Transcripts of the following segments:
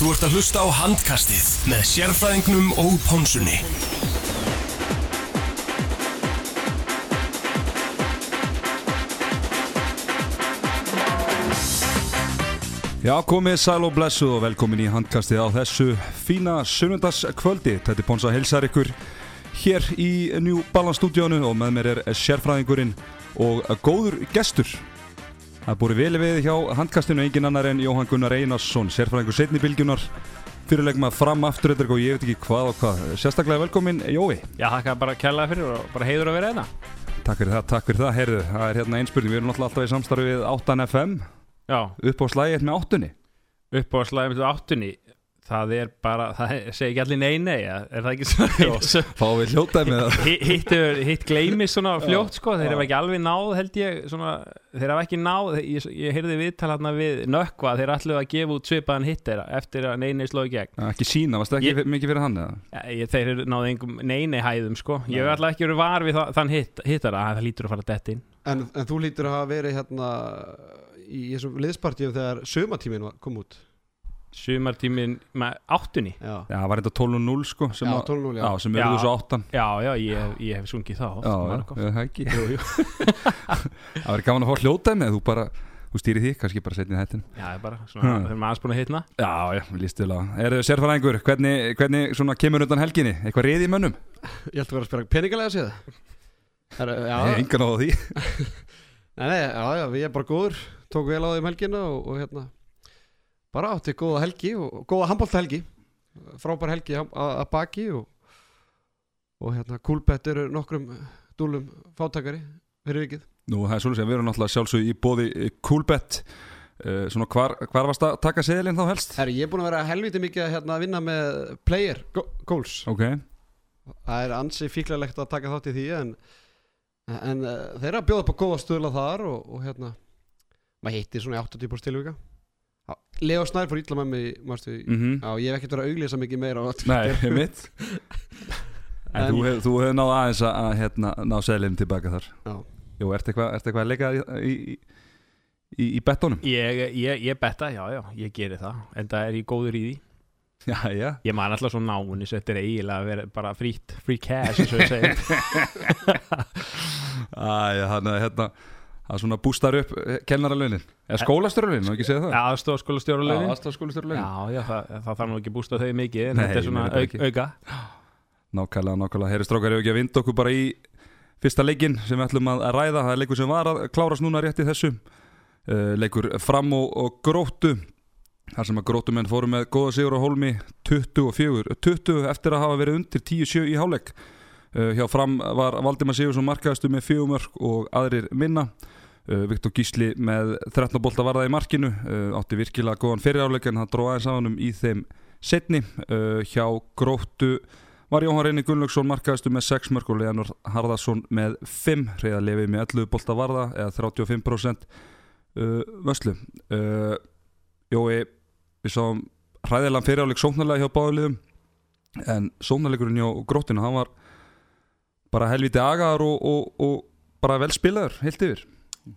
Þú ert að hlusta á handkastið með sérfræðingnum og pónsunni. Já, komið sæl og blessuð og velkomin í handkastið á þessu fína sunnundagskvöldi. Þetta er Ponsa Hilsar ykkur hér í New Balance stúdíónu og með mér er sérfræðingurinn og góður gestur. Það búið vel við hjá handkastinu engin annar en Jóhann Gunnar Einarsson, sérfræðingur setni bylgjunar, fyrirlegum að fram aftur og ég veit ekki hvað og hvað. Sérstaklega velkomin Jói. Já, þakka bara kjallaði fyrir og bara heiður að vera einna. Takk fyrir það, takk fyrir það, heyrðu, það er hérna einspurning, við erum alltaf í samstarfi við 8FM Já, upp á slægið með áttunni. upp á slæðum til áttunni, það er bara, það segi ekki allir nei nei, ja, er það ekki svona? Fá við hljótaði með það. Hitt, hitt, hitt gleymist svona fljótt sko, þeir hafa ekki alveg náð held ég, svona, þeir hafa ekki náð, ég, ég heyrði viðtal hérna við nökkva, þeir ætluðu að gefa út svipaðan hitt þeirra eftir að nei nei sló í gegn. Ekki sína, varst það ekki Ég- mikið fyrir hann eða? Ég, þeir eru náðu engum nei nei hæðum sko, ég hef alltaf ekki verið var við það, þann hitt, hittara, það lítur að fara dett inn. En, en þú lítur að hafa verið hérna í þessum liðspartíum þegar sömatímin kom út Sumartímin með áttunni. Já, Já, það var þetta 12.0 sko sem, já að- 12 já. sem eruðu svo áttan Já, já, ég, ég hef sungið það já, það ekki. Það var gaman að fá hljótaði með þú bara, þú stýrið því, kannski bara setnið hættin Já, það er bara svona, Hmm. þeir eru aðeins búin að hitna Já, já, líst til að Er þau sérfæðingur, hvernig, hvernig svona kemur undan helginni? Eitthvað reyði í mönnum? Ég ætla að vera að spila peningalega séð Það er, Nei, engan á því nei, nei, já, já, við erum bara átti góða helgi og góða handbólta helgi Frábær helgi að baki og, og hérna Kúlbett eru nokkrum dúlum fátakari fyrir vikið. Nú, það er svolítið að við erum náttúrulega sjálfsög í bóði Coolbet uh, Svona hvar, hvar varst að taka seðilinn þá helst? Herri, ég er búin að vera helviti mikið að hérna, vinna með player go goals. Ok, það er ansi fíklarlegt að taka þátt í því en, en uh, þeir eru að bjóða upp á góða stöðla þar og, og hérna maður hittir svona í 80% tilvika. Já, Leo Snær fór ítla með mig mástu, mm. mhm. Já, ég hef ekkert verið að auglýsa mikið meira á Nei, mitt En, En- þú hefur hef náð aðeins að, að hérna, ná seðilinn tilbaka þar. Já. Jú, ertu eitthvað ert eitthvað að leika í, í, í, í bettónum? Ég, ég, ég betta, já, já, ég geri það. En það er ég góður í því Já, já. Ég man alltaf svo náunni Svo þetta er eiginlega að vera bara frýtt Free cash, eins og ég segi hann er hérna Er svona bústar upp kennaralaunin. Eða skólastörulaunin, má ekki segja það? Aðstofskóla stjórulögin Já, aðstofskólastörulaunin já, það, það þarf nú ekki að bústa þau mikið En Nei, þetta er svona auk, auka. Nákvæmlega, nákvæmlega. Herri strákar, ef ekki að vinda okkur bara í fyrsta leikin sem við ætlum að ræða. Það er leikur sem var að klárast núna rétt í þessu uh, Leikur fram og, og gróttu Þar sem að gróttumenn fóru með góða sigur á hólmi 24, 20 eftir að hafa verið undir 10-7 í uh, Hjá fram var Valdimar Sigursson markaðastu með fjögumörk og aðrir minna Viktor Gísli með 13 bolta varða í markinu. Uh, átti virkilega góðan fyriráleik en hann dróði aðeins að honum í þeim setni uh, hjá gróttu var Jóhann Reyni Gunnlaugsson markaðastu með 6 mörg og Leonor Harðarsson með 5 reyða lefið með 11 bolta varða eða 35% uh, vöslu. Jói, við sáum hræðilega fyriráleik sóknarlega hjá báðulegum en sóknarleikurinn hjá gróttinu hann var bara helviti agaðar og, og, og bara vel spilaður, heilt yfir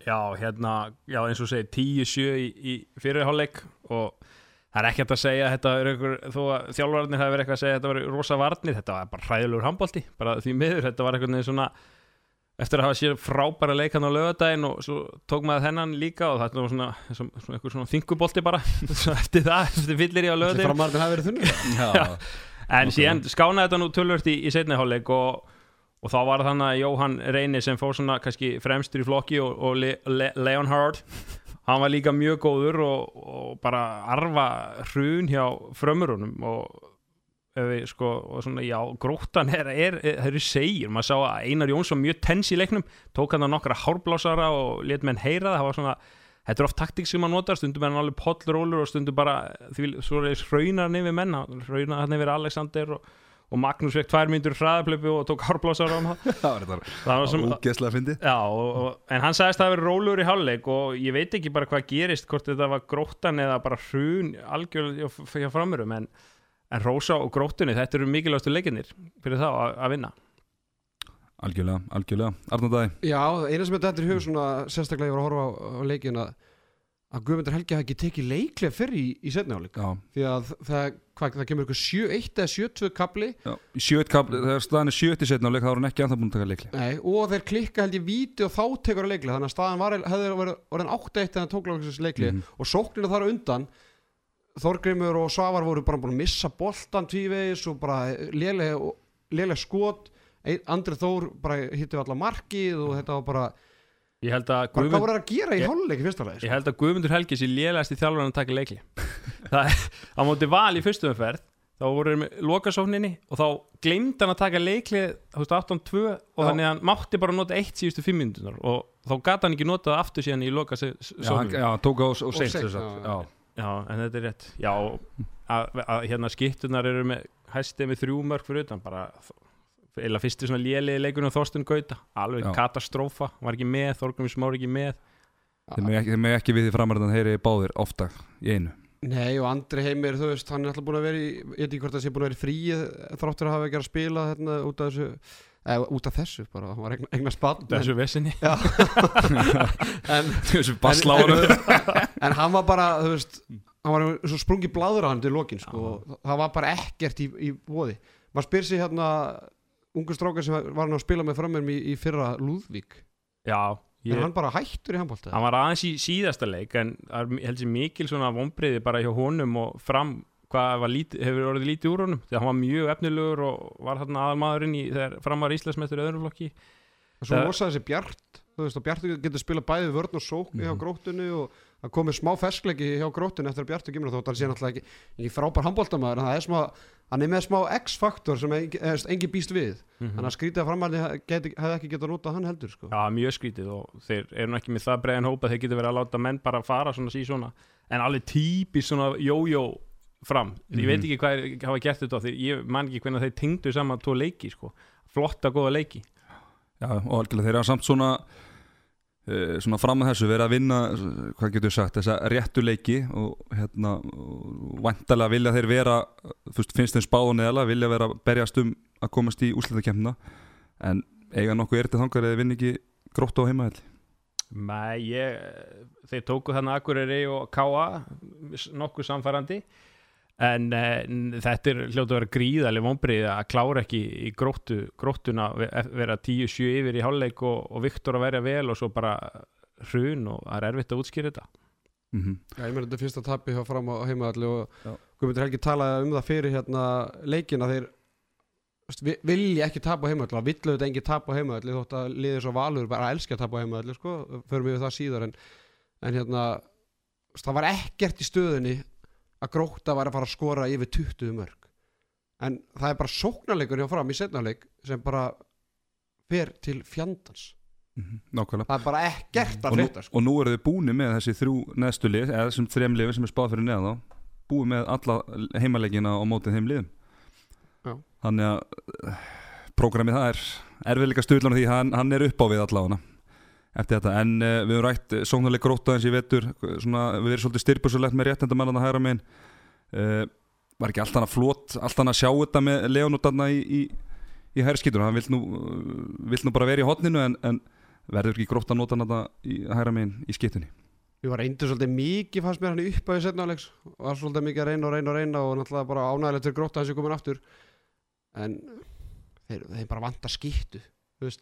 Já, hérna, já, eins og segir 10-7 í, í fyrirháleik Og það er ekkert að segja Þetta er einhver, þó að þjálfarnir hafi verið eitthvað að segja Þetta var rosa varnir, þetta var bara hræðilegur handbólti Bara því miður, þetta var veginn svona eftir að hafa sér frábæra leikan á lögadaginn og svo tók maður þennan líka og það var svona, svona, svona svona þingubolti bara eftir það, eftir fyllir í á lögadaginn framarðin hafi verið þunnur Já, en síðan skánaði þetta nú tölvört í, í setni hálfleik og, og þá var þannig að Jóhann Reyni sem fór svona kannski fremstur í flokki og, og Le, Le, Leonhard. Hann var líka mjög góður og, og bara arfa hrun hjá frömmurunum og sko, og svona, já, gróttan er, er, er, það eru segir, maður sá að Einar Jónsson mjög tens í leiknum, tók hann að nokkra hárblásara og let menn heyra það, það var svona þetta er oft taktík sem maður notar, stundum er hann alveg pollrólur og stundum bara, því svo er hraunar hann yfir menn, hann hraunar yfir Alexander og, og Magnús fekk tvær myndur hraðaplöpu og tók hárblásara á hann það var ógeðslega fyndi Já, og, og, en hann sagðist að það verið rólur í hálfleik og ég veit ekki bara hvað gerist hvort þetta var gróttan eða bara hrun algjörlega framurum en, en Rósa og gróttunni, þetta eru mikilvægastu leikinnir fyrir þá að, að vinna. Algjörlega, algjörlega. Arnaldæði Já, eina sem þetta er hug svona sérstaklega ég var að horfa á, á leikin að, að Guðmundur Helgi hafi ekki tekið leiklega fyrir í, í setni áleik því að það, hvað, það kemur ykkur 7-1 eða 7-2 kapli já, í sjöt kapli, þegar staðan er sjöt í setna og leik þá er hann ekki anþá búin að taka leikli Nei, og þeir klikka held ég víti og þá tekur að leikli þannig að staðan var, hefði verið orðin 8-1 þegar hann tók leikli Mhm. og sóknina þar undan Þorgrimur og Svavar voru bara búin að missa boltan tvívegis og bara lélega, skot. Ein- Andri Þór bara hitti við alla markið og þetta var bara, ég held að bara hvað Guðmund, voru þeir að gera í Ég- hálfleik í fyrsta leik ég held að Guðmundur Helgi sé lélegast í þjálfur að taka leikli það á móti val í fyrstu umferð þá voru með lokasókninni og þá gleymd hann að taka leikli þú veist 18-2 og þannig að hann mátti bara nota eitt síðustu fimm minútunar og þá gata hann ekki notað aftur síðan í lokasókninni. Já, hann tók á og seint sem sagt. já, Já, já, en þetta er rétt. Já, að, að hérna skittunar eru með hæstið með þrjú mörg fyrir utan bara eða fyrsti svona léliði leikunum Þorsten Gauta. Alveg Já. katastrófa, var ekki með Þorgrum Smári ekki með. Þeir mega ekki, ekki við því framarðan heyri báðir ofta í einu. Nei og Andri Heimir, þú veist, hann er alltaf búin að vera í, ég veit ekki hvort það sé búin að vera í fríið þráttur að hafa ekki að spila hérna út af þessu eða út af þessu bara, hann var eigna, eigna spann þessu En, Þessu bassláru en hann var bara, þú veist hann var svo sprungi bláður á hann til lokin sko, og það var bara ekkert í, í bóði maður spyr sér hérna ungur strákar sem var hann að spila með frammerum í, í fyrra Lúðvík. Já, er ég, hann bara hættur í handbólta hann var aðeins í síðasta leik en það er- ég held sér mikil svona vonbriði bara hjá honum og fram hvað lítið, hefur orðið lítið úr honum. Því að hann var mjög efnilegur og var þarna aðalmaðurinn í þegar fram var Íslandsmeistur í öðrum flokki. Svo Það- losaði þessi Bjart þú veist og Bjart getur spilað bæði vörn og sókn hjá Mhm. gróttunni og það komið smá ferskleiki hjá gróttunni eftir að Bjartur kemur þótt hann sé náttúrulega ekki, ekki frábær handbóltamaður en það er smá, hann er með smá X-faktor sem engi, engin býst við. Mhm. þannig að skrítið að framhaldi hefði ekki getað notað hann heldur sko. Já, mjög skrítið og þeir eru nú ekki með það breiðan hópa þeir getur verið að láta menn bara fara svona sí svona en alveg típis svona jójó fram, ég veit ekki hvað er, hafa gert þetta því. Ég man ekki hvernig þeir tengdu saman tvo leiki sko, flotta góða leiki. Já, og algjörlega þeir eru samt svona svona fram að þessu verið að vinna hvað getur við sagt, þessa réttu leiki og hérna og væntalega vilja þeir vera finnst þeim spáð og neðala, vilja vera berjast um að komast í úslitakemna en eiga nokkuð ertið þangar eða vinn ekki grótt á heimaðall Nei, ég, þeir tóku þannig Akureyri og Káa nokkuð samfærandi en eh, þetta er hljótu að vera gríðarlega vonbrið að klára ekki í gróttu, gróttuna ve- vera 10-7 yfir í hálfleik og, og Viktor að verja vel og svo bara hrun og það er erfitt að útskýra þetta mm -hmm. Já, ég meina þetta er fyrsta tapi hjá fram á heimaðalli og. Guðmundur Helgi talaði um það fyrir hérna leikina þeir vilja ekki tapa á heimaðalli og villu þetta engi tapa á heimaðalli þótt að liðið svo valur bara elska að tapa á heimaðalli sko, förum við það síðar en, en hérna það var ekkert í stöðunni að gróta var að fara að skora yfir 20 mörg en það er bara sóknarleikur hjá fram í setnarleik sem bara fer til fjandans. Nákvæmlega. Það er bara ekkert að frétta sko. og nú eru þið búni með þessi þrjú neðstu lið, eða þessum þrem liðum sem er spáð fyrir neðan þá búið með alla heimaleikina á mótið þeim liðum. Já. þannig að uh, prógramið það er erfiðleika stuðlan því hann, hann er upp á við allavega eftir þetta, en uh, við höfum rætt sóknarleik gróta eins í vetur svona, við erum svolítið styrpusulegt með réttenda mannan að hægra megin. Uh, var ekki allt hann að flott allt hann að sjá þetta með Leon og Danna í, í, í hærskítur, hann vill nú, vill nú bara vera í hotninu en, en verður ekki grótt að nota þetta í hægra megin í skittunni Ég var reyndur svolítið mikið fannst mér hann upp á því setnáleiks og var svolítið mikið að reyna og reyna og reyna og náttúrulega bara ánægilegt fyrir gróta þessi komin aftur. En þeir, þeir bara vantar veist,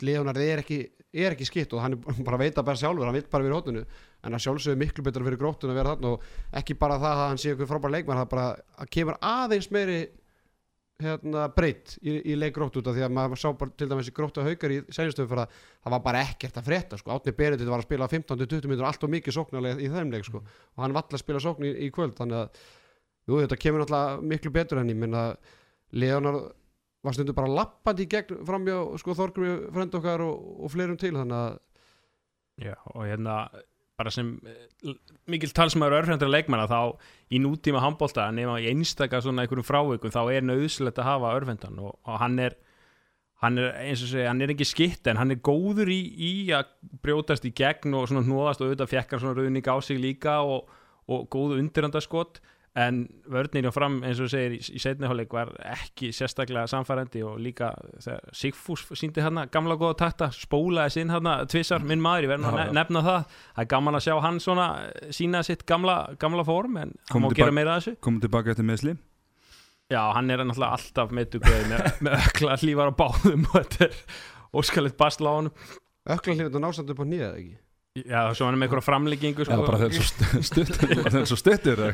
Leonard er ekki, er ekki skitt og hann bara að veita bara sjálfur, hann vil bara vera í hóttinu en að sjálfsögðu miklu betur fyrir gróttun að vera þarna og ekki bara það að hann sé eitthvað frábær leikmann það bara að kemur aðeins meiri hérna, breytt í, í leik grótt út af því að maður sá bara til dæmis gróttu haukar í sænjastöðu fyrir að það var bara ekkert að frétta sko. Átni Beretið var að spila 15-20 minnur allt og mikið sóknarlega í þeim leik sko. og hann vall að spila sókn í, í kvöld þannig að jú, þetta kemur náttúrulega miklu betur enn ég minna Leonard var stundu bara lappandi í gegn framjá sko, Þorgrumi frend okkar og, og fleirum til þannig að Já, og hérna bara sem eh, mikil talsmaður örfrendra leikmanna þá í nútíma handbólta nema í einstaka svona einhverjum frávikum þá er nöðsilegt að hafa örfendan og, og hann er hann er eins og segja, hann er ekki skitt en hann er góður í, í að brjótast í gegn og svona hnóðast og auðvitað fjekkar svona rauðning á sig líka og, og góðu undirandaskot en vörnir og fram eins og þú segir í, í setniháleik var ekki sérstaklega samfærandi og líka þegar Sigfús síndi hérna gamla góða takta spólaði sinn hérna tvissar minn maður, ég verð nú að Já, ne- já. nefna það. Það er gaman að sjá hann svona eh, sína sitt gamla, gamla form en hann má gera meira af þessu. komum tilbaka eftir meðsli Já, hann er náttúrulega alltaf meðdugveið með, með ökla hlífar á báðum og þetta er óskalitt basla á honum. Ökla hlifið þetta násamt upp á nýja ekki Já, svo hann er með einhverja framleggingu Já, sko. bara þeir svo stuttur þeir svo stuttur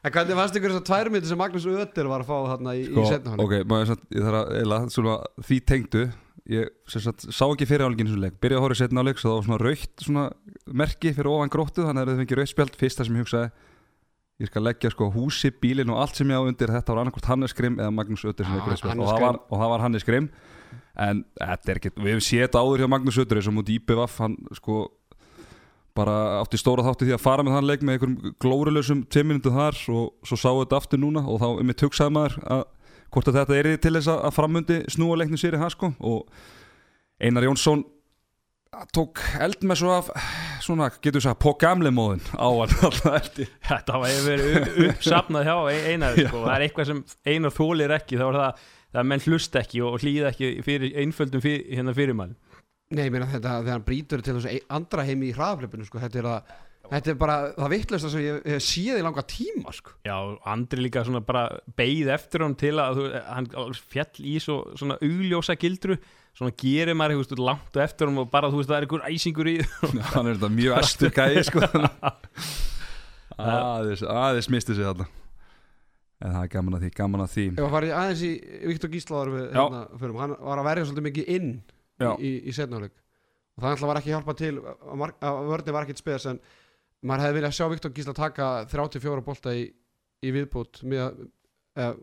En hvernig fannst ykkur þessar tvær myndir sem Magnús Ötter var að fá þarna í, sko, í setna ok, maður satt, ég þarf að eila, svona, því tengdu ég sagt, sá ekki fyrir álinginu svona leik. Byrjaði að horfa í setna áleik, svo það var svona raukt svona merki fyrir ofan gróttu þannig að það fengið raukt spjald, fyrsta sem ég hugsaði ég skal leggja sko húsi, bílinn og allt sem ég á undir þetta var annarkvort Hannes Grimm eða Magnús Ötter sem Já, það var- og það var Hannes Grimm en þetta er ekki, við hefum séð áður hjá Magnús Ötter eins og mútið IPVF, hann sko bara átti stóra þátti því að fara með þann leik með einhverjum glórulösum tveiminutu þar og svo sáu þetta aftur núna og þá er mér tugsaði maður að hvort að þetta er til þess að framundi snúa leiknum sér í það sko. Og Einar Jónsson tók eld með svo af svona, getur við sagt, på gamle móðin á hann alltaf eldi Þetta var hefur verið upp- uppsafnað hjá ein- Einar sko. það er eitthvað sem Einar þólir ekki. Þá er það það að menn hlust ekki og hlýða ekki fyrir einföldum fyrir, hérna fyrirmann Nei, ég meina þetta þegar hann brýtur til þessu ein- andra heimi í hraðaflipinu sko. þetta, er að, þetta er bara það vittlust sem ég hef séð í langa tíma sko. Já, Andri líka svona bara beigð eftir hann til að þú, hann fjall í svo, svona augljósa gildru svona gerir maður eitthvað langt á eftir hann og bara þú veist það er einhver æsingur í hann er þetta mjög æstur gæði sko aðeins, aðeins misti sig þarna en það er gaman að því, gaman að því Ef að fara í aðeins í Viktor Gíslaður við, hérna, fyrir, hann var að verja svolítið mikið inn Já. í, í, setnáleik og það ætla var ekki að hjálpa til að, að vörði var ekkit spes en maður hefði viljað sjá Viktor Gísla taka 34 bolta í, í viðbútt með, eh,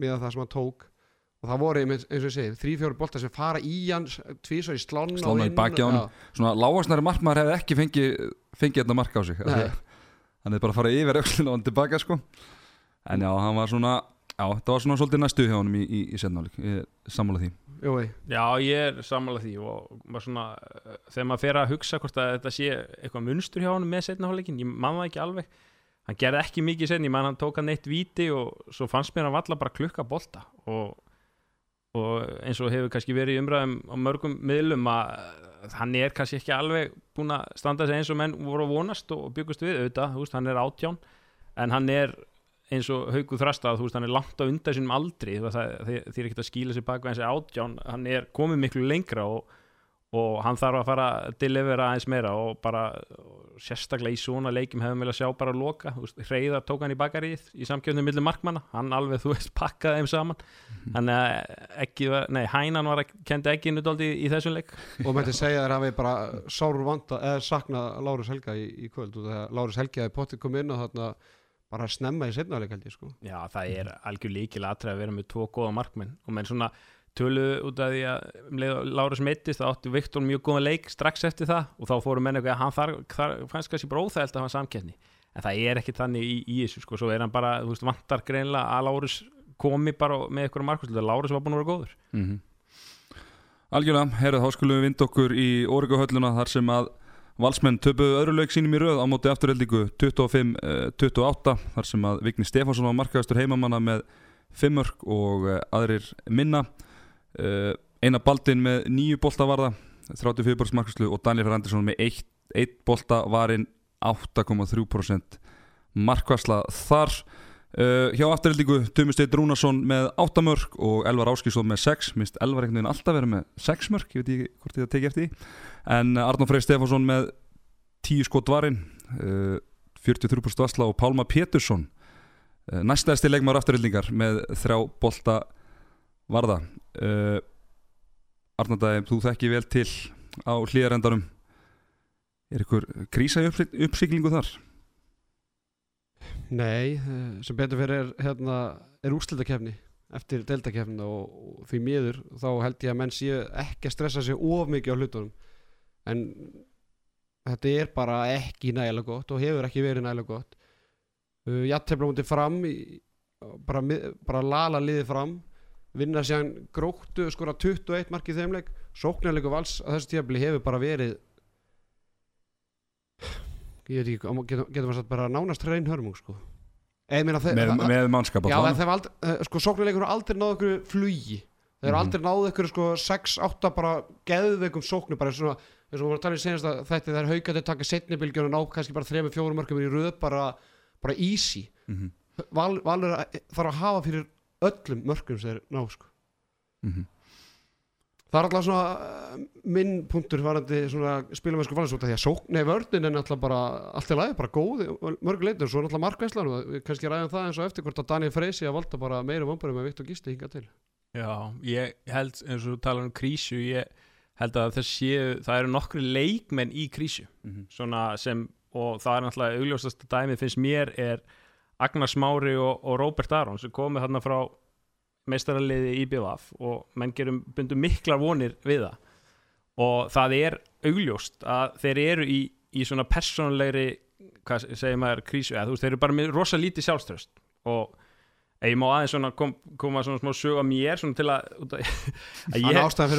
með það sem hann tók og það voru einmitt, eins og ég segir, 3-4 bolta sem fara í hann tvísar í slána og Slána í inn, bakið á já. svona lágasnæri markmaður hefði ekki fengið fengið þetta mark á sig Nei. hann hefði bara farið yfir öxlina og hann tilbaka sko en já, hann var svona já, það var svona svolítið næstu hjá honum í, í, í setnáleik, ég er sammála því. Jói, Já, ég er sammála því og maður svona, þegar maður fer að hugsa hvort að þetta sé eitthvað munstur hjá honum með setna hálfleikin, ég man það ekki alveg. Hann gerði ekki mikið setni, ég man hann tók hann eitt víti og svo fannst mér hann valla bara klukka bolta. Og, og eins og hefur kannski verið í umræðum á mörgum miðlum að hann er kannski ekki alveg búin að standa sig eins og menn voru að vonast og byggust við. Auðvitað, þú veist, hann er átján en hann er eins og haugu þrastað, þú veist, hann er langt á undan sínum aldri, það, það, það, er ekkert að skýla sér bak við hans átján, hann er komið miklu lengra og, og hann þarf að fara að delivera aðeins meira og bara og sérstaklega í svona leikjum hefum við að sjá bara að loka, þú veist, Hreyðar tók hann í bakarið í samkjöfnum millir markmanna, hann alveg, þú veist, pakkaði þeim saman. Þannig að ekki, nei, Hænan var að kendi ekki nutóldi í, í þessum leik. Og mætti segja þér hafi bara sárur vanda eða saknað Lárus Helga í, í kvöld og þegar Lárus Helga hefði pottið komið inn og þarna bara snemma í setnáleik held ég sko. Já, það er algjör líkil aðtræð að vera með tvo góða markmenn. Og menn svona töluðu út af því að um Lárus meittist þá átti Viktor mjög góða leik strax eftir það og þá fóru menn eitthvað að hann þar, þar fannst kannski bara óþægilt að hafa samkeppni. En það er ekki þannig í, í þessu sko, svo er hann bara, þú veist, vantar greinlega að Lárus komi bara með eitthvað markværslu Lárus var búin að vera góður. Mm Algjörlega, herrið, þá skulum við vind okkur í Órygguhölluna þar sem að valsmenn töpuðu öðru leik sínum í röð á móti afturheldingu 25-28 þar sem að Vigni Stefánsson var markaðastur heimamanna með fimmörk og eh, aðrir minna. Eh, eina baldin með nýju bolta varða 34% markaslu og Daniel Ferrandinsson með 1 bolta varinn 8,3% markværsla þar uh, hjá afturheldingu Tumi Steit Rúnarsson með 8 mörg og Elvar Áskísson með 6 minnst Elvar einhvern veginn alltaf verið með 6 mörg ég veit ekki hvort ég það teki eftir en uh, Arnór Freyr Stefánsson með 10 skot varinn. Uh, 43% vassla og Pálma Pétursson uh, næstæðasti leikmaður afturheldingar með þrjá bolta varða. Arnórdæði, þú þekki vel til á hlýðarendanum er ykkur krísa uppsiglingu þar? Nei, eh, sem betur fyrir er, hérna, er úrslitakefni eftir deltakefni og, því miður þá held ég að menn séu ekki að stressa sig of mikið á hlutunum. En þetta er bara ekki nægilega gott og hefur ekki verið nægilega gott. Uh, Jattefla mútið fram bara, bara lala liðið fram vinna síðan gróttu skora 21 mark í þeimleik sóknarleiku vals að þessu tíðabli hefur bara verið ég veit ekki, getur, maður sagt bara nánast reyn hörmung sko. Meina, þeir, með, það- með mannskap Já, þeir hafa aldrei, sko, sóknarleikur hafa aldrei náðu ykkur flugi. Þeir hafa Mhm. aldrei náðu ykkur sko 6-8 bara geðveikum sóknir bara svona, eins og við varum að tala í senast að þetta þeir haukandi taka setni bylgjum og ná kannski bara 3-4 mörgum í röð bara, bara easy. Mhm, Val, Valur að- þarf að hafa fyrir öllum mörgum sem þeir ná sko. Mhm. Það er alltaf svona uh, minn punktur varandi svona spilumessku af því að sókn, nei vörnin er alltaf bara allt í lagi, bara góð í mörgu leitur svo er alltaf markvæslan og kannski ræðum það eins og eftir hvort að Daniel Freysi að valda bara meira vomburum með Viktor Gísli hinga til Já, ég held eins og þú talar um krísu ég held að það séu það eru nokkri leikmenn í krísu Mhm. svona sem, og það er náttúrulega augljósasta dæmið finnst mér er Agnar Smári og, og Róbert Aron sem komið þarna frá meistaraliði í BVF og menn gerum bundum miklar vonir við það. Og það er augljóst að þeir eru í, í svona persónulegri hvað segir maður krísu, eða þú veist, þeir eru bara með rosa lítið sjálfströst og ég má aðeins svona kom, koma svona smá sög á mér svona til að, að, ég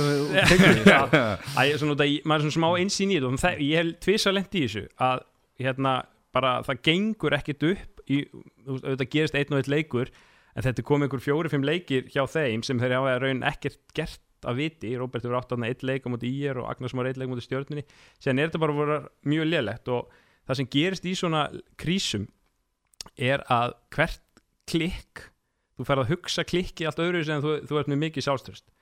að ég, svona, út að ég- maður er svona smá einsýn í þetta og ég hef tvisa lent í þessu að hérna bara það gengur ekkit upp í, þú veist, auðvitað gerist einn og einn leikur en þetta er komið einhver fjóri-fimm leikir hjá þeim sem þeir hafa raun ekkert gert að viti, Róbert hefur átt aðna eitt leik á móti ír og Agnars Már eitt leik á móti stjórnunni síðan er þetta bara voru mjög lélegt og það sem gerist í svona krísum er að hvert klikk þú ferð að hugsa klikki allt öðru sem þú, þú ert með mikið sjálfströst eh,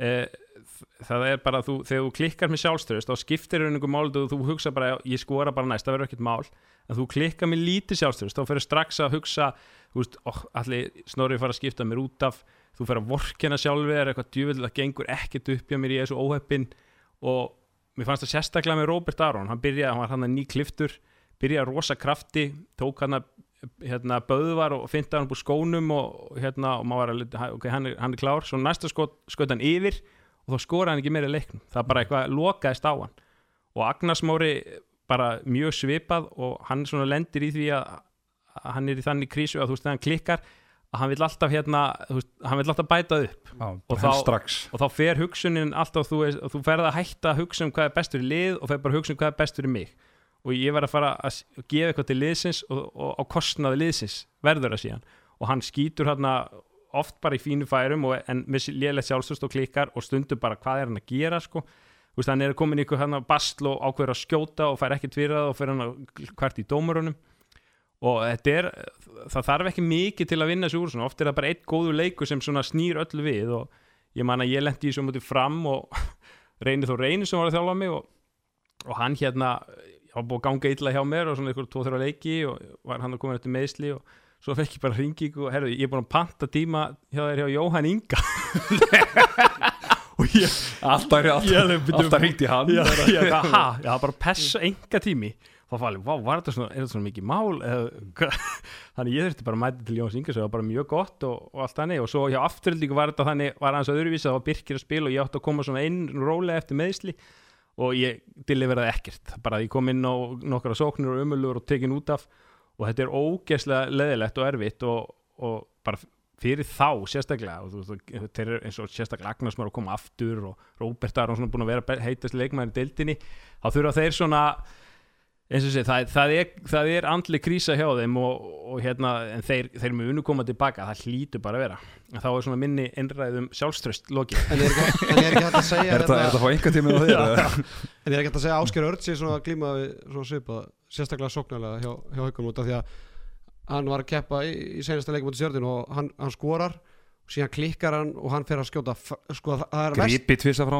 það er bara þú, þegar þú klikkar með sjálfströst þá skiptir einhverjum mál og þú hugsa bara ég skora bara næst, það verður ekkert mál. En þú klikkar með lítið sjálfströst þá ferður strax að hugsa veist, oh, allir snorrið fara að skipta mér út af þú fer að vorkena sjálfið er eitthvað djúvill það gengur ekkert upp hjá mér í þessu óheppin og mér fannst það sérstaklega með Robert Aron hann byrjaði, hann var hann að ný kliftur byrjaði rosa krafti, tók hann að hérna, böðvar og finta hann búið skónum og hérna, og maður var að lita, ok, hann er, hann er klár, svo næsta skot skot hann yfir og þá skoraði hann ekki meira leiknum. Það bara eitthvað lokaðist á hann. Og Agnars Móri bara mjög svipað og hann svona lendir í því að, að hann er í þannig krísu að þú veist, þegar hann klikkar að hann vil alltaf hérna, veist, hann vil alltaf bæta upp. Já, Og þá- og þá fer hugsunin alltaf þú, þú ferð að hætta að hugsa um hvað er bestur í lið og fer bara að hugsa um hvað er bestur í mig og ég verð að fara að gefa eitthvað til liðsins og, og á kostnaði liðsins verður það síðan. Og hann skýtur hérna oft bara í fínu færum og, en með lélega sjálfstöðst og klikkar og stundum bara hvað er hann að gera sko? Veist, hann er komin í ykkur hann að bastl og ákveður að skjóta og fær ekkert fyrir það og fer hann hvert í dómurunum. Og þetta er, það þarf ekki mikið til að vinna þessu úr svona, oft er það bara eitt góður leikur sem snýr öllu við og ég man að ég lendi í svo mútið fram og reynir þó reynir sem var að þjálfa mig og, og hann hérna ég var búið að ganga illa hjá mér og svona ykkur tvo-þrjá leiki og var hann að koma eftir meðsli og svo fekk ég bara hringing og herru, ég er búin að panta tíma hjá þér hjá Jóhann Inga. Og ég Alltaf, Ég alltaf hringt í hann. Já, já, það, ha, já, bara pessa enga tími. Þá alveg, vá, var þetta svona, svona mikið mál? Eða, þannig ég þurfti bara að mæta til Jóns Inga sem var bara mjög gott og, og allt þannig. Og svo hjá afturöldingu var þetta þannig var hans öðruvísi, það var Birkir að spila og ég átti að koma svona inn rólega eftir meðsli og ég deliveraði ekkert. Bara ég kom inn á nokkra sóknir og umöluður og tekin út af. Og þetta er ógeðslega leðilegt og erfitt og, og bara fyrir þá sérstaklega. Og þú veist, þeir eru eins og sérstaklega Agnars maður að koma aftur og Róbert Aron svona búin að vera heitast leikmæður í deildinni þá þurfa þeir svona eins og sé, það, það, er, það er andli krísa hjá þeim og, og hérna en þeir, þeir munu koma tilbaka, það hlýtur bara að vera. En þá er svona minni innræðum sjálfströst lokið. En er ekki, en er ekki hægt að segja Er þetta er þetta að fá einhvern tíma á eða? En ég er ekki hægt að segja Ásker Örd sé svona að glíma við svona svipað, sérstaklega sóknarlega hjá, hjá haukum út af því að hann var að keppa í, í senasta leikum út í stjörðin og hann, hann skorar síðan klikkar hann og hann fer að skjóta sko það það er mest Gripi tvisa frá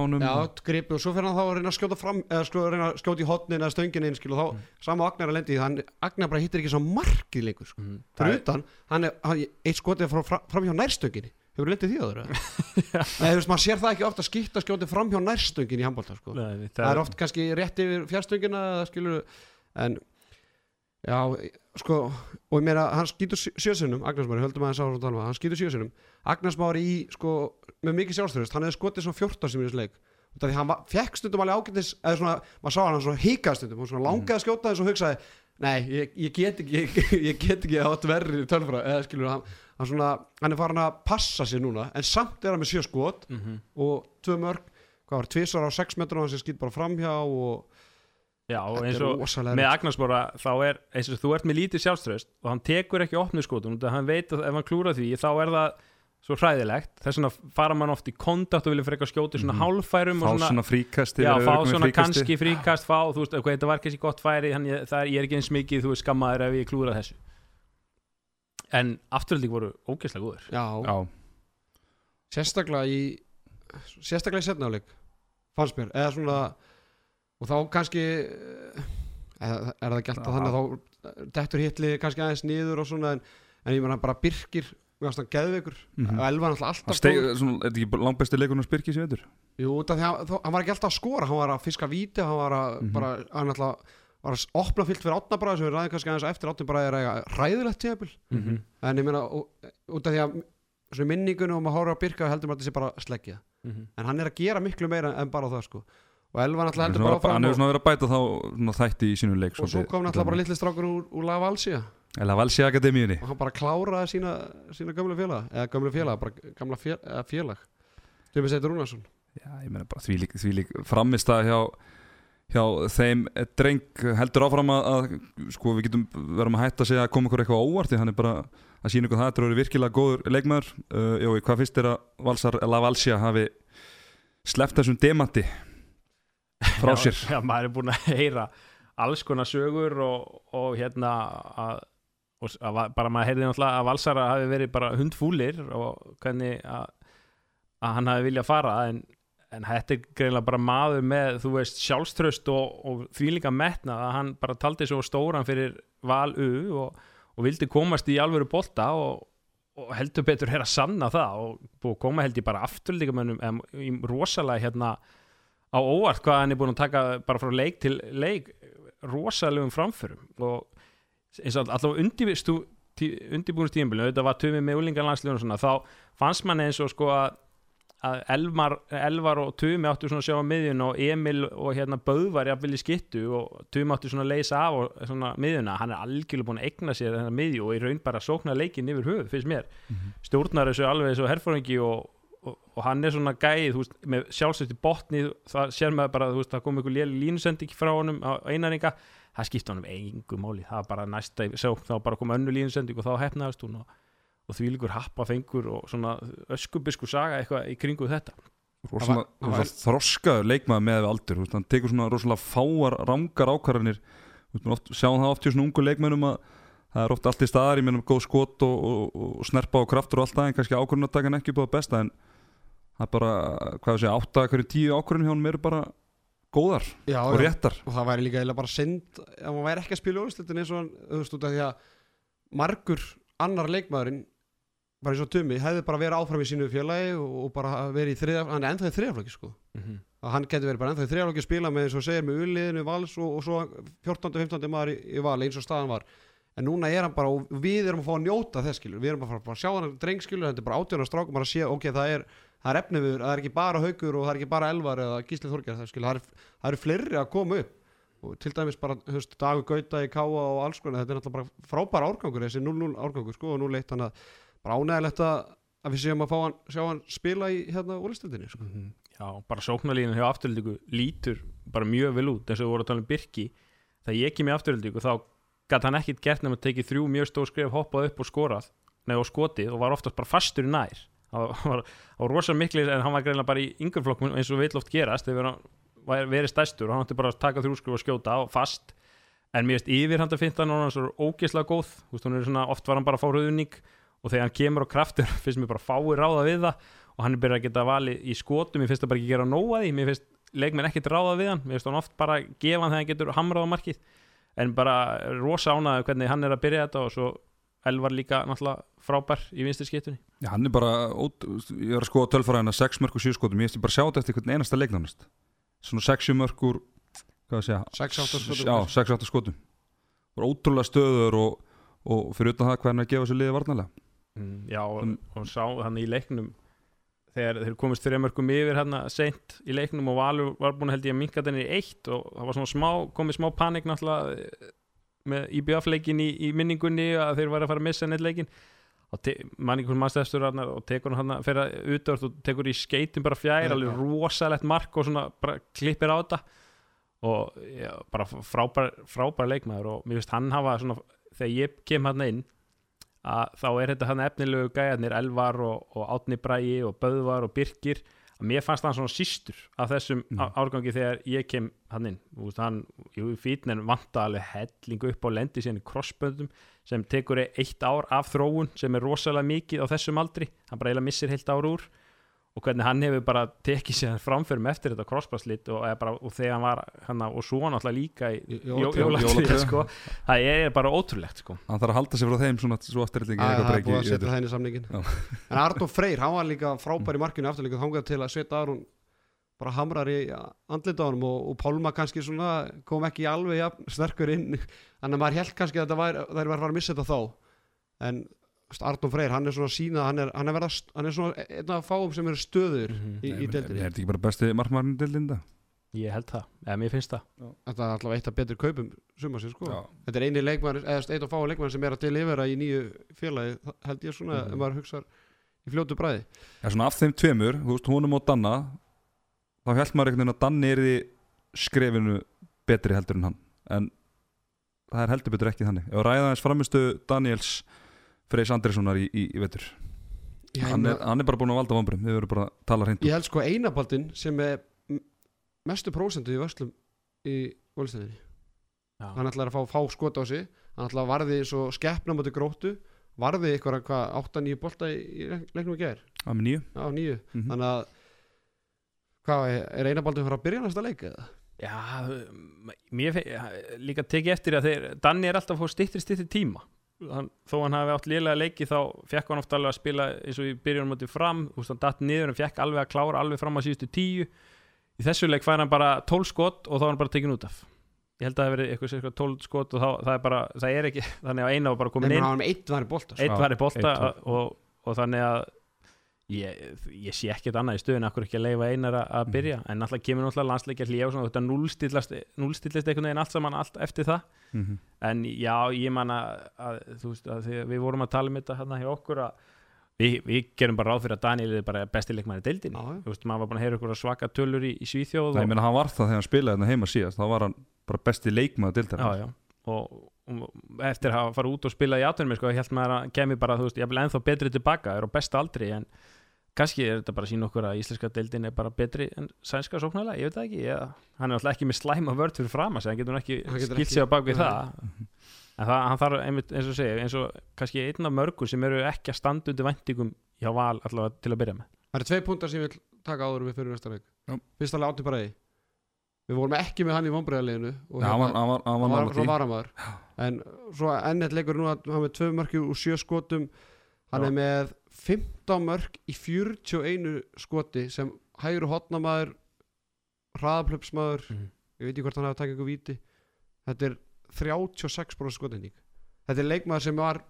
gripi og svo fer hann þá að reyna að skjóta fram eða sko reyna að skjóta í hotnin eða stöngin inn skil og þá, sama og Agnar að lendi í því hann, Agnar bara hittir ekki svo markið leikur sko. Fyrir utan, hann er hann, eitt skotið frá, frá, fram hjá nærstöngin hefur lendið því? Nei, þú veist, maður sér það ekki ofta skýtta skjótið fram hjá nærstöngin í handbólta sko. Nei, það er oft kannski rétt yfir en já, sko og ég meina, hann skýtur sjösunum Agnarsmári, höldum að hann sá svona talma, hann skýtur sjösunum Agnarsmári í, sko, með mikið sjálfstyrðist hann hefði skotið svona 14 sem í þessu leik af því hann var, fekk stundum alveg ágættis eða svona, maður sá hann hann svona hikað stundum og svona langaði að skjóta þess og hugsaði nei, ég, ég get ekki ég, ég get ekki átt verri tölfra eða skilur hann, hann svona, hann er farin að passa sér núna, en samt er hann með sjö skot Mhm. og tvö mörg hvað var, tvisar á 6 metrum hann sem skýt bara framhjá og Já, og eins og með. Agnarsbóra þá er eins og þú ert með lítið sjálfströst og hann tekur ekki opnu skotum þannig að hann veit að ef hann klúra því þá er það svo hræðilegt þess vegna fara mann oft í kontakt og vilja frekar skjóti svona Mhm. hálfærum fá svona, svona fríkasti já, fá svona fríkasti. kannski fríkast fá, þú veist, okay, þetta var kannski gott færi þannig að það er, ég er ekki eins mikið, þú veist, skammaður ef ég klúra þessu en afturhalding voru ógeðslega góður Já, já, sérstaklega í sérstaklega í setnáleik fannst mér, eða svona og þá kannski eh, er það ekki alltaf þannig að þá dettur hitli kannski aðeins niður og svona en, en ég menna bara Birkir mér fannst hann geðveikur Mhm. og Elvar alltaf alltaf er þetta ekki langbesti leikurinn að spyrkja sér veitur? Jú, út af því að þó- hann var ekki alltaf að skora hann var að fiska víti, hann var að Mhm. bara, hann alltaf var að opna fyllt fyrir átnabræði sem við ræðum kannski aðeins eftir átnabræði er ræðilegt tíðabil mm -hmm. en ég meina, og- út af því að í minningunum og maður horfir á Birka heldur maður að þetta sé bara sleggja Mhm. en hann er að gera miklu meira en bara það sko og Elvar náttúrulega heldur bara Hann áfram hefur og, svona verið að bæta þá þætti í sínu leik og svo kom náttúrulega bara litli strákur úr, úr La Valsia Eða Valsi Akademíunni. Og hann bara kláraði sína, sína gamla félag eða gamla félag, bara gamla félag, Tumi Seitur Rúnarsson. Já, ég meina bara því lík, því lík framist að hjá, hjá þeim dreng heldur áfram að, að sko við getum verðum að hætta að segja að koma ykkur eitthvað óvart hann er bara að sína ykkur það þetta er orðið virkilega góður leikmaður. Uh, Jói, hvað finnst þér að Valsar, La Valsia hafi sleppt þessum demanti frá sér. já, já, maður er búin að heyra alls konar sögur og, og hérna að, og, að, bara maður heyrði náttúrulega að Valsara hafi verið bara hundfúlir og hvernig að, að hann hafi viljað fara en, en þetta er greinlega bara maður með þú veist sjálfströst og, og því líka metna að hann bara taldi svo stóran fyrir val U og, og vildi komast í alvöru bolta og, og heldur betur er að sanna það og búið að koma held ég bara afturlíkamönnum í rosalega hérna á óvart hvað hann er búin að taka bara frá leik til leik rosalegum framförum. Og eins og allavega undirbúinustíðinbílun þetta var tömið með úlingarlandsliðun og svona þá fannst mann eins og sko að að Elmar, Elvar og Tumi áttu svona að sjá á miðjun og Emil og hérna Böðvar jafnvel í skittu og Tumi áttu svona að leysa af og svona miðjuna. Hann er algjörlega búin að egna sér þennan miðju og í raun bara sókna leikin yfir höfuð finnst mér, stjórnar þessu alveg þessu herfóringi og, og, og hann er svona gæð veist, með sjálfsvægt í botni það sér maður bara, veist, það kom einhver léli línusending frá honum á einaringa. Það skipta honum engu máli, það var bara næsta sjá, þá bara kom önnu línusending og þá hefnaðist hún og, og því líkur happa fengur og svona öskubisku saga eitthvað í kringu þetta. Rosalega, hann var- þroskaður leikmaður með aldur veist, hann tekur svona rosalega fáar rangar ákvarðanir. Oft, sjáum það oft hjá svona ungu leikmennum að það er oft allt í staðar, ég meðum góð skot og, og, og snerpa og kraftur og allt það en kannski ákvarðunartakan ekki búið að besta en það er bara, hvað ég segja, átta hverju tíu ákvarðunum hjá hann eru bara góðar já, og já. réttar og það væri líka eiginlega bara synd ef hann væri ekki að spila úrslitin eins og hann þú veist út af því að margur annar leikmaðurinn bara eins og Tumi hefði bara verið áfram í sínu félagi og, og bara verið í þriða hann er ennþá í þriðaflokki sko mm -hmm. hann getur verið bara ennþá í þriðaflokki að spila með eins og segir með uliðinu vals og, og svo 14. og 15. maður í, í val eins og staðan var en núna er hann bara og við erum að fá að njóta þess skilur við erum bara að fara að sjá hann dreng skilur þetta er bara átjóðan strákum bara að sé ok það er það er efniður, það er ekki bara haugur og það er ekki bara elvar eða gísli þorgjar það, skilur, það, er, það eru fleiri að koma upp. Og til dæmis bara höfst, dagur gauta í káa og alls konar, þetta er náttúrulega bara frábær árgangur þessi 0-0 árgangur sko og 0-1 þannig að bara ánægilegt að, við séum að hann, sjá hann spila í hérna úrlistildinni sko. Já, bara sóknarlínan hjá afturhaldingu lítur bara mjög vel út eins og við vorum að tala um Birki. Þegar ég kem í afturhaldingu þá gæti hann ekkit gert nefn að tekið þrjú mjög stór skrif hoppað upp og skorað nei og skotið og var oftast bara fastur í nær það var, var, var rosa mikli en hann var greinlega bara í yngjörflokkum eins og vill oft gerast þegar hann var verið stæstur og hann átti bara að taka þrjú skrif og skjóta og fast. En mér veist yfir hann að finna hann og svo ógeðslega góð. Veist, er svona, oft var hann bara að fá rauðning og þegar hann kemur á kraftur finnst mér bara fáir ráða við það og hann er byrjað að geta valið í skotum. Mér finnst það bara ekki gera nóga því. Mér finnst leikmenn ekkert ráða við hann. Mér finnst hann oft bara gefa hann þegar hann getur hamrað á markið. En bara rosa ánaði hvernig hann er að byrja þetta og svo Elvar líka náttúrulega frábær í vinstri skiptunni Já, hann er bara, ót, ég er að skoða tölfræðina 6 mörg og 7 skotum, ég eftir bara að sjá þetta eftir hvern einasta leiknánast svona 6 mörg úr hvað að segja, 6-8 skotum. já, 6-8 skotum. Ótrúlega stöður og, og fyrir utan það hann er að gefa sér liðið varnalega mm, já og, Um, og sá hann í leiknum þegar þeir komist þreja mörgum yfir hérna seint í leiknum og Valur var búin held ég að minka þenni í eitt og það var svona smá, komið smá panik náttúrulega með IBF-leikin í, í minningunni að þeir var að fara að missa neitt leikin og mann einhvern mannstæðstur og tekur hann að fyrir auðvörð og tekur í skeitin bara fjær, alveg rosalegt mark og svona bara klippir á þetta. Og já, bara frábær, frábær leikmaður og mér finnst hann hafa svona, þegar ég kem hann inn að þá er þetta hann efnilegu gæjarnir Elvar og, og Átni Bræi og Böðvar og Birkir mér fannst hann svona sístur af þessum Mm. árgangi þegar ég kem hann inn. Veist, hann, jú, fítnin vanta alveg hellingu upp á lendi síðan í crossböndum sem tekur eitt ár af þróun sem er rosalega mikið á þessum aldri. Hann bara eiginlega missir heilt ár úr og hvernig hann hefur bara tekið sér framförum eftir þetta crossbandslít og, bara, og þegar hann var hann og svo náttúrulega líka í jólatrið sko. það er bara ótrúlegt sko. hann þarf að halda sig frá þeim svona svo afturreitingi það er búið að setja það inn í samningin en Arnó Freyr, hann var líka frábær í markinu aftur líka þangað til að setja Aron bara hamrar í andlita á honum og, og Pálma kannski svona kom ekki alveg jafn, sterkur inn. Þannig að maður held kannski að þær var að fara að missa þetta þá. En Arnó Freyr, hann er svona sína hann er, hann er, verða, hann er svona einn af fáum sem eru stöður Mhm. í, í Er deildinni þetta ekki bara besti markmann deildinda? ég held það, eða mér finnst það þetta er alltaf eitt af betri kaupum summa sér sko Já. þetta er eini leikmann, eða eitt af fáum leikmann sem er að delivera í nýju félagi held ég svona, Mhm. ef maður hugsar í fljótu bræði Já, svona af þeim tveimur, þú veist, honum og Danna þá held maður einhvern veginn að Danni er í skrefinu betri heldur en hann en það er heldur betur ekki þannig ef að ræða þess framistu Daniels Freys Andressonar í, í, í vetur. Hann er, hann er bara búin að valda vombrum við verðum bara að tala hreint Ég held sko einabaldin sem er mestu prósentu í vörslum í völdstæðinni Já. hann ætlar að fá, fá skot á sig. Hann ætlar að varði svo skeppna mútið gróttu. Varði eitthvað hvað 8-9 bolta í, í leik- leiknum að gera að á nýju Mhm. þannig að hvað er, einabaldin fyrir að byrja næsta leik eða? Já, mér fe- líka tekið eftir að þeir, Danni er alltaf að fá stittri stittri tíma hann, þó hann hafi átt lélega leiki þá fekk hann oft alveg að spila eins og í byrjunum átti fram, þú veist hann datt niður hann fekk alveg að klára alveg fram á síðustu tíu. Í þessu leik fær hann bara 12 skot og þá er hann bara tekin út af. Ég held að það hef verið eitthvað cirka 12 skot og þá, það er bara, það er ekki þannig að eina var bara komin inn. hann var eitt væri bolta sko. eitt var í bolta eitt var- og, og þannig að ég, ég sé ekkert annað í stöðun akkur ekki að leifa einar að- að byrja? En náttúrulega kemur náttúrulega landsleikja hlýja og svona, þetta núlstillast, núlstillast einhvern veginn allt saman allt eftir það. Mm -hmm. en já, ég man að, að, þú veist, að því, við vorum að tala um þetta hérna hjá okkur að við, við gerum bara ráð fyrir að Daniel er bara besti leikmæri deildinni, Já, já. þú veist, maður var búin að heyra ykkur svaka tölur í, í Svíþjóð Nei, ég meina hann var það þegar hann spilaði hérna heima síðast þá var hann bara besti leikmaður deildar já, já, og, og eftir að farið út og spila í átunum sko, held maður að kemi bara, þú veist, ég vil ennþá betri tilbaka, er á besta aldri en kannski er þetta bara að sína okkur að íslenska deildin er bara betri en sænska sóknarlega, ég veit það ekki ég, hann er alltaf ekki með slæma vörð fyrir fram að segja, hann getur nú ekki skilt sig á bak við Nei. það. En það, hann þarf einmitt, eins og segja eins og kannski einn af mörgum sem eru ekki að standa undir væntingum hjá val allavega til að byrja með. Það eru tvei púntar sem ég vil taka áður en við fyrir næsta leik. Já. Fyrst alveg átti bara í Við vorum ekki með hann í vonbreiðarleginu Já, hann var, hann var, hann var, hann var í. varamæður en svo ennett leikur nú að hann með tvö mörki úr sjö skotum. Hann er með 15 mörk í 41 skoti sem hægri hotnamaður hraðaplöpsmaður Mhm. ég veit ekki hvort hann hafa takið eitthvað víti þetta er 36% skotinning þetta er leikmaður sem var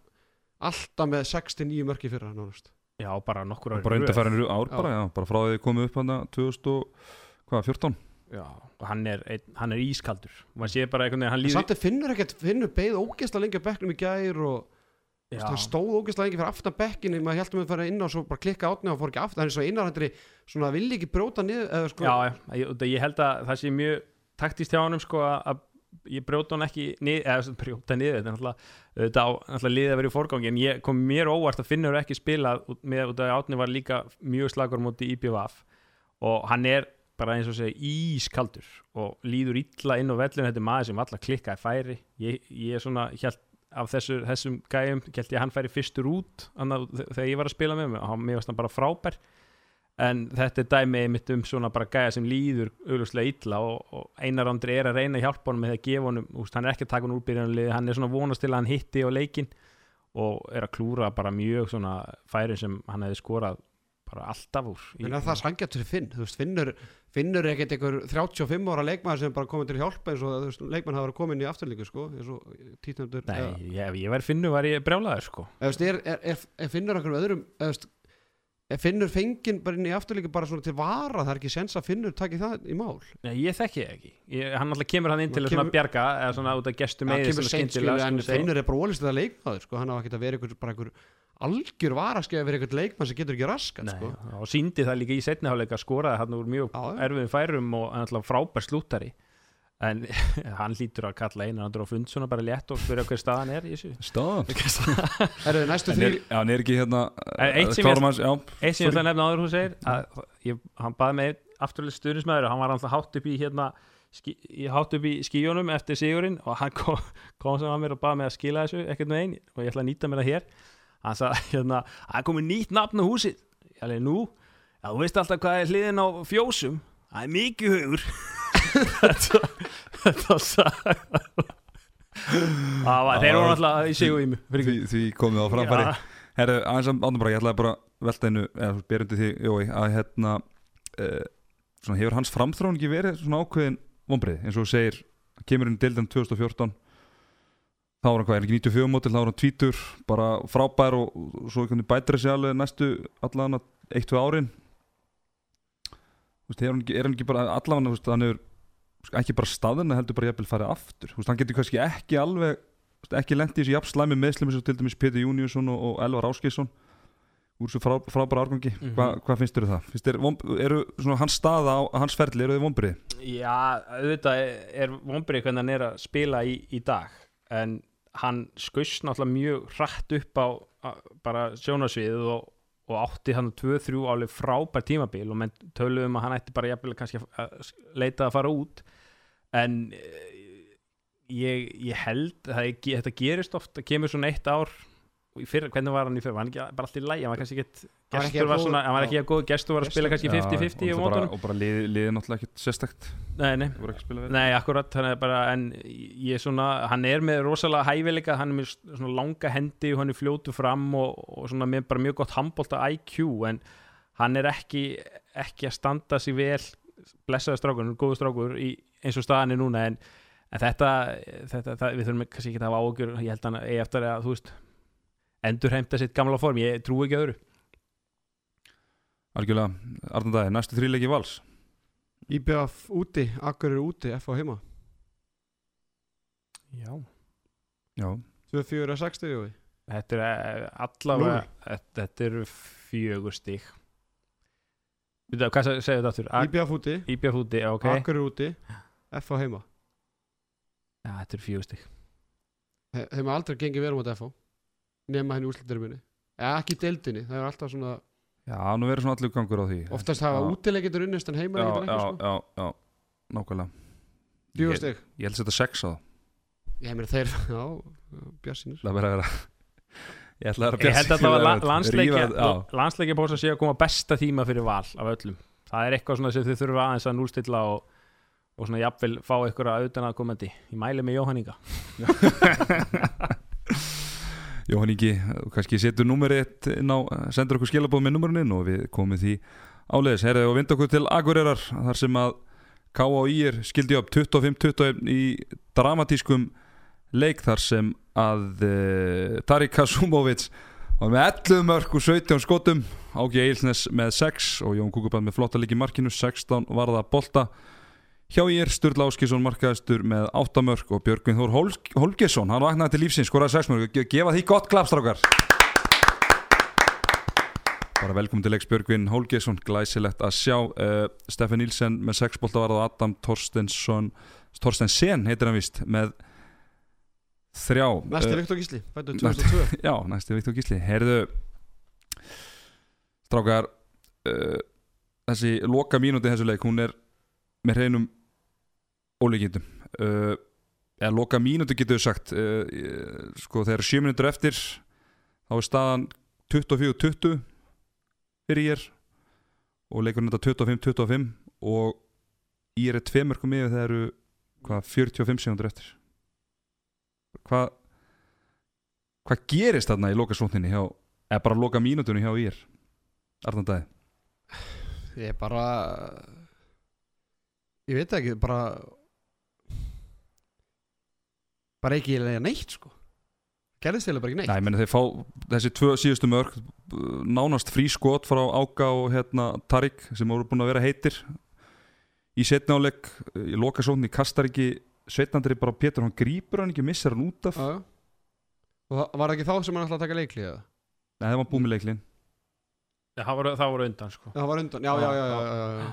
alltaf með 69 mörki fyrra nánast já, bara nokkur ári bara í röð. undarfærin ár bara, já. bara frá því þið komið upp hann 2014 já, og hann er, einn, hann er ískaldur og hann sé bara einhvern veginn, hann samt er finnur ekkert, finnur beið ógeðslega lengi að bekknum í gær og já, hann stóð ógeðslega lengi fyrir aftan bekkinni maður heldur með að fara inn og svo bara klikka átni og fór ekki aftan, það er svo einarhættri svona villi ekki brjóta niður sko, já, ég, ég held að það sé mjög taktist hjá honum sko að- ég brjóta hann ekki niður, eða brjóta niður þetta er á liðið að vera í forgangi en ég kom mér óvart að finnur ekki spila með að átni var líka mjög slagur múti IPVF og hann er bara eins og segja ískaldur og líður illa inn á vellinu. Þetta maður sem allar klikkaði færi. Ég, ég er af þessu, þessum gæjum held ég að hann færi fyrstur út annað, þegar ég var að spila með mig og mér varst hann bara frábær. En þetta er dæmi mitt um svona bara gæja sem líður augljóslega illa og, og Einar Andri er að reyna að hjálpa honum með að gefa honum, úst, hann er ekki að taka hann úr byrjanlið, hann er svona vonast til að hann hitti á leikin og er að klúra bara mjög svona færi sem hann hefði skorað bara alltaf úr en er það sangjart fyrir Finn? Þú veist, Finnur, Finnur er ekkert einhver 35 ára leikmaður sem bara komið til hjálpa eins og þú veist, leikmann hafa verið komin í afturlíku sko, eins og títnöndur Nei, ég, ég væri finnu var ég brjálaður sko. Er, er, er, er Finnur okkur öðrum eða, er Finnur fenginn bara inn í afturlíku bara svona til vara, það er ekki sens að Finnur taki það í mál. Nei, ég þekki ekki. Ég, hann alltaf kemur hann inn til að svona kemur- bjarga eða svona út af gestum kemur seint skilur en Finnur er bara ólist þetta leikmaður sko, hann hafa ekki að vera einhver algjör varaskið að vera einhver leikmann sem getur ekki raskat Nei, sko. og síndi það líka í setniháleika skoraði hann úr mjög erfiðum færum og hann alltaf frábær slúttari. En hann lítur að kalla einan andur á fund svona bara létt og spyrja hver staðan er í þessu. Staðan? Herru, næstu En þrýr er, já, hann er ekki hérna En eitt sem ég- klárum hans, já, Eitt sem ég ætla að nefna áður hún segir að ég, hann baði mig afturlega stuðnismæður og hann var alltaf hátt upp í hérna ski, í- hátt upp í skíjónum eftir sigurinn og hann kom, kom sem að mér og baði mig að skila þessu ekkert með einn og ég ætla að nýta mér það hér hann sagði hérna er komið nýtt nafn á húsið. Ég alveg nú, já þú veist alltaf hvað er hliðin á fjósum. Það er mikið hugur. Þetta þetta sagði það var, þeir voru alltaf í sigur í mig því, því komið á framfæri. Já. Herru, aðeins að ánum bara, ég ætlaði bara velta einu, eða berundi því, Jói, að hérna uh, svona, hefur hans framþróun ekki verið svona ákveðin vonbreið, eins og segir kemur inn dildan 2014 þá var hann hvað, er ekki 94 mótil, þá var hann tvítur, bara frábær og, og svo bætir þessi alveg næstu allan eitt, tvö árin veist, er hann ekki, er hann ekki bara allan, hann hefur ekki bara staðina heldur bara jafnvel farið aftur veist, hann getur kannski ekki alveg ekki lendi í þessu jafn slæmi meðslum eins og til dæmis Pétur Júniusson og, og Elvar Áskeisson úr þessu frá, frábæra árgangi Mhm. Hva, hvað finnst þér um það? Finnst þér, eru svona hans staða á hans ferli, eru þið vonbrið? Já, auðvitað er vonbrið hvernig hann er að spila í, í dag en hann skust náttúrulega mjög hratt upp á bara sjónarsviðið og, og átti hann 2-3 álega frábær tímabil og menn töluðum að hann ætti bara jafnvel kannski að- leita að fara út. En eh, ég, ég held að þetta gerist oft, það kemur svona eitt ár og í fyrra, hvernig var hann í fyrra, var hann ekki bara allt í lægi, hann var kannski ekkert gestur var svona, hann var ekki að góð gestur var að spila kannski 50-50 og, mótunum. og bara liði, liði náttúrulega ekkert sérstakt. Nei, nei. Það voru ekki að spila vel. Nei, akkurat, hann er bara en ég er svona, hann er með rosalega hæfileika, hann er með svona langa hendi og hann er fljótu fram og, og svona með bara mjög gott handbólta IQ en hann er ekki ekki að standa sig vel blessaði strákur, hann er góður strákur í, eins og staðan er núna en, en þetta, þetta það, við þurfum kannski ekki að hafa ágjör ég held hann eigi eftir að, þú veist endur heimta sitt gamla form, ég trú ekki öðru. Algjörlega, Arndan Dæði, næstu þrýleiki vals? IBF úti, Akkur er úti, F á heima. Já. Já, 2-4 að 60 Jói. Þetta er eh, allavega þetta, þetta eru fjögur stík Vita, Hvað se- segir þetta aftur? IBF úti, Íbjaf úti, ok. Akkur er úti F á heima. Já, þetta eru fjögur stík Þe- Þeim er aldrei gengið verið mot F á nema henni úrslitur minni Eða ekki í deildinni, það er alltaf svona já, nú verður svona allur gangur á því. Oftast hafa Já. útileikitur unnist en heima Já, já, sko. já, já, nákvæmlega. Fjögur Ég, stig. ég held að setja sex á það Ég meina þeir, já, bjarsinir Það verður að vera Ég ætla að vera Ég held að það var rífa- já. landsleikja bósa sé að koma besta tíma fyrir val af öllum. Það er eitthvað svona sem þau þurfa aðeins að núlstilla og, og svona jafnvel fá eitthvað að auðvitað að komandi. Ég mæli með Jóhann Inga Jóhann Ingi, kannski setur nummerið inn á, sendur okkur skilabóð með nummerinn og við komum því áleiðis herrið og vind okkur til Akureyrar þar sem að K.A.I. skildi upp 25-21 í dramatískum leik þar sem að uh, Tarik Kasumovic var með 11 mörg og 17 skotum Ági Eilsnes með 6 og Jón Kúkuband með flotta líki markinu 16 varða bolta Hjá ég er Sturla Áskisson markaðistur með 8 mörg og Björgvin Þór Hol Holgesson, hann vaknaði til lífsins, skoraði 6 mörg Ge- gefa því gott klapstrákar bara velkomin til leiks Björgvin Holgesson, glæsilegt að sjá uh, Stefan Nílsen með 6 bolta varða og Adam Torstensson Torstensen heitir hann vist með þrjá. Næsti eh, Viktor Gísli, fættu næsti- 2002 Já, næsti Viktor Gísli. Heyrðu Strákar uh, Þessi loka mínúti þessu leik Hún er með hreinum ólíkindum. Uh, Eða loka mínúti getur við sagt uh, Sko þegar sjö mínútur eftir Þá er staðan 24-20 Fyrir ég Og leikurinn þetta 25-25 Og ég er tveimörkum yfir þegar eru Hvað 45 sekundur eftir. Hvað hvað gerist þarna í loka svontinni hjá, eða bara loka mínútunni hjá ír Arndan Dæði Ég bara Ég veit ekki, bara bara ekki neitt sko. Gerðist eiginlega bara ekki neitt. Nei, meni, þeir fá þessi tvö síðustu mörg nánast frí skot frá Áka og hérna, Tarik sem voru búin að vera heitir. Í setna áleik í loka svontinni kastar ekki setnandri bara Pétur, hann grípur hann ekki, missar hann út af. Já, já. og það var ekki þá sem hann ætlaði að taka leikli eða? Nei, það var búið með leiklin Það voru, það voru undan sko. Það var undan, já, já, já, já, já, já.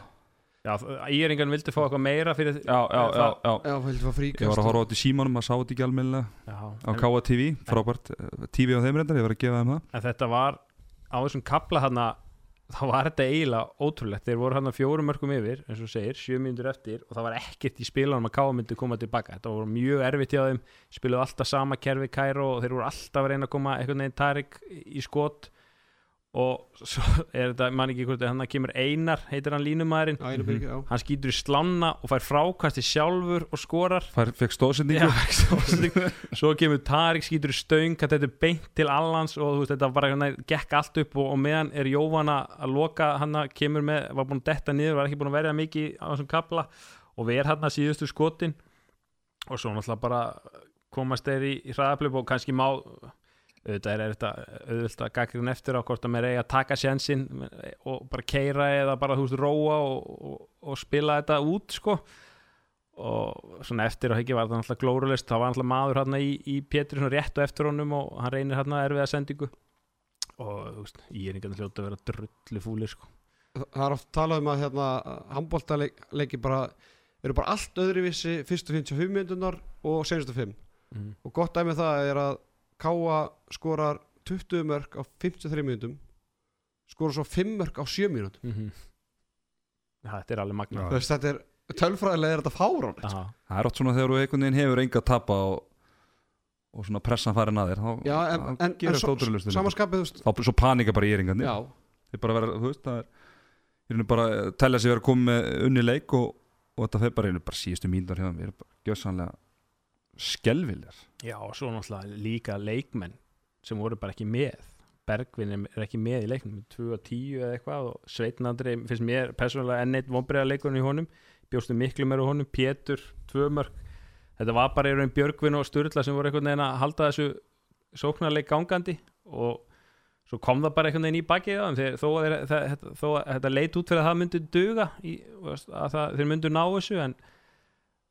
Já, Íringan vildi fá eitthvað meira fyrir Já, já, já, já. Já, vildi fá fríkast Ég var að horfa á þetta í símanum, maður sá þetta ekki almennilega. Já, á en, Káa TV, frábært eh, TV á þeim reyndar, ég var að gefa þeim það. En þetta var á þessum kapla hann þá var þetta eiginlega ótrúlegt. Þeir voru hann að fjórum mörgum yfir eins og segir, sjö mínútur eftir og það var ekkert í spilanum að Káa myndi koma tilbaka. Þetta voru mjög erfitt hjá þeim spiluðu alltaf sama kerfi Kæró og þeir voru alltaf að reyna að koma einhvern veginn Tarik í skot og svo er þetta, man ekki hvort hann kemur Einar, heitir hann línumæðurinn. Já hann skýtur í slána og fær frákasti sjálfur og skorar. Fær, Fekk stóðsendingu. Svo kemur Tarik skýtur í stöng þetta er beint til allans og þú veist, þetta bara hérna, gekk allt upp og, og meðan er Jóvan að að loka hann að kemur með, var búin að detta niður var ekki búin að verja mikið á þessum kapla og ver hann að síðustu skotin. Og svo náttúrulega bara komast þeir í, í hraðaplöp og kannski má auðvitað er þetta auðvitað að gaggrinn eftir á hvort að mér eigi að taka sjansinn og bara keira eða bara þú veist róa og, og, og spila þetta út sko. Og svona eftir á hekki var það náttúrulega glórulist þá var náttúrulega maður hérna í, í Pétur svona rétt og eftir honum og hann reynir hérna erfiða sendingu. Og þú veist, ég er einhvern hljóta að vera drullu fúli sko. Það er oft talað um að hérna handbóltaleiki bara eru bara allt öðruvísi fyrstu 55 minntunar og senustu 5 mm. og gott dæmi um það er að Káa skorar 20 mörg á 53 minútum skorar svo 5 mörg á 7 mínútum. Mm -hmm. ja, þetta er alveg magna þetta er tölfræðilega er þetta fárán Aha. Það er oft svona þegar þú einhvern veginn hefur enga að tapa og, og svona pressan farin að þér þá, Já, en, þá en, gerast svo, ótrúlega samanskapið, þá svo panika bara í eringarnir. Já, þeir bara vera, þú veist, það er ég er bara að telja sig vera að koma með unni leik og, og þetta fer bara einu bara síðustu mínútur hjá þeim, við erum bara gjössanlega skelviljar Já, og svo náttúrulega líka leikmenn sem voru bara ekki með. Bergvin er ekki með í leiknum 2 og 10 eða eitthvað og Sveitnandri finnst mér persónulega enn eitt vonbreiða leikunum í honum. Bjóstu miklu meira á honum, Pétur, tvö mörg þetta var bara í raun Björgvin og Sturla sem voru einhvern veginn að halda þessu sóknarleik gangandi og svo kom það bara einhvern veginn í bakið á þeim þó, að þetta, leit út fyrir að það myndi duga í, að það, þeir myndu ná þessu en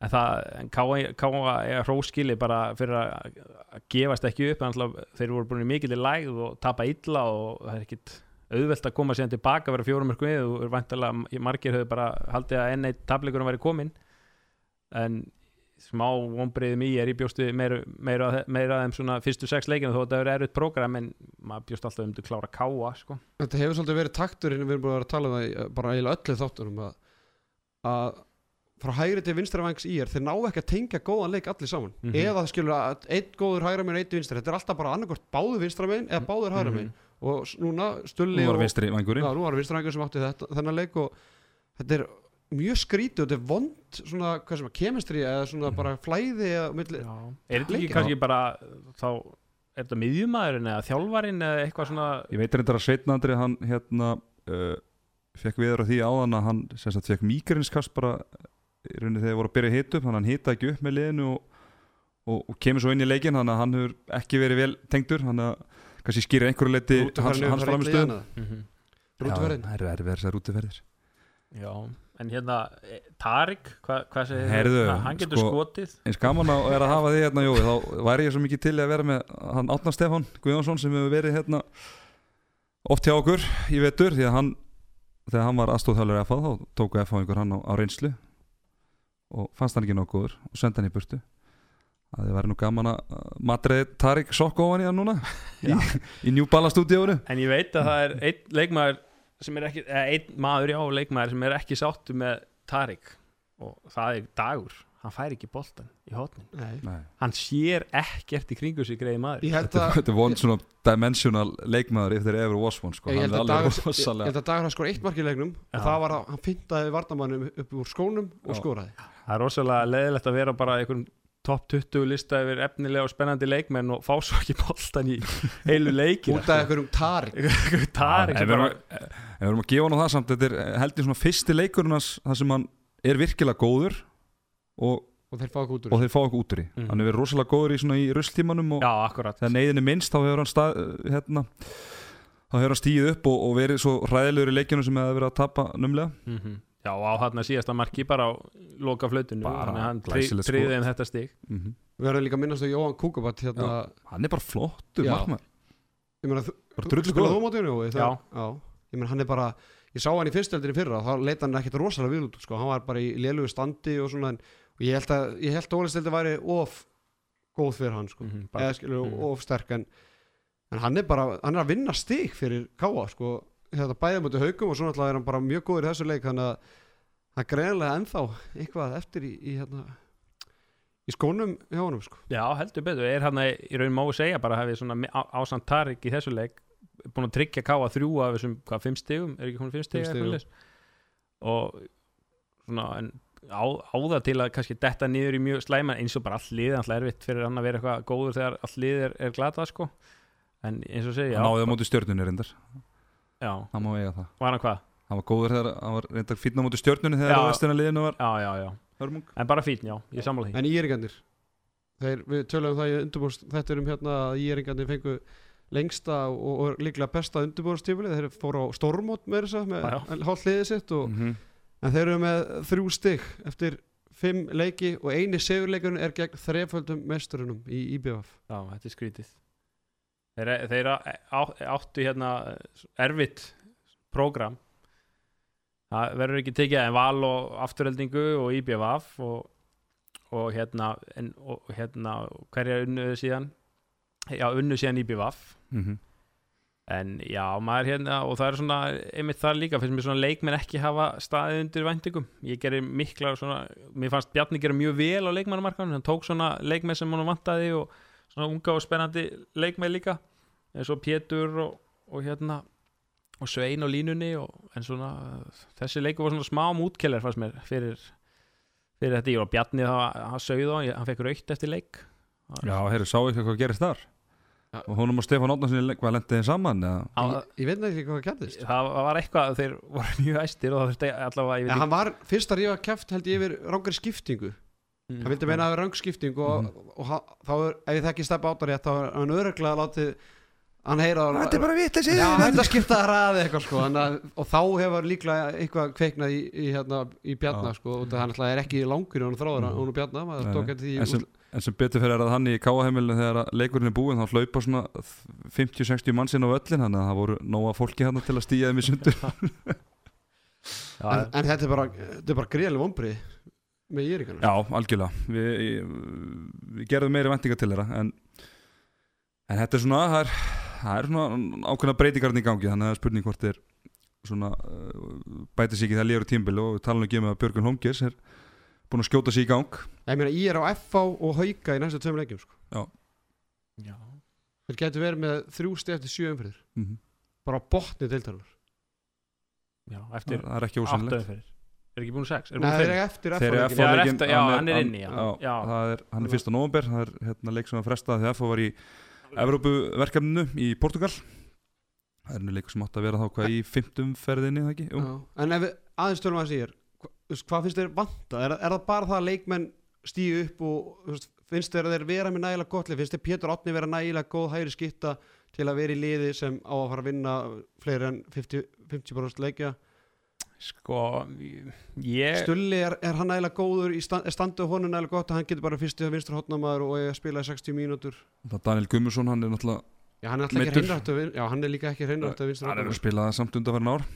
en það, en Káa er hróskili bara fyrir að að gefast ekki upp, þeir voru búin mikill í lægð og tapa illa og það er ekkit auðvelt að koma síðan tilbaka vera fjórum mörgum við og vantilega margir höfðu bara haldið að enn eitt tableikurinn væri komin en smá vonbreiðum í er í bjóstu meira, meira, meira þeim svona fyrstu sex leikinu þó að þetta er erfitt prógram en maður bjóst alltaf um til að klára Káa sko. þetta hefur svolítið verið takturinn við erum búin að vera að tala um það bara eiginlega öllu þáttunum að, að frá hægri til vinstra vangs í er þeir ná ekki að tengja góðan leik allir saman. Mhm. eða það skilur að einn góður hægra meginn og einn vinstra. Þetta er alltaf bara annarkort báður vinstra meginn eða báður hægra meginn og s- núna stulli nú var og, vinstri vangurinn. Já, nú var vinstra vangur sem átti þetta, þennan leik og þetta er mjög skrítið og þetta er vond svona, hvað sem að kemestri eða svona bara flæði eða milli, Já. er þetta ekki kannski bara þá er þetta miðjumæðurinn eða þjálfarinn eða eitthvað svona ég veit reyndar að Sveitnandri hann hérna uh, fekk viður á því áðan að hann fekk mígrinskast bara í rauninni þegar þeir voru að byrja að hita upp þannig að hann hita ekki upp með liðinu og, og, og kemur svo inn í leikin þannig að hann hefur ekki verið vel tengdur þannig að kannski skýra einhverju leiti hans, hans framistöðum Mhm. rútuferðin? Það eru erfið þessar rútuferðir. Já, en hérna eh, Tarik, hvað hva segir Heyrðu, Ha- hann getur sko- skotið. eins gaman að er að hafa því hérna Jói, þá væri ég svo mikið til að vera með hann Átnar Stefán Guðjónsson sem hefur verið hérna oft hjá okkur í vetur því að hann þegar hann var aðstóðhjálfur FH þá tóku FH einhver hann á, á reynslu og fannst hann ekki nokkuður og sendi hann í burtu. Að þið væri nú gaman að matriði Tarik sokk ofan í hann núna. Í, í New Balance stúdíónu En ég veit að það er einn leikmaður sem er ekki, eða einn maður já, leikmaður sem er ekki sáttu með Tarik. Og það er dagur hann fær ekki boltan í hotnin Nei. Nei. hann sér ekkert í kringu sig greiði maður Þetta, er von svona dimensional leikmaður there ever was one sko. Ég hann held að dagur, alveg ég, ég rosalega held að dagur hann skor eitt mark í leiknum Já. og það var að hann fintaði varnamannum upp úr skónum og Já. skoraði það er rosalega leðilegt að vera bara einhvern topp 20 lista yfir efnilega og spennandi leikmenn og fá svo ekki boltan í heilu leikin út af einhverjum tarik Tarik En við erum bara að- en við erum að gefa hann á það samt þetta er eh, held ég svona fyrsti leikurinn hans þar sem hann er virkilega góður og, og þeir fá ekki út úr og þeir fá okkur út úr í Mhm. hann er verið rosalega góður í, svona, í rusltímanum og þegar neyðin er minnst þá hefur hann stað, eh, hérna, þá hefur hann stíð upp og, og verið svo ræðilegur í leikjunum sem hefur verið að tapa numlega mm Já, á hann að síðasta marki bara á loka flautinu Bara þannig að hann glæsilegt triði skot. þeim þetta stig. Mm við verðum líka að minnast á Jóhann Kúkabat hérna, hann er bara flottur Já. markmaður. Ég meina, hann er bara ég sá hann í fyrstöldinni fyrra þá leita hann ekkert rosalega vil út sko. hann var bara í lélugu standi og svona en, og ég held að, ég held að Ólistöldi væri of góð fyrir hann sko. Mhm, bara- eða skilur Mhm. of sterk en, en hann er bara, hann er að vinna stig fyrir Káa sko, þetta bæði mútið haugum og svo náttúrulega er hann bara mjög góður í þessu leik þannig að það greinlega ennþá eitthvað eftir í, í hérna í skónum hjá honum sko. Já, heldur betur, er hann að í raun má segja bara hefði svona mi- á- ásamt Tarik í þessu leik búin að tryggja káa þrjú af þessum, hvað, fimm stigum, er ekki hún fimm svoleiðis? og svona en á, á það til að kannski detta niður í mjög slæma eins og bara all lið, alltaf erfitt fyrir hann að vera eitthvað góður þegar all lið er, er glatað sko. En eins og segja, hann náði á móti stjörnunni reyndar. Já, hann má eiga það. Var hann hvað? hann var góður þegar hann var reyndar fínn á móti stjörnunni þegar Já. restina liðinu var. Já, já, já, en bara fín, já, ég sammála því. En íringandir þeir, við tölum um það í undirbúrst þetta er um hérna að íringandir fengu lengsta og, og líklega besta undirbúrstífili þeir fóru á stormót með þess að með hálf liðið sitt og, Mhm. En þeir eru með þrjú stygg eftir fimm leiki og eini segurleikurinn er gegn þreföldum mesturunum í IBF Já, þetta er skrítið. Þeir, þeir á- áttu hérna erfitt prógram. Það verður ekki tekið en val og afturheldingu og IBVF og, og hérna en, og hérna hverja unnuðu síðan? Já, unnu síðan IBVF Mhm. En já, maður hérna og það er svona, einmitt það líka finnst mér svona leikmenn ekki hafa staðið undir væntingum. Ég gerir mikla svona mér fannst Bjarni gera mjög vel á leikmannamarkanum hann tók svona leikmenn sem hann vantaði og svona unga og spennandi leikmenn líka eins og Pétur og, og hérna og Svein og línunni og, en svona þessi leikur var svona smá mútkeller fannst mér fyrir, fyrir þetta. Ég og Bjarni það, hann sögði á, hann fekk raukt eftir leik. Já, heyrðu, sá ekki hvað gerist þar. Og honum og Stefán Átnarssoni hvað lendið þeim saman ég, ég veit ekki hvað gerðist það var eitthvað þeir voru mjög æstir og það þurfti allavega veit hann var fyrst að rífa kæft held ég yfir rángari skiptingu. Ekki hann vildi meina að það er rang skipting og, og, hann- þá er, ef ég þekki stefn áttar rétt þá er hann öruglega látið hann heyra þetta er bara vitleysi. Já, hætti að skipta það ræði eitthvað sko að, og þá hefur líklega eitthvað kveiknað í, í, hérna, í Bjarnar sko og það er ekki langur í honum þráður Mm. hún og Bjarnar, en sem, betur fyrir að hann í káaheimilinu þegar að leikurinn er búinn þá hlaupa svona 50-60 mannsinn á öllin þannig að það voru nóga fólki hann til að stíja þeim í sundur. En, en þetta er bara, þetta er bara greiðlega vombrið með Jíringarnar Já, algjörlega. Við, við gerðum meiri vendinga til þeirra en, en þetta er svona það er, það er svona ákveðna breytingarinn í gangi þannig að það er spurning hvort er svona uh, bæti sig ekki það líður tímbil og við tala nú ekki um að Björgun Holmgers er búin að skjóta sig í gang ég meina ég er á FH og Hauka í næstu tveim leikjum sko. já. þeir getur verið með þrjú stið eftir sjö umfyrir mm -hmm. bara á botni deildarinnar já, það, eftir það er ekki ósannlegt er ekki búin sex er Nei, fimm? eru eftir FH FH Já, er eftir- já, hann er inni, já. já, Já. það er, hann er fyrsta november það er hérna, leik sem var frestað þegar FH var í Evrópuverkefninu í Portugal það er nú leikur sem átt að vera þá hvað í fimmtum ferðinni það ekki? Já. en ef aðeins tölum að sér hvað finnst þér vanta? Er, er það bara það að leikmenn stíu upp og þú veist, finnst þér að þeir vera með nægilega gott lið? finnst þér Pétur Átni vera nægilega góð hægri skitta til að vera í liði sem á að fara að vinna fleiri en 50%, 50 leikja? Sko ég Stulli, er, er hann nægilega góður í stand, er standuð honum nægilega gott að hann getur bara fyrstu vinstur hotnamaður og eiga að spila í 60 mínútur? Það Daniel Gummarsson, hann er náttúrulega Já, hann er alltaf ekki Já, hann er líka ekki hreinrættu vinstur hann er að spila það samt undanfærin ár.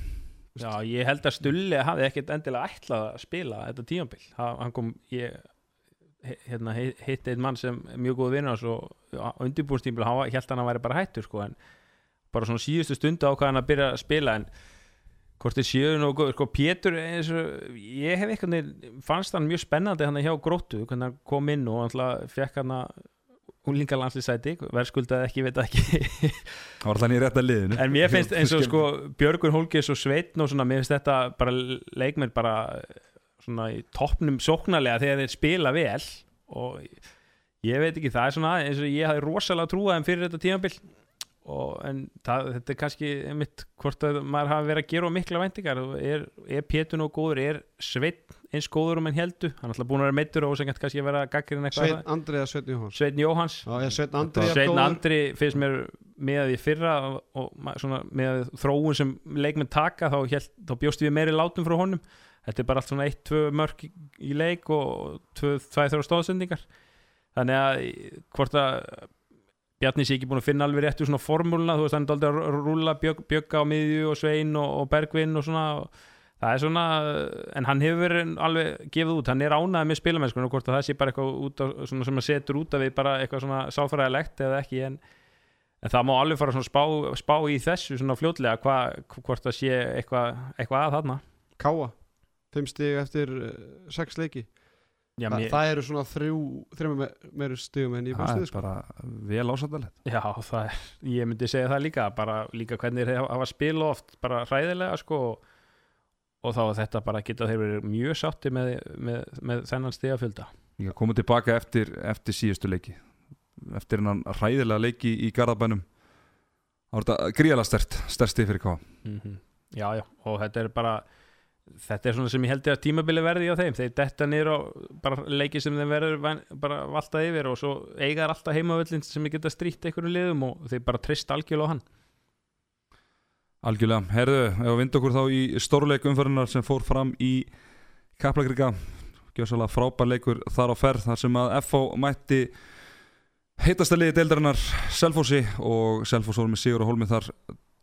Já, ég held að Stulli hafi ekkert endilega ætlað að spila þetta tíambil hann kom, ég hérna, hitt einn mann sem er mjög góð vinnur og undirbúrstímbil, hann var- hélt hann að væri bara hættur sko, bara svona síðustu stundu ákvað hann að byrja að spila en hvort þið séu nú sko Pétur og, ég hef eitthvað fannst hann mjög spennandi hann hjá gróttu hvernig hann kom inn og hann fekk hann að úlingalanslýsæti verðskuldaði ekki, veit ekki. Það var alltaf nýja rétt að liðinu. En mér finnst eins og sko Björgun Hólkis og Sveitn og svona, mér finnst þetta bara leikmenn bara svona í toppnum sóknarlega þegar þeir spila vel og ég veit ekki, það er svona eins og ég hafi rosalega trúað þeim fyrir þetta tímabil og en það, þetta er kannski mitt hvort að maður hafi verið að gera mikla væntingar. Er, er Pétur og góður, er Sveitn eins góður um enn heldu, hann er alltaf búin að vera meittur og sem kannski að vera gaggrinn eitthvað Sveinn Andri eða Sveinn Jóhans Sveitn Jóhans Sveinn Andri góður. Andri finnst mér með því fyrra og, og svona, með þróun sem leikmenn taka þá, þá bjóst við meiri látum frá honum þetta er bara allt svona 1-2 mörk í, leik og 2-3 stóðsendingar þannig að hvort að Bjarni sé ekki búin að finna alveg réttu svona formúluna, þú veist hann er aldrei að rúla bjögg, bjögga á miðju og svein og, og bergvinn og svona og það er svona, en hann hefur alveg gefið út, hann er ánæðið með spilamennskunum og hvort að það sé bara eitthvað á, svona sem að setur út af við bara eitthvað svona sáfæræðilegt eða ekki en, en það má alveg fara svona spá, spá í þessu svona fljótlega hva, hvort það sé eitthvað, eitthvað að þarna. Káa, fimm stig eftir uh, sex leiki. Já, Þa, mér, það eru svona þrjú þrjum me meiri stigum en ég er stið sko. bara vel ásættalegt já það er, ég myndi segja það líka bara líka hvernig þeir hafa spil oft bara hræðilega sko og, og þá þetta bara geta þeir verið mjög sátti með, með, með þennan stigafjölda. Ég komið tilbaka eftir, eftir síðustu leiki. Eftir hennan ræðilega leiki í Garðabænum. Það var þetta gríðalega stert stert stig fyrir hvað mm Já, já, og þetta er bara þetta er svona sem ég held ég að tímabili verði á þeim. Þeir detta niður á bara leiki sem þeim verður bara valtað yfir og svo eigar alltaf heimavöllin sem ég geta strýtt einhverju liðum og þeir bara trist algjörlega á hann. Algjörlega, herðu, ef við vind okkur þá í stórleik umförunar sem fór fram í Kaplakrika. Gjössalega frábær leikur þar á ferð þar sem að FH mætti heitasta liði deildarinnar Selfossi og Selfoss voru með Sigur og Holmi þar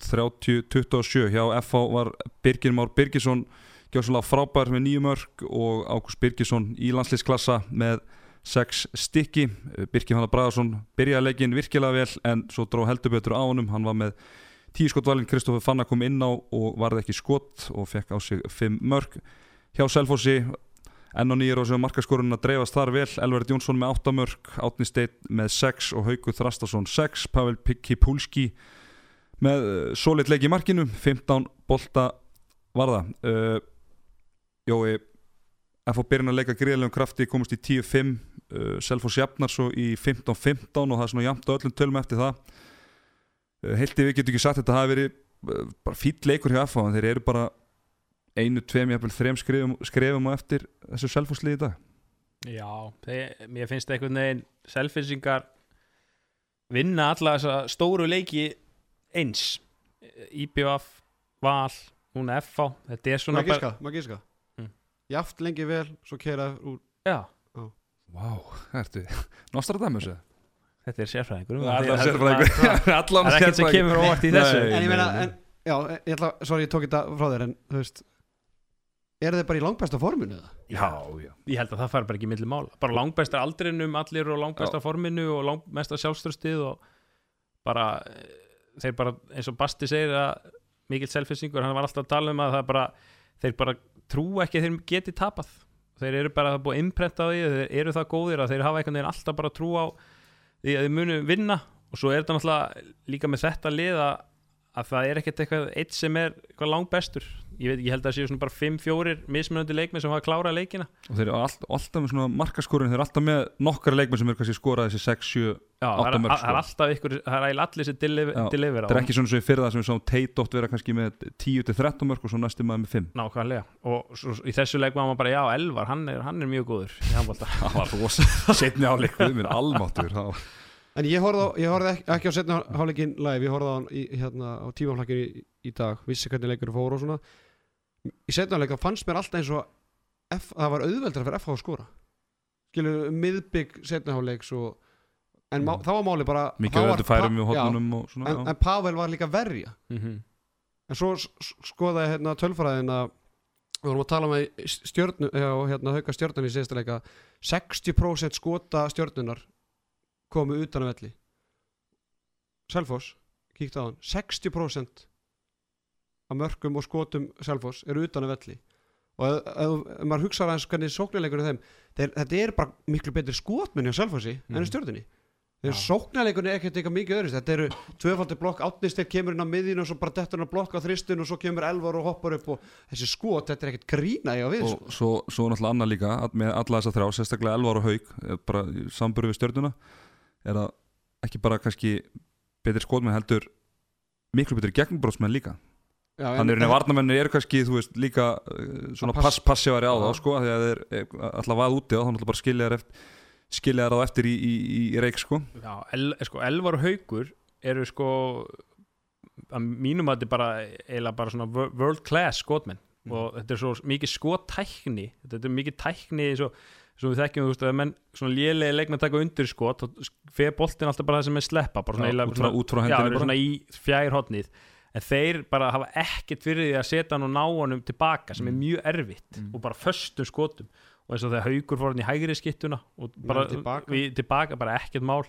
30-27 hjá FH var Birgir Már Birgisson gjössalega frábær með nýju mörg og Ágúst Birgisson í landslýsklassa með sex stykki. Birgir Hanna Bragason byrjaði leikin virkilega vel en svo dró heldur betur á honum. Hann var með tíu skotvalinn Kristoffer Fanna kom inn á og varði ekki skot og fekk á sig fimm mörg hjá Selfossi enn og nýjur og sem markaskorun að dreifast þar vel. Elverð Jónsson með 8 mörg Átni Steit með 6 og Haugur Þrastason 6 Pavel Kipulski með uh, solid leik í markinu 15 bolta varða Jói FH byrjun að leika greiðlegum krafti komist í 10-5 uh, Selfoss jafnar svo í 15-15 og það er svona jafnt á öllum tölum eftir það. Uh, heilt yfir getur ekki sagt að þetta hafi verið uh, bara fýll leikur hjá FH en þeir eru bara einu, tveim, jafnvel þrem skrefum, skrefum á eftir þessu Selfosslið í dag. Já, þeir, mér finnst einhvern veginn selfinsingar vinna alla þessa stóru leiki eins. IBF, Val, hún FH þetta er svona Maður gíska, maður gíska Mm. Jaft lengi vel, svo keira úr Já, Vá, það ertu Nostradamus eða? þetta er sérfræðingur Allan sérfræðingur. Allan Það er ekkert sem kemur óvart í þessu. En ég meina, en, já, ég ætla, sorry, ég tók þetta frá þér En, þú veist eru þeir bara í langbesta forminu eða? Já, já. Ég held að það fari bara ekki milli mála Bara langbæstar aldrinum allir og langbæstar forminu og langmesta sjálfströstið og bara eh, þeir bara, eins og Basti segir að mikill selfinsingur, hann var alltaf að tala um að það bara, þeir bara trú ekki að þeir geti tapað. Þeir eru bara búið að imprenta því þeir eru það góðir að þeir hafa einhvern veginn alltaf bara trú á því að þeir munu vinna. Og svo er þetta náttúrulega líka með þetta lið að, að það er ekkert eitthvað eitt sem er eitthvað langbestur ég veit ég held að það séu svona bara 5-4 mismunandi leikmenn sem hafa klárað leikina Og þeir eru all, alltaf með svona markaskorun Þeir eru alltaf með nokkara leikmenn sem eru kannski skorað þessi 6, 7 Já, það er, Átta mörk, það er sko. alltaf ykkur, það er eiginlega allir sem delivera Það er ekki svona við fyrir það sem við sáum oft vera kannski með 10-13 mörg og svo næstum maður með 5 nákvæmlega og svo, í þessu leik var maður bara, já, Elvar, hann er, hann er mjög góður í handbolta. Það var rosa Setni áleik Við minn almáttur En ég horfði, á, ég horfði ekki, ekki á setna hálfleikin live, ég horfði á í, hérna, á tímaflakkinu í, í dag, vissi hvernig leikur fór og svona. Í þá fannst mér alltaf eins og F, það var auðveldra fyrir FH að skora. Skilur, miðbygg setna hálfleiks og, en Mm. þá var máli bara... Mikið öllu færum í hodnunum og svona En, en Pavel var líka verja. Mm En svo s- s- skoðaði hérna tölfræðin að við vorum að tala með stjörnu, já, hérna hauka stjörnun í síðasta leika 60% skota stjörnunar komu utan af velli Selfoss, kíkta á hann 60% af mörkum og skotum Selfoss eru utan af velli og ef, maður hugsaður aðeins hvernig sóknarleikur er þeim þeir, þetta er bara miklu betri skotmenni á Selfossi mm. enn í stjörnunni þeir Já. sóknarleikurinn er ekkert eitthvað mikið öðru þetta eru tvöfaldi blokk, átnistir kemur inn á miðjun og svo bara dettur hann að blokka á þristin og svo kemur elvar og hoppar upp og þessi skot, þetta er ekkert grína ég á við sko. og svo, svo náttúrulega annað líka að með alla þessa þrjá, sérstaklega Elvar og Haug eh, bara samburu við stjörnuna er að ekki bara kannski betri skotmenn heldur miklu betri gegnbrótsmenn líka þannig er varnamennir eru kannski þú veist líka uh, svona Að pass- pass, passívari á þá Já. sko því að þeir eh, alltaf vað úti á þá náttúrulega bara skilja þær eftir skilja þær á eftir í, í, í, reik sko Já, el, sko, Elvar og Haugur eru sko að mínum að þetta er bara eiginlega bara svona wor- world class skotmenn Mm. og þetta er svo mikið skottækni þetta er mikið tækni svo svo við þekkjum, þú veist, að menn svona lélegi leikmenn taka undir skot þá fer boltin alltaf bara það sem er sleppa bara svona, Já, eiginlega út frá- svona- út frá já, hendinni eru bara. svona í fjær hotnið en þeir bara hafa ekkert fyrir því að setja hann og ná honum tilbaka sem er Mm. mjög erfitt og bara föstum skotum og eins og þegar haugur fór hann í hægri skittuna og bara Menn tilbaka. við, tilbaka bara ekkert mál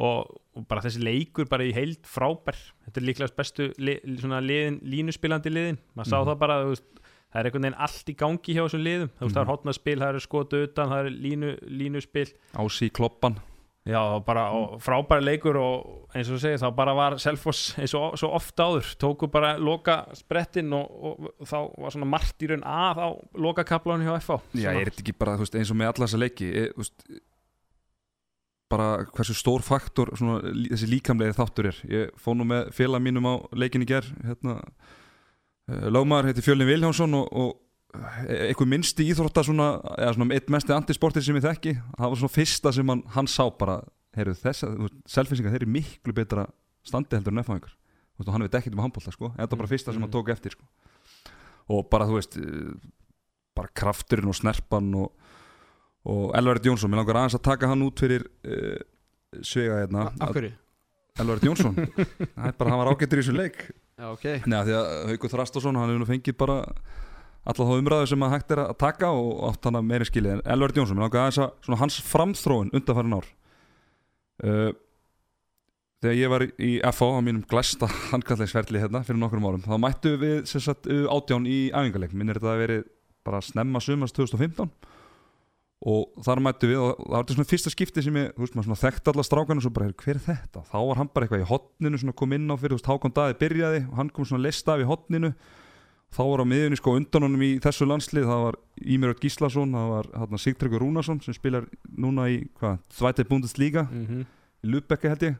og, og bara þessi leikur bara í heild frábær þetta er líklegast bestu li, liðin, línuspilandi liðin maður sá Mhm. það bara veist, það er einhvern veginn allt í gangi hjá þessum liðum þú veist, það er Mhm. hotnaspil, það er skotu utan það er línu, línuspil Ási í kloppan Já, og bara og frábæri leikur og eins og þú segir, þá bara var Selfoss eins og svo oft áður, tóku bara loka sprettin og, og, þá var svona margt í raun að á loka kaplánu hjá FH Já, er þetta ekki bara, veist, eins og með alla þessa leiki e, þú veist, bara hversu stór faktor svona, þessi líkamlega þáttur er. Ég fóð nú með félag mínum á leikin í ger hérna lögmaður heiti Fjölin Viljánsson og, og e- eitthvað minnsti íþrótta svona, eða svona eitt mesti antisportir sem ég þekki. Það var svona fyrsta sem hann, hann sá bara heyrðu þess að, selfinsingar þeir eru miklu betra standi heldur en F-fáingar og hann veit ekkert um handbólta sko, en þetta var bara fyrsta sem hann tók eftir sko. og bara þú veist eh, bara krafturinn og snerpan og, og Elvarit Jónsson mér langar aðeins að taka hann út fyrir uh, svega hérna. Af hverju? Elvarit Jónsson, það er bara hann var ágættur í þessu leik. Já, ok. Nei, því að Haukur Þrastásson, hann hefur nú fengið bara alla þá umræðu sem að hægt er að taka og átt hann að meiri skilið. En Elvarit Jónsson, að hans framþróun undanfærin ár. Uh, þegar ég var í FH á mínum glæsta handkallegsferli hérna fyrir nokkrum árum, þá mættu við sagt átján í æfingarleik, minnir þetta að verið bara snemma sumast 2015 og þar mættu við og það var þetta svona fyrsta skipti sem ég, veist þekkti alla strákanu og svo bara, "Heyrðu, hver er þetta? Þá var hann bara eitthvað í hotninu kom inn á fyrir, þú veist, Hákon Daði byrjaði og hann kom svona lista af í hotninu þá var á miðjunni sko undan honum í þessu landslið það var Ímirot Gíslason það var hérna, Sigtryggur Rúnarsson sem spilar núna í, hvað, Þvætið Bundesliga? Mm -hmm. í Lubecki held ég.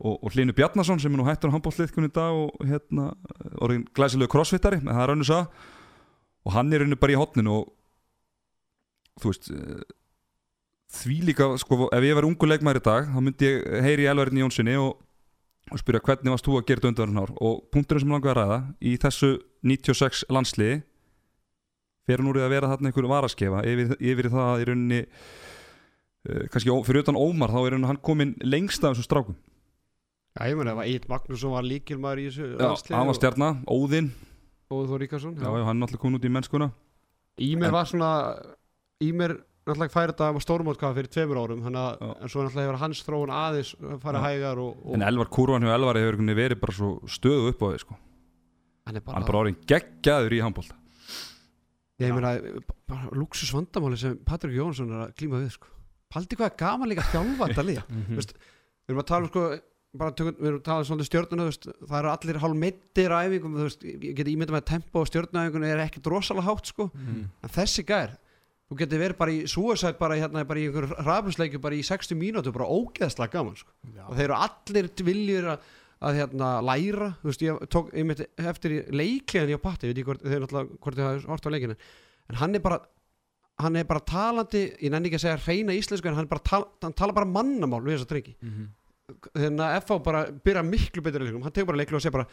Og, og Hlinu Bjarnason sem er nú hættur á handbólliðkunni í dag og hérna orðin glæsilegu crossfittari, en það er önnur sá og hann er henni bara í hotninu og þú veist eh, því líka, sko, ef ég var ungu leikmæri í dag, þá myndi ég heyri í Elvarinni Jónssoni og, og spyrja hvernig varst þú að gera þetta ár? Og punkturinn sem langar að ræða í þessu 96 landsliði fyrir núrið að vera þarna einhverju varaskefa yfir, yfir það í rauninni uh, kannski fyrir utan Ómar þá er hann komin lengst af þessum strákum Já, ég meina, það var Eitt Magnússon var líkilmaður í þessu Já, landsliði hann var stjarnar, Óðinn Og Þór Ríkarsson já, já, hann náttúrulega komin út í mennskuna Ímer En- var svona Ímer náttúrulega færi þetta á stórmótkaða fyrir tveimur árum hana, Já. en svo náttúrulega hefur hans þróun aðeins farið Já. hægar og, og en Elvar Kúrvan hjá Elvari hefur verið bara svo stöðu upp á því sko. Hann er bara, bara orðin geggjaður í handbólta ég meina bara luxus vandamáli sem Patrik Jónsson er að glíma við sko. paldi hvað er gaman líka þjálfa þetta lið Mhm. Veist, við erum að tala um sko bara tökum, við erum að tala um svolítið stjórnuna þú veist, það eru allir hálf meittir á æfingum þú veist, ég geti ímyndað með að tempo og stjórnaæfingun er ekkert rosalega hátt sko Mhm. en þessi gær, þú getur verið bara í suicide bara, í, hérna, bara í einhver raflisleikju bara í 60 mínútu, bara ógeðslega gaman sko. og þeir eru allir viljur að, að hérna, læra þú veist, ég tók einmitt eftir í leikliðan ég á patti, ég veit ekki hvort þeir náttúrulega hvort þið hafa hort á leikinu en hann er bara hann er bara talandi, ég nenni ekki að segja reyna íslensku en hann, er bara tal, hann tala bara mannamál við þess að drengi Mhm. þannig að FH bara byrja miklu betur í leikum hann tegur bara leiklu og segir bara,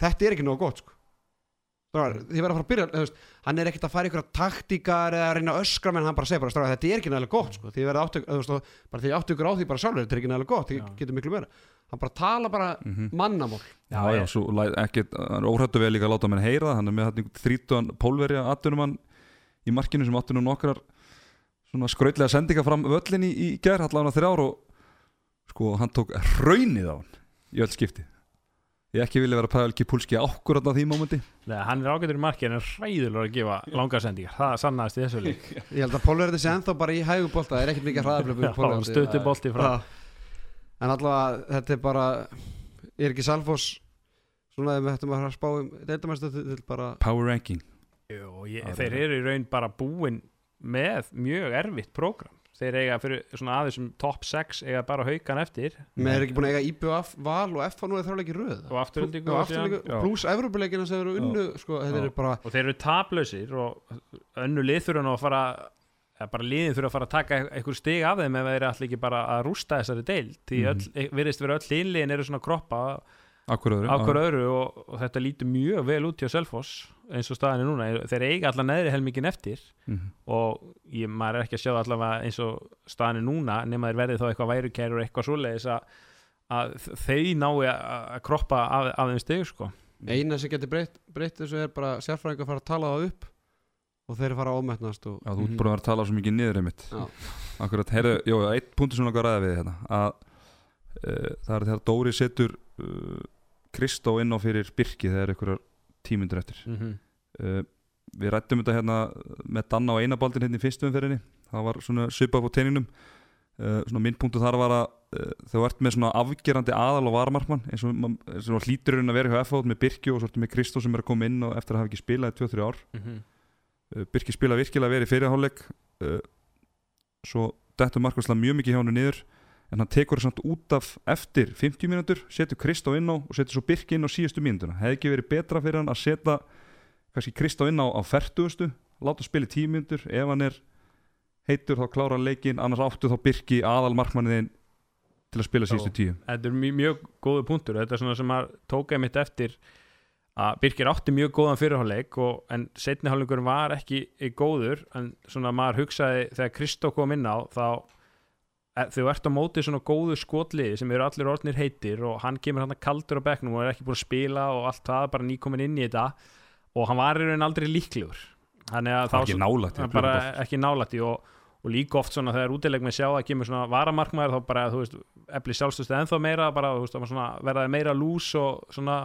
þetta er ekki nógu gott sko. Þið verða að fara að byrja þú veist, hann er ekkert að fara ykkur taktíkar eða að reyna að öskra menn hann bara segir bara, strákar, þetta er ekki nægilega gott sko. þið verða áttu, þú veist, bara þið áttu ykkur á því bara sjálfur, þetta er ekki nægilega gott, Já. getur miklu meira hann bara tala bara Mhm. mannamál Já, já, svo ekkert, hann er óhrættu vel líka að láta menn heyra það, hann er með þrítuan pólverja atvinnumann í markinu sem áttu nú nokkrar svona skrautlega sendinga fram völlin í, í gær, allavega þrjár og sko, hann tók raunið á hann í öll skipti ég ekki vilja vera Pavel Kipulski ákkurat á því mómenti. Nei, hann er ágættur í marki en er hræðilegur að gefa langar sendingar. Það sannaðist í þessu lík ég held að Pólverði sé ennþá bara í hægubólta það er ekkert mikið hraðaflöfum stötti bolti frá en allavega þetta er bara ég er ekki Salfoss svona ef við ættum að spá um deildamæstu til bara Power Ranking. Jú, ég, er þeir eru í raun bara búin með mjög erfitt prógram þeir eiga fyrir svona aðeins um top 6 eiga bara haukan eftir. Með er ekki búin að eiga IBF, Val og F nú er þráleiki röð og afturöldingu pluss Evropuleikina sem eru unnu sko, þetta Já. er bara og þeir eru taplausir og önnu lið þurfa nú að fara eða bara liðin þurfa að fara að taka einhver stig af þeim ef þeir eru allir ekki bara að rústa þessari deil því öll, virðist vera öll hinliðin eru svona kroppa Akkur öðru? af hver öðru og, og þetta lítur mjög vel út hjá Selfoss eins og staðan er núna þeir eiga allar neðri helmingin eftir Mhm. og ég, maður er ekki að sjá allavega eins og staðan er núna nema þeir verði þá eitthvað værukæri og eitthvað svoleiðis að, að þeir nái að, kroppa af, af þeim stegu sko. eina sem getur breytt, breytt þessu er bara sérfræðingar fara að tala það upp og þeir fara að ómetnast og Já, þú ert Mhm. búin að tala svo mikið niður einmitt Já. Akkurat, heyrðu, jú, eitt punktur sem langar að ræða við hérna að uh, það er þegar Dóri setur uh, Kristó inn á fyrir Birki þegar einhverjar tímundur eftir. Mm -hmm. uh, Við rættum þetta hérna með Danna og Einabaldin hérna í fyrstu umferðinni. Það var svona svipað á teiningnum uh, svona minn punktu þar var að uh, þú ert með svona afgerandi aðal og varmarkmann eins og, eins og hlýturinn að vera hjá FH með Birki og svo ertu með Kristó sem er að koma inn og eftir að hafa ekki spilað í 2-3 ár. Uh, Birki spila virkilega verið fyrir hálfleik. Uh, svo dettur Markvæsla mjög mikið hjá hann niður en hann tekur það samt út af eftir 50 mínútur, setur Kristó inn á og setur svo Birki inn á síðustu mínútuna. Hefði ekki verið betra fyrir hann að setja kannski Kristó inn á, á 40 láta spila í 10 mínútur. Ef hann er heitur þá klára hann leikinn annars áttu þá Birki aðal markmanniðin til að spila síðustu 10 Þetta er mjög, mjög góðu punktur. Þetta er svona sem að tóka mitt eftir að Birkir átti mjög góðan fyrirháleik og, en setniháleikurinn var ekki góður en svona maður hugsaði þegar Kristó kom inn á þá e, þau ert á móti svona góðu skotliði sem eru allir orðnir heitir og hann kemur hann kaldur á bekknum og er ekki búin að spila og allt það bara nýkomin inn í þetta. Og hann var í raun aldrei líklegur. Þannig að það er bara ekki nálægt í og, og líka oft svona þegar útileg með sjá að kemur svona varamarkmaður þá bara þú veist efli sjálfstöðstu ennþá meira bara þú veist það var svona verðaði meira lús og svona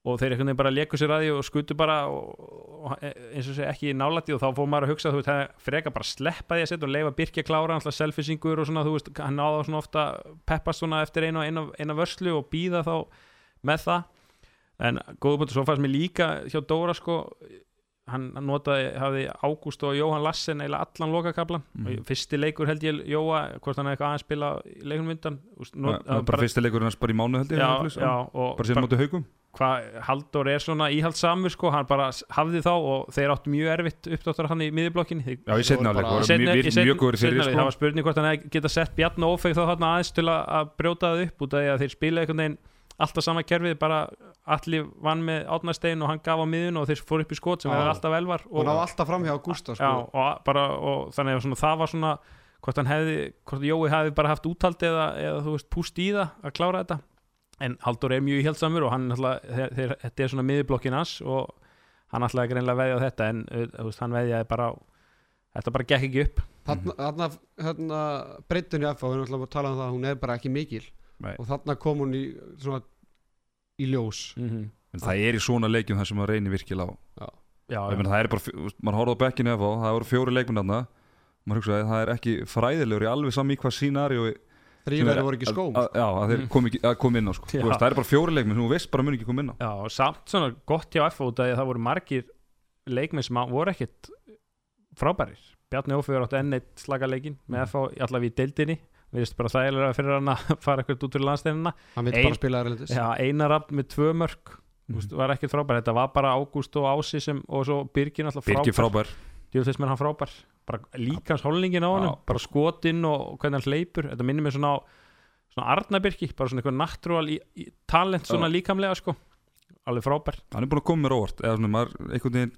og þeir einhvern veginn bara leku sér að því og skutu bara og, og eins og sé ekki nálægt í og þá fór maður að hugsa þú veist það freka bara sleppa því að setja og leifa Birkja klára alltaf selfisingur og svona þú veist hann náða svona ofta peppast svona eftir eina, eina, eina vörslu og býða þá með það. En góðu punktur svo fannst mér líka hjá Dóra sko hann notaði, hafði Ágúst og Jóhann Lassen eiginlega allan lokakablan og fyrsti leikur held ég Jóa hvort hann hefði eitthvað aðeins spila í leikunum vindan Það var bara fyrsti leikurinn hans bara í mánu held ég já, eflaust, já, bara síðan móti haugum hvað Halldór er svona íhaldsamur sko, hann bara hafði þá og þeir áttu mjög erfitt uppdáttur hann í miðjublokkinni Já, bara- seinni hálfleik, sko. það var spurning hvort hann geta sett Bjarn og Ófeig þá aðeins til að, að brjóta það upp út af því að þeir spila einhvern veginn alltaf sama kerfið, bara allir vann með átnæstein og hann gaf á miðun og þeir fór upp í skot sem Já. er alltaf elvar og ná alltaf fram hjá já, sko. og, bara, og þannig að það var svona hvort hefði, hvort Jói hefði bara haft úthaldi eða, eða þú veist púst í það að klára þetta en Halldór er mjög íhjaldsamur og hann alltaf, þetta er svona miðurblokkin hans og hann alltaf greinlega veðja á þetta en uh, veist, hann veðjaði bara þetta bara gekk ekki upp þarna, þarna breytun í FH við erum alltaf að tala um það að hún er bara ekki mikil Nei. og þarna kom hún í svona í ljós mm -hmm. En það er í svona leikjum það sem maður reynir virkilega á já, Ég já. meina, það er bara, maður horfði á bekkinu ef það voru fjóri leikminn þarna maður hugsaði það er ekki fræðilegur í alveg sami í hvað sínari þrýverði voru ekki skóm já, að þeir Mm. kom, ekki, að kom inn á sko. Já. Þú veist, það er bara fjóri leikminn sem þú veist bara mun ekki koma inn á já, samt svona gott hjá F út af því að það voru margir leikmið sem að- voru ekkit frábærir Bjarni Ófegur átti enn eitt slagaleikin með F allavega í deildinni við veist bara þægilega fyrir hann að fara eitthvað út fyrir landsteinina hann Ein- bara spila erlendis. Já, einar afn með tvö mörg mm. Var ekkert frábær, þetta var bara Ágúst og Ási sem, og svo Birgin alltaf frábær, frábær. Jú, þess með hann frábær. Bara líkans holningin á hann bara skotinn og hvernig hann hleypur. Þetta minnir mér svona á svona Arnabirki, bara svona eitthvað í talent svona Já. líkamlega sko alveg frábær. Hann er búin að koma mér óvart eða svona, maður, einhvern veginn,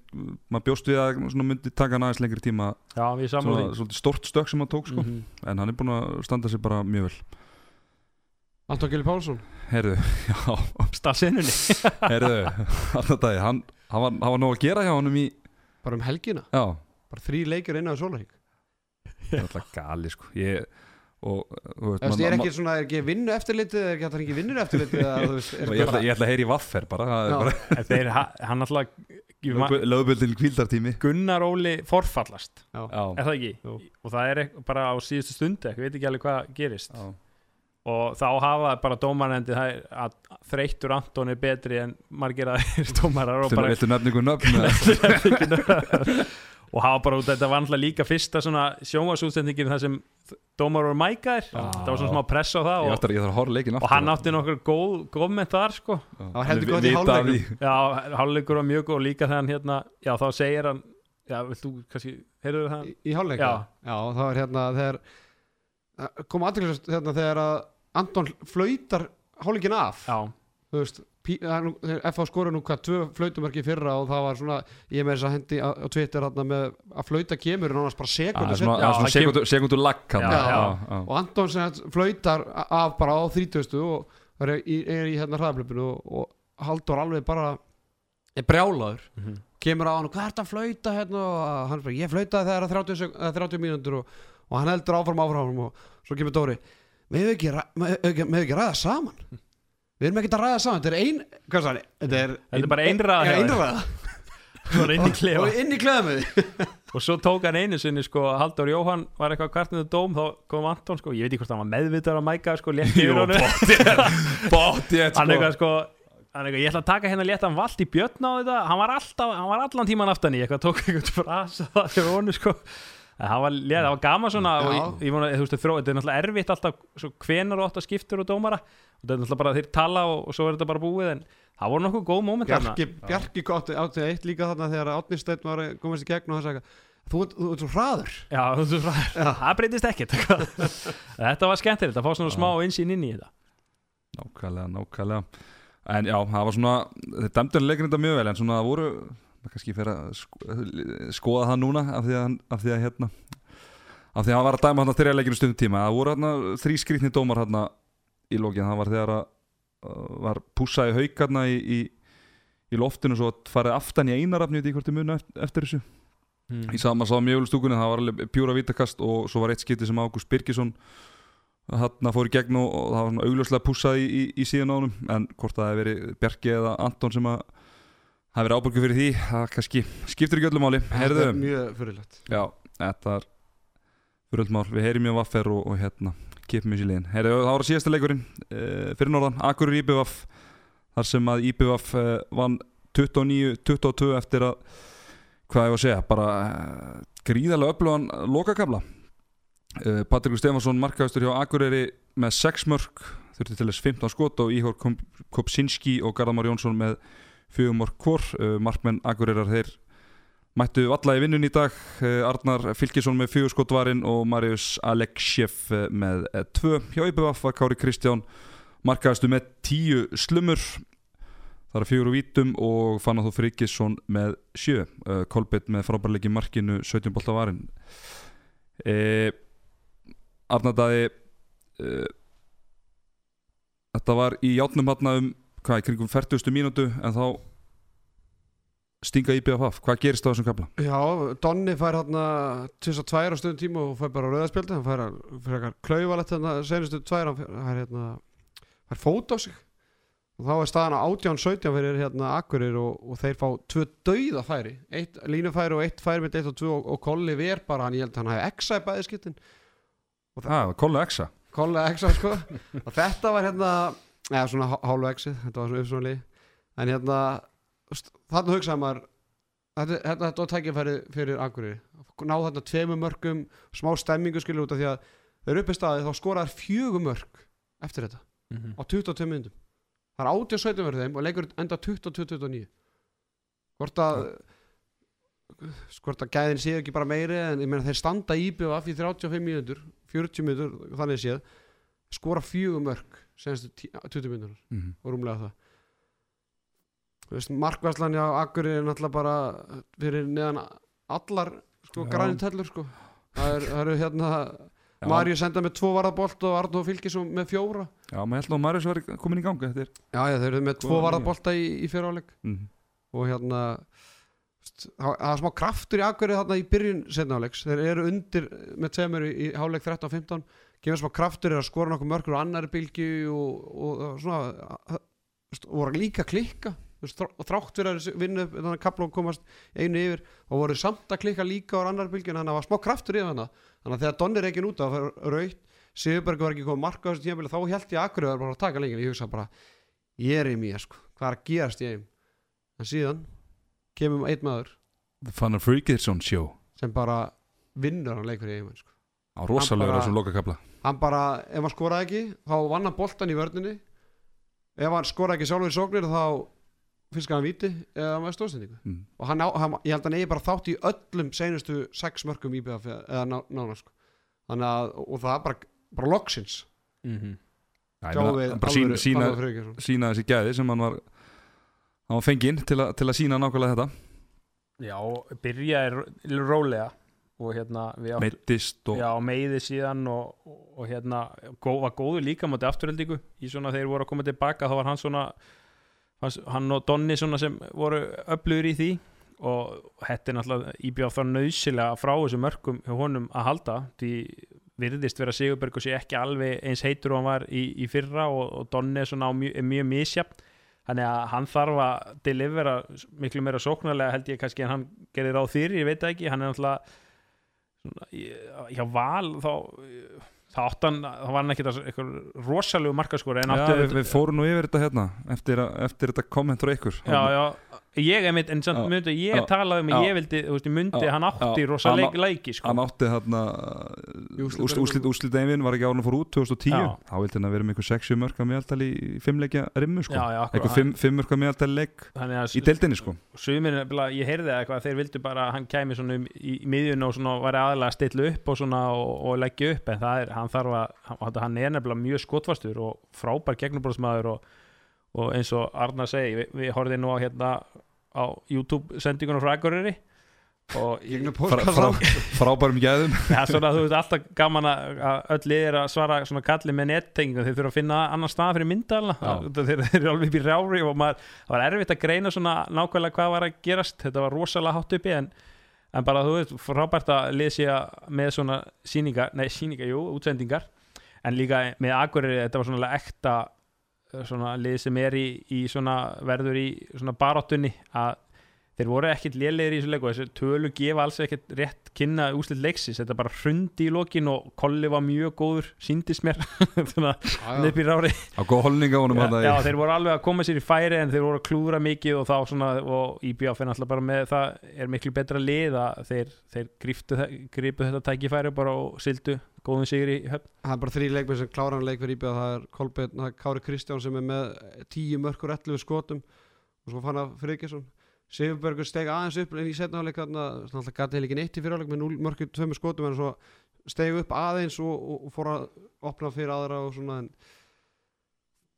maður bjóst við að svona myndi taka hann aðeins lengri tíma. Já, við svona, svolítið stort stök sem hann tók sko. mm en hann er búin að standa sig bara mjög vel. Anton Gili Pálsson? Herðu, já, Stafsinnunni herðu Alltaf dagi, hann, hann, var, hann var nóg að gera hjá honum í bara um helgina? Já, bara þrý leikir inn á sólarík það er alltaf gali sko. Ég, og, þú veist, Þú man- ég er ekki svona, er ekki vinnu eftirlitið er ekki hægt að þú veist, er ég, ætla, bara, ég ætla að heyri vaffer bara, er bara Þeir, ha- hann alltaf lögböldin kvildartími Gunnar Óli forfallast já, er það ekki? Jú. og það er bara á síðustu stundu ég veit ekki alveg hvað gerist já. og þá hafa bara dómarendi það er að þreyttur Anton er betri en margir aðeir dómarar og Viltu bara viltu nefningu nöfn eða? og hafa bara út þetta var alltaf líka fyrsta svona sjónvarsútsendingin þar sem dómar voru mækaðir Já. það var svona smá press á það Ég og, ætla ég þarf að horfa leikin og hann átti nokkur góð komment þar sko. Það var heldur gott í hálfleiknum. já, hálfleikur var mjög góð og líka þegar hann hérna já þá segir hann já, vilt þú kannski, heyrðu það? Í, í hálfleika Já. já, það var hérna þegar eh, kom aðeinslega hérna þegar að Anton flautar hálfleikin af. Já, þú veist, Er FH skoru nú hvað tvö flautumörki fyrra og það var svona ég með þess að hendi á, Twitter þarna með að flauta kemur nánast bara Það sekundu lag Já, já. og Anton sem sagt flautar af bara á 30 og er í, er í hérna hraðablöpunu og, og Haldur alveg bara er brjálaður. Mhm. kemur á hann og hvað er þetta að flauta hérna? Og hann bara ég flautaði þegar að 30, sek- eða 30 mínútur og, og hann heldur áfram áfram og svo kemur Dóri með við við ekki, ekki ræða saman við erum ekkert að ræða saman þetta er ein, hvað sagði, þetta er Þetta er bara einræða í klefa. og inn í kleða með því og svo tók hann einu sinni sko Haldur Jóhann var eitthvað kvartinu dóm þá kom Anton sko, ég veit ekki hvort hann var meðvitar að mæka sko, létt Jú, yfir Bóttið hann eitthvað sko hann eitthvað, ég ætla að taka hérna léttan vald í björn á þetta. Hann var alltaf, hann var allan tíman aftan í eitthvað tók eitthvað frasa það fyrir honu sko það var, það var gaman svona og ég, ég vona, þú veist, þetta er náttúrulega erfitt alltaf svo hvenar og að skiptur og dómara. Og þetta er náttúrulega bara þeir tala og, og svo er þetta bara búið en það voru nokkuð góð moment þarna. Bjarki, Bjarki átti, átti eitt líka þarna þegar Átni Steinn var að komast í gegn og það sagði þú, ert- þú ert svo hraður. Já, þú veist, það- það breytist ekkert. Þetta var skemmtilegt að fá svona smá insýn inn í þetta. Nákvæmlega, nákvæmlega. En já, það var svona Þeir dæmdur leikinn þetta mjög vel En svona það voru maður kannski fyrir að sko, skoða það núna af því að, af því að hérna af því að hann var að dæma hann að þrjá leikinu stundum tíma. Það voru hérna þrý skrýtni dómar hérna í lókin, það var þegar að uh, var pússa í hauk hérna í, í, í loftinu svo farið aftan í einarafni, ég veit ekki hvort ég muni eftir, eftir þessu. Mm. í sama sá mjögulstúkunni, það var alveg pjúra vítakast og svo var eitt skipti sem Ágúst Birgisson hann fór í gegn og, og það var augljóslega pússað í, í, í síðan ánum en hvort það hefði verið Bjarki eða Anton sem að hafi verið ábyrgu fyrir því það kannski skiptir ekki öllum máli. Þetta er mjög fyrirlegt já, þetta er fyrir öllum mál, við heyrim mjög vaffer og, og hérna, kipum þessi liðin. Heyrðu, það var síðasta leikurinn uh, fyrir norðan, Akurur Íbjöfaf þar sem að Íbjöfaf uh, vann 29-22 eftir að hvað ég var að segja, bara uh, gríðarlega öflugan lokakabla Patrikur Stefansson markaðustur hjá Akureyri með 6 mörg þurfti til þess 15 skot og Íhor Kopsinski og Garðamár Jónsson með 4 mörg hvor, uh, markmenn Akureyrar þeir mættu valla í vinnun í dag. Uh, Arnar Fylkisson með 4 skot varinn og Marius Aleksjev uh, með 2 hjá IBVF var Kári Kristján markaðustu með 10 slumur. Það er fjögur úr vítum og Fannar Þó Frikisson með sjö. Kolbett með frábærleiki markinu 17 bolta varinn. E, Arnardæði e, Þetta var í játnum hann um hvað, í kringum 40. mínútu en þá stinga IBFF, hvað gerist á þessum kapla? Já, Donni fær hérna til þess að tværa stundum tíma og fær bara rauðarspjaldi hann fær, fær klauvalett hérna senustu tværa, hann fær hérna fær fót á sig. Og þá er staðan á 18-17 fyrir hérna Akkurir og, og þeir fá tvö dauða færi. Eitt línufæri og eitt færi með 1 og 2 og, og Kolli ver bara, hann ég held að hann hafi exa í bæði skiptin. Það, Kollu Exa. Kolli exa sko. Og þetta var hérna, eða svona há- hálfu exið, þetta var svona uppsvonli en hérna, þarna hugsaði maður þetta, þetta, þetta var tækifæri fyrir Akureyri. Ná þarna tveimu mörgum smá stemmingu skilur út af því að þau eru upp í staði þá skoraðar fjögur mörg eftir þetta Mhm. á 22 minnum það er 80-17 verið þeim og leikur enda 22-29 hvort að hvort að gæðin séu ekki bara meiri en ég meina þeir standa í BVF í 35 mínútur 40 mínútur þannig séð skora fjögur mörg senstu 20 mínútur mm. og rúmlega það Þú veist, markværslan hjá Akkurir er náttúrulega bara fyrir neðan allar sko, Já. grænum tellur sko. það, er, eru hérna Já. Maríu senda með tvo varðabolt og Arnó Fylkisson með fjóra Já, maður held að Marius var komin í er já, já, þeir eru með tvo Góða varðabolta í, í fjóraáleik mm. og hérna það er smá kraftur í Akkurir þarna í byrjun setnáleiks, þeir eru undir með tveimur í, í háleik 13-15 gefur smá kraftur að skora nokkuð mörgur og annari bylgju og, og, og svona voru líka klikka og þrátt fyrir að vinna upp þannig að kapla og komast einu yfir og voru samt að klikka líka á annari bylgju þannig að það var smá kraftur í hana þannig að þegar Donni er ekki út af raut Sigurberg var ekki komið marka á þessu tímabili þá held ég að Akkurir var bara að taka lengið ég hugsa bara, ég er í mér sko. hvað er að gerast eim en síðan kemur einn maður The Fannar Frikisson show sem bara vinnur hann leikur í eigum sko. á rosalega þessum lokakabla hann bara, ef hann skoraði ekki þá vann hann boltan í vörninni ef hann skoraði ekki sjálfur í sóknir þá fiskar hann víti eða með stóðsendingu mm. og hann, hann, ég held að hann eigi bara þátt í öllum seinustu sex mörgum í BF eða ná, nána sko. þannig að, og það er bara, bara loksins Mhm. Hann bara sína, sína, sína þessi gæði sem hann var hann var fenginn til, að- til að sína nákvæmlega þetta Já, byrjaði rólega og hérna meittist og Já, meiði síðan og, og, og hérna gó, var góður líka mátti afturheldingu í svona þeir voru að koma tilbaka þá var hann svona hans, hann og Donni svona sem voru öflugur í því og er náttúrulega íbjáð þá nöðsilega frá þessum mörgum honum að halda því virðist vera Sigurberg og sé ekki alveg eins heitur og hann var í, í fyrra og, og Donni er svona mjög, mjög misjafn. Þannig að hann þarf að delivera miklu meira sóknarlega held ég kannski en hann gerir á þýr, ég veit ekki. Hann er náttúrulega hjá val þá þá átt hann, þá var hann ekkit eitthvað rosalegu markaskóri Já, við, við fórum nú yfir þetta hérna eftir, eftir þetta komment frá ykkur. Já, já, ég er mitt en samt Já, myndi, ég já, talaði um að ég vildi, þú veist, ég myndi hann átti já, rosaleg hann á- leiki sko. hann átti þarna úrslit, úrslitæfin var ekki ánum fór út 2010 Já. þá vildi hann að vera með einhver 60 mörka meðaldal í fimmleikja rimmu sko. Einhver 5 fimm mörka meðaldal að í deildinni sko. Sumir, ég heyrði eitthvað þeir vildu bara að hann kæmi svona um, í, í miðjun og svona væri aðalega að stilla upp og svona og, og leggja upp en það er, hann þarf að, hann, hann er nefnilega mjög skotfastur og frábær gegnubróðsmaður og, og eins og Arnar segi, við, við horfðum nú á hérna á YouTube sendingunum frá Akureyri og ég, podcast. Frá, frábærum gæðum. Er svona, þú veist, alltaf gaman að að öll er að svara svona kalli með nettengingum, þeir þurfa að finna annan stað fyrir myndalna, þeir, þeir eru alveg upp í rjári og maður, það var erfitt að greina svona nákvæmlega hvað var að gerast, þetta var rosalega hátt uppi en, en bara þú veist, frábært að lesa með svona síningar, nei síningar, jú, útsendingar. En líka með Akureyri, þetta var svona ekta svona lið sem er í, í svona verður í svona baráttunni að þeir voru ekkit lélegir í þessu leiku þessu tölu gefa alls ekkit rétt kynna úslit leiksis, þetta bara hrundi í lokin og Kolli var mjög góður síndist mér. Þannig að í rári á góð holninga honum já, þarna já, í- þeir voru alveg að koma sér í færi en þeir voru að klúðra mikið og þá svona og IBF er náttúrulega bara með það er miklu betra lið að þeir, þeir gripu þetta tækifæri bara og sildu góðum höfn. Það er bara þrý leikmenn sem klára hann leik fyrir íbjöð það er Kolbeinn, það er Kári Kristján sem er með 10 mörkur 11 skotum og svo fann að Friðgjesson Sigurbergur steg aðeins upp en í setnaháleik þannig að gæti heil ekki neitt í fyrirháleik með 0 mörkur 2 skotum en svo steg upp aðeins og, og, og fór að opna fyrir aðra og svona en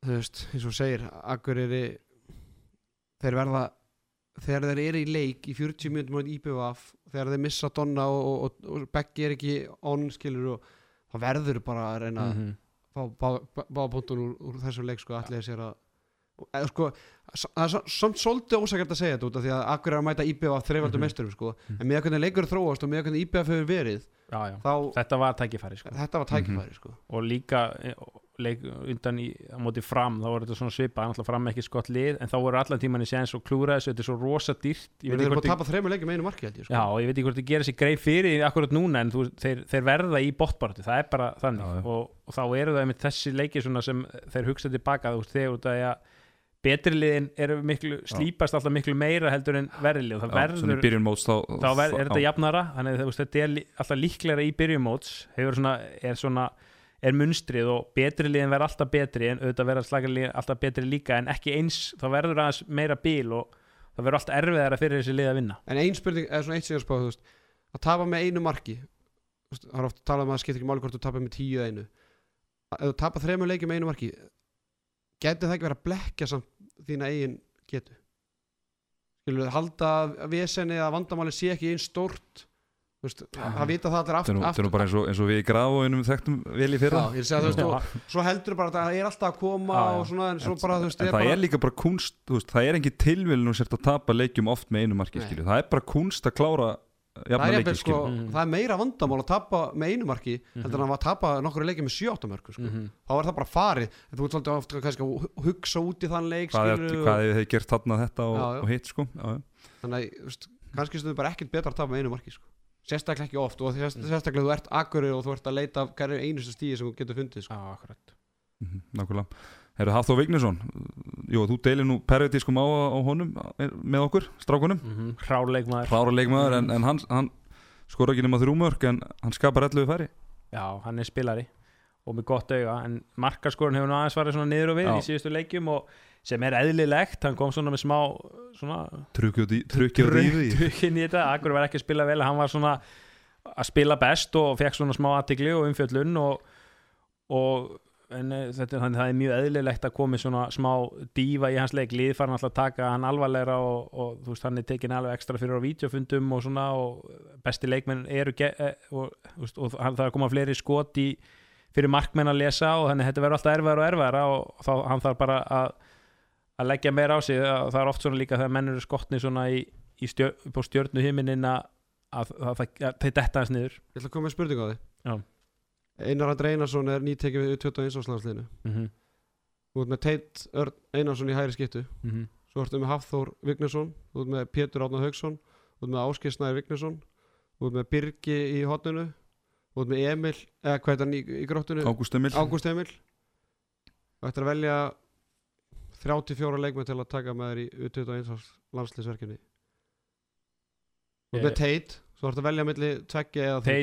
þú veist, eins og segir Akureyri þeir verða þegar þeir eru í leik í 40 minnum á IBVF þegar þeir missa Donna og, og, og, Beggi er ekki onskilur og þá verður bara að reyna Mhm. að fá bá- báða punktun úr, úr þessu leik sko, allir sér að sko, það er samt svolítið ósækjart að segja þetta út af því að akkur er að mæta IBF þreifaldur Mhm. meisturum sko, en með hvernig leikur þróast og með hvernig IBF hefur verið já, já. þá þetta var tækifæri sko. þetta var tækifæri sko. og líka eh, leik undan í, á móti fram þá voru þetta svona svipa, náttúrulega fram ekki skott lið en þá voru allan tíman í séns og klúra þessu þetta er svo rosa dýrt ég þeir veit eru hvort að tapa þreimur leikjum með einu marki held ég sko. Já, og ég veit ekki hvort þið gerir sér greið fyrir akkurat núna en þú, þeir, þeir verða í botbartu, það er bara þannig Já. Og, og þá eru það með þessi leiki svona sem þeir hugsa tilbaka þú veist þegar að betri liðin eru miklu, slípast alltaf miklu meira heldur en verri lið. Og það verður byrjun móts þá, þá ver, er þetta jafnara. Þannig að þetta er alltaf líklega í byrjumóts hefur svona, er svona er munstrið og betri liðin verða alltaf betri en auðvitað verða slaka liðin alltaf betri líka en ekki eins, þá verður aðeins meira bíl og það verður alltaf erfiðara fyrir þessi lið að vinna. En ein spurning, eða svona eitt síðan spáð veist, að tapa með einu marki það er oft talað um að það skiptir ekki máli hvort þú tapa með tíu eða einu. Ef þú tapa þreimur leikjum með einu marki getur það ekki verið að blekja samt þína eigin getu. Skilur við halda að vesenni að vandamáli sé ekki einn stórt. Það vita það allir er nú- aftur, þetta er nú bara eins og, eins og við í graf og einum þekktum vel í fyrra. Já, þú veist, og svo heldur bara að það er alltaf að koma Já, svona, en svo En- bara, veist, en er það bara er líka bara kunst veist, það er engin tilvílun og sért að tapa leikjum oft með einu marki það er bara kunst að klára það jafna er, leiki jafnvel, sko, skilju. það er meira vandamál að tapa með einu marki Mhm. heldur en að tapa nokkru leikið með 7-8 mörku sko. Mhm. þá er það bara farið en þú ert svolítið ofta kannski að hu- hugsa út í þann leik hvað, er, hefur þeir gert þarna þetta og, Já, já. og hitt sko já, þannig að veist, kannski stundur bara ekkert betra að tapa með einu marki sko. sérstaklega ekki oft og Mm. sérstaklega þú ert akkurir og þú ert að leita af hverju einustu stíði sem þú getur fundið sko. Já, akkurat Mhm, nákvæmlega Herru Hafþór Vignesson Jú, þú deilir nú pervitískum á, á honum er- með okkur, strákunum. Mm -hmm. Hráleikmaður Klára leikmaður en, en hann, hann skora ekki nema þrjú mörg en hann skapar 11 færi. Já, hann er spilari og með gott auga en markaskorun hefur nú aðeins farið svona niður og við Já. í síðustu leikjum og sem er eðlilegt, hann kom svona með smá svona Trukkið á dýfi trukkin í þetta, Akkur var ekki að spila vel hann var svona að spila best og fekk svona smá aðtigli og umfjöllun og, og en uh, þetta, þannig, það er mjög eðlilegt að komi svona smá dífa í hans leik. Lið farin alltaf taka hann alvarlegra og, og þú veist hann er tekin alveg ekstra fyrir á vídeofundum og svona og besti leikmenn eru eh, og, veist, og hann það er að koma fleiri skot í fyrir markmenn að lesa og þannig þetta verður alltaf erfæðar og erfæðara og þá hann þarf bara að, að leggja meira á sig. Það er oft svona líka þegar menn eru skotni svona í, í stjör, på stjörnu himinin að, að, að, að, að þeir detta hans niður. Ég ætla að koma með spurningu á því. Já. Einar Andri Einarsson er nýtekið við 21 áslagsliðinu mm -hmm. Þú ert með Teit Örn Einarsson í hægri skiptu Mm Svo ertu með Hafþór Vignesson Þú ert með Pétur Átna Haugsson Þú ert með Áskir Snæður Vignesson Þú ert með Birgi í hotninu Þú ert með Emil Eða hvað er hann í, í gróttinu? Ágúst Emil. Ágúst Emil. Þú ættir að velja 34 leikmenn til að taka með þér í U21 landsliðsverkefni. Þú ert með Teit Svo ertu að velja milli tveggja eða þriggja.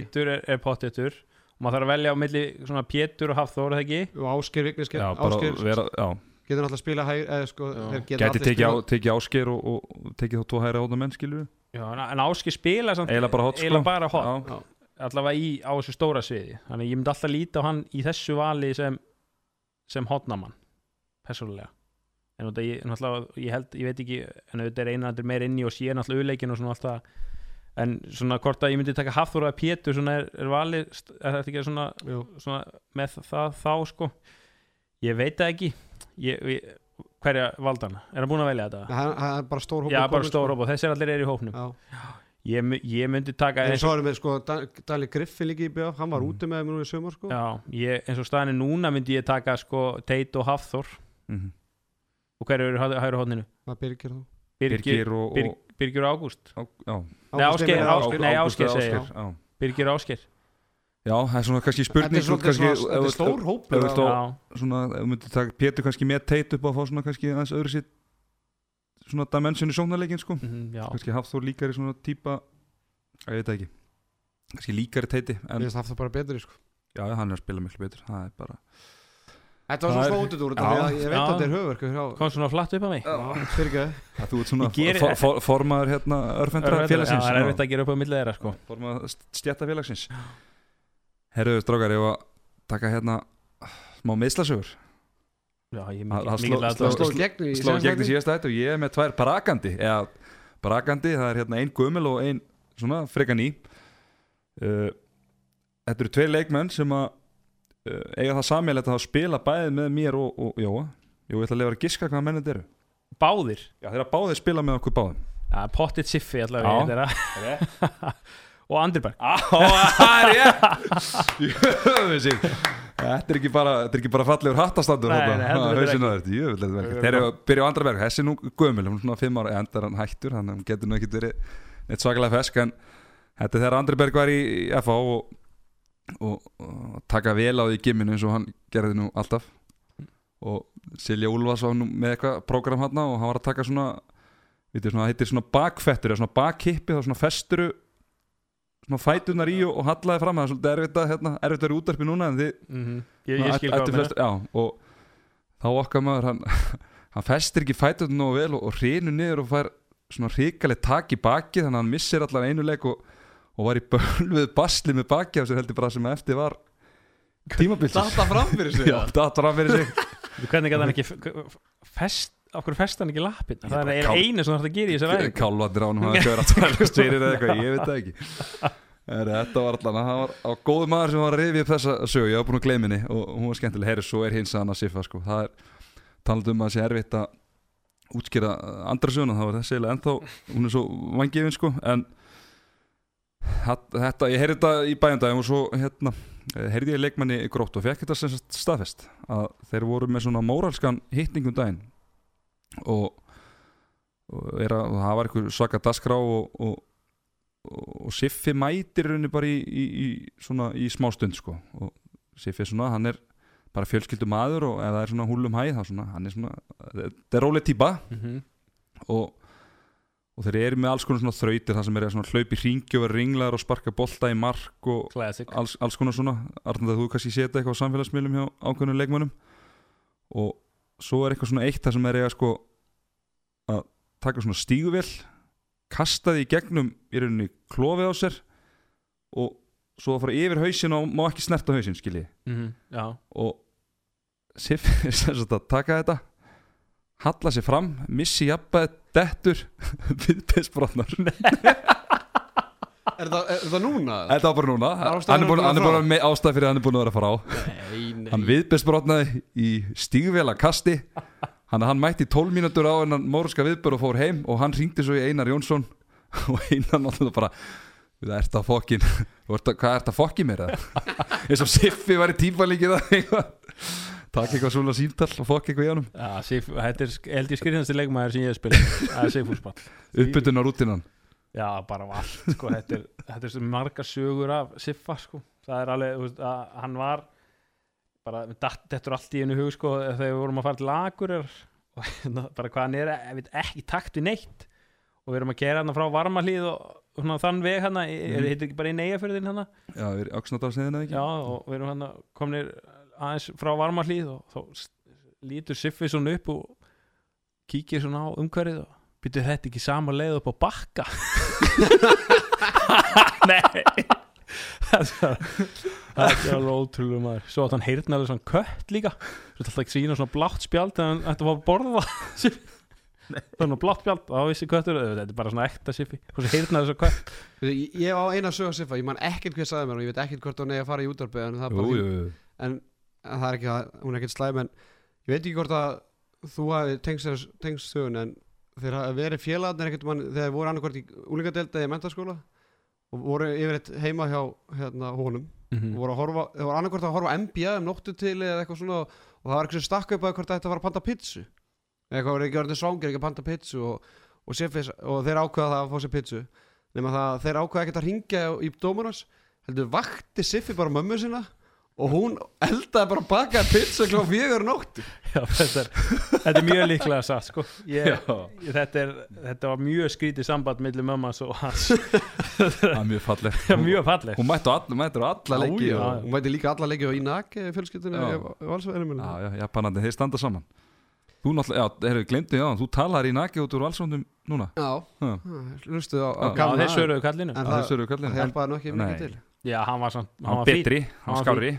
Maður þarf að velja á milli svona Pétur og Hafþór er það ekki? Og Ásker Vignes Já, bara Ásker vera, já, getur náttúrulega að spila hægri eða sko allir tekið, ásker og, og tekið þá tvo hæra átta menn skilur Já, en- Áski spila samt Eiginlega bara hot, sko. eiginlega bara hot. Já. Já. allavega í á þessu stóra sviði. Þannig ég myndi alltaf líta á hann í þessu vali sem, sem hotnamann persónulega. En þetta ég, ég held, ég veit ekki en þetta er einandur meir inni og sé náttúrulega uleikin og svona alltaf en svona hvort að ég myndi taka Hafþór eða Pétur svona er, er valið, er þetta ekki svona, svona með það þá sko ég veit það ekki ég, ég, hverja valdana, er hann búin að velja þetta? Hann hann er bara stór hópur Já, bara stór sko. hóp og þessir allir eru í hópnum Já. ég, ég myndi taka En eins svo erum við sko Dan- Dali Griffin líka í BF Hann var Mm. úti með mér nú í sumar sko Já, ég, eins og staðan er núna myndi ég taka sko Teit og Hafþór Mhm. og hver eru hæ- hægri hóðninu? Það byrgir þá Birgir, Birgir og, og Birgir og Ágúst. Nei, Ágúst Ásgeir, Emil. Ásgeir, Ásgeir. nei, Ágúst Ásgeir og segir Ásgeir, já. Birgir og Ásker já, það er svona kannski Þetta spurning er svolítið kannski, svona Þetta er stór Já, svona, ef þú myndir taka Pétur kannski með teit upp á að fá svona kannski aðeins öðru sitt svona dimension í sóknarleikin sko. Mhm, kannski Hafþór líkari svona típa ég veit það ekki. Kannski líkari teiti það bara betri sko. Já, já, hann er að spila miklu betur það er bara Þetta var Það svo er- smá út úr þetta Ég veit að þetta er höfverk kom svona flatt upp á mig. Þú ert svona for, for, formaður hérna örfendra félagsins. Það er erfitt að gera upp á millið þeirra sko. Formaður stjætta félagsins. Herruðu strákar, ég var að taka hérna smá meðslasögur sló- gegn í síðasta og ég er með tvær brakandi. Eða brakandi, það er hérna ein gömul og ein svona freka ný. Uh, þetta eru tveir leikmenn sem að eiga það sammeilegt að spila bæðið með mér og, og Jóa? Jú, ég ætla að lefa að giska hvaða menn þetta eru. Báðir? Já, þeir að báðið spila með okkur báðum. Já, pottit siffi allavega þeirra. Og Andriberg. Það er ég Þetta er ekki bara, ekki bara fallegur hattastandur ekki. Þeir eru að byrja á andra berg Þessi nú gömul, hún er svona fimm ára Endar hann hættur, hann getur nú ekkit verið Neitt svakalega fesk En þetta er þegar Andri Berg var í FH og, og, og taka vel á því gimminu eins og hann gerði nú alltaf. Og Silja Úlfars var nú með eitthvað prógram hann og hann var að taka svona það heitir svona bakfettur eða svona bakhippi, þá svona festuru svona fætunar í og, og hallaði fram. Það er svolítið erfitt að, hérna, erfitt að vera útarpi núna en þið Mhm. Ég, ég Svona skil hvað ættu það og þá okkar maður hann, hann festir ekki fætunar nógu vel og, og hrinu niður og fær svona hrikaleg tak í baki þannig að hann missir allan einu leik og, og var í bölvuð basli með baki á sér heldur bara sem eftir var tímabilsins Data fram fyrir sig Já, datar hann fyrir sig. Hvernig gæti hann ekki fest Okkur fest hann ekki lappin Það er kál- einu sem það að gera í þessar ræðing Kálvandir ánum að köra tvælust fyrir eða eitthvað, ég veit það ekki. Er, Þetta var allan, það var á góðu maður sem var að rifja upp þessa sögu, ég var búin að gleyma henni og hún var skemmtileg, herri, svo er hins að hann að siffa sko. það er talað um að það sé erfitt að útskýra andra söguna, það var þessi eiginlega ennþá, hún er svo vangifin sko, en þetta, ég heyrði þetta í bæjandagum og svo hérna, heyrði ég leikmanni grótt og fekk þetta sem staðfest að þeir voru með svona móralskan hittningum daginn og, og, er að, það var eitthvað svaka dasgrá og, og, og Siffi mætir rauninni bara í, í, í, svona, í smá stund sko. og Siffi er svona, hann er bara fjölskyldu maður og ef það er svona húlum hæð hann er svona, þetta er róleg típa Mhm. og, og þeir eru með alls konar svona þrautir það sem er að hlaupi hringi og vera ringlaður og sparka bolta í mark og alls, alls konar svona. Arnald að þú kannski setja eitthvað á samfélagsmiðlum hjá ákveðnum leikmönnum? Og svo er eitthvað svona eitt það sem er eiga sko að taka svona stíguvél kasta því gegnum í rauninni klofið á sér og svo að fara yfir hausin og má ekki snerta hausin skilji. Mhm, Já. Og er sem sagt að taka þetta halla sér fram, missi jafnbæð dettur viðbeinsbrotnar Er það, er það núna? Þetta var bara núna? Hann er er búin með ástæð fyrir að hann er búin að vera að fara á. Nei, nei. Hann viðbeinsbrotnaði í stígvela kasti Hann, hann mætti 12 mínútur á en hann móruska viðbör og fór heim og hann ringdi svo í Einar Jónsson. Og Einar náttúrulega bara Það ert að fokkin Hvað ert að fokki mér það? eins og Siffi var í tífalíkið Takk eitthvað svona síntal og fokk eitthvað í Sif, þetta er held ég skriðnasti leikmaður sem ég hef spilað Það er Sigfúsball Uppbytun á rútinan Já, bara á allt, sko, þetta er, þetta er svo margar sögur af Siffa, sko. Það er alveg, veist, hann var bara, þetta er allt í einu hug, sko þegar við vorum að fara til lagur og hérna, bara hvað hann er, ekki takt við neitt. Og við erum að gera hann frá varmahlíð og, og svona, þann veg hann er Mhm. þetta ekki bara í neyjafjörðin hann Já, við erum auksnadalsniðina ekki? Já, og við erum hann komnir aðeins frá varmahlíð og þá lítur Siffi svona upp og kíkir svona á umhverfið og byrjuð þetta ekki sama leið upp á bakka? Nei. Þetta þetta er alveg ótrúlega maður. Svo að hann heyrðna alveg svona kött líka. Svo þetta ekki sína svona blátt spjald en hann ætti að fá að borða Þannig að blátt spjald, þá vissi köttur Þetta er bara svona ekta Siffi. Svo heyrðna þessu kött. Ég, ég á eina sög siffa, ég man ekkert hver sagði mér og ég veit ekkert hvort hún eigi að fara í það er jú en, en það er ekki að, hún er ekkert slæm en ég veit ekki hvort að þú hafi tengst, sögun en þeir hafa verið félagarnir ekkert mann þegar þeir voru annarkvort í úlingadeld eða í mentaskóla og voru yfirleitt heima hjá hérna honum. Mhm. og voru að horfa, þeir voru annarkvort að horfa NBA um nóttu til eða eitthvað svona og það var eitthvað sem stakk upp að hvort það ætti að panta pizzu. Eða eitthvað voru ekki orðin svangir ekki að panta pizzu og, og, og þeir ákveða það að fá sér pizzu. Nema það að þeir ákveða ekkert að ringja í Dominos heldur vakti Siffi bara mömmu sinna og hún eldaði bara bakaði pizza klá fjögur nóttu Já, þetta er, þetta er mjög líklega satt sko. ég, þetta, er, þetta var mjög skrítið samband millir mömmas og hans. Það er mjög falleg Já, mjög fallegt. Hún mætti á alla, mætti á alla leiki hún veitir líka alla leiki á fjölskyldinu valsverðinu Já, já, Japanandi, þeir standa saman. Þú náttúrulega, já, þeir eru glemdi, já, þú talar í naki út úr valsvöndum núna? Já, hlustuðu á, á þeir söruðu kallinu. En Það hjálpaði Nei. mikið til. Já, hann var, Hann hann betri, hann Hann var skári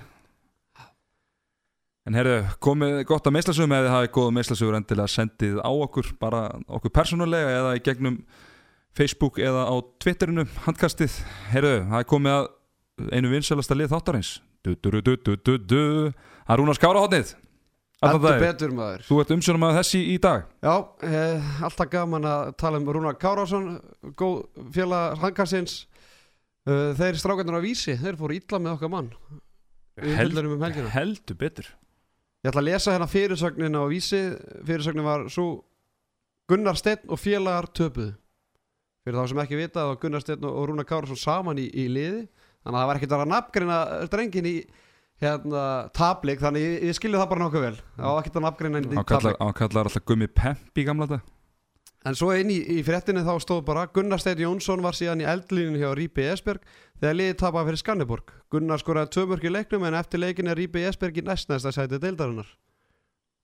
En herru, komið gott að meðslasögum eða þið hafið góða meðslasögur endilega sendið á okkur bara okkur persónulega eða í gegnum Facebook eða á Twitterinu handkastið, herru, það er komið að einu vinsælasta lið þáttarins. Það er Rúnar Skárahotnið Heldur daginn. betur maður. Þú ert umsjónum að þessi í dag. Já, eh, alltaf gaman að tala um Rúnar Kárásson góð félag hangarsins uh, Þeir strákarnir á vísi þeir fóru illa með okkar mann. Við Held- fylgum um Heldur betur Ég ætla að lesa hérna fyrirsögnin á vísi. Fyrirsögnin var svo Gunnar Steinn og félagar töpuðu. Fyrir þá sem ekki vita þá var Gunnar Steinn og Rúnar Kárásson saman í, í liði. Þannig að það var ekkert að vera nafngreina drengin í hérna tablik Þannig ég, ég skilju það bara nokkuð vel. Það var ekkert að nafngreina í Hann kallar, alltaf gummi pemp í gamla dag En svo inn í, í fréttinni þá stóð bara Gunnar Steinn Jónsson var síðan í eldlínu hjá Rípi Esberg þegar liðið tapaði fyrir Skanneborg. Gunnar skoraði tvö mörk í leiknum en eftir leikin er Rípi Esberg í næstnæsta sæti deildarinnar.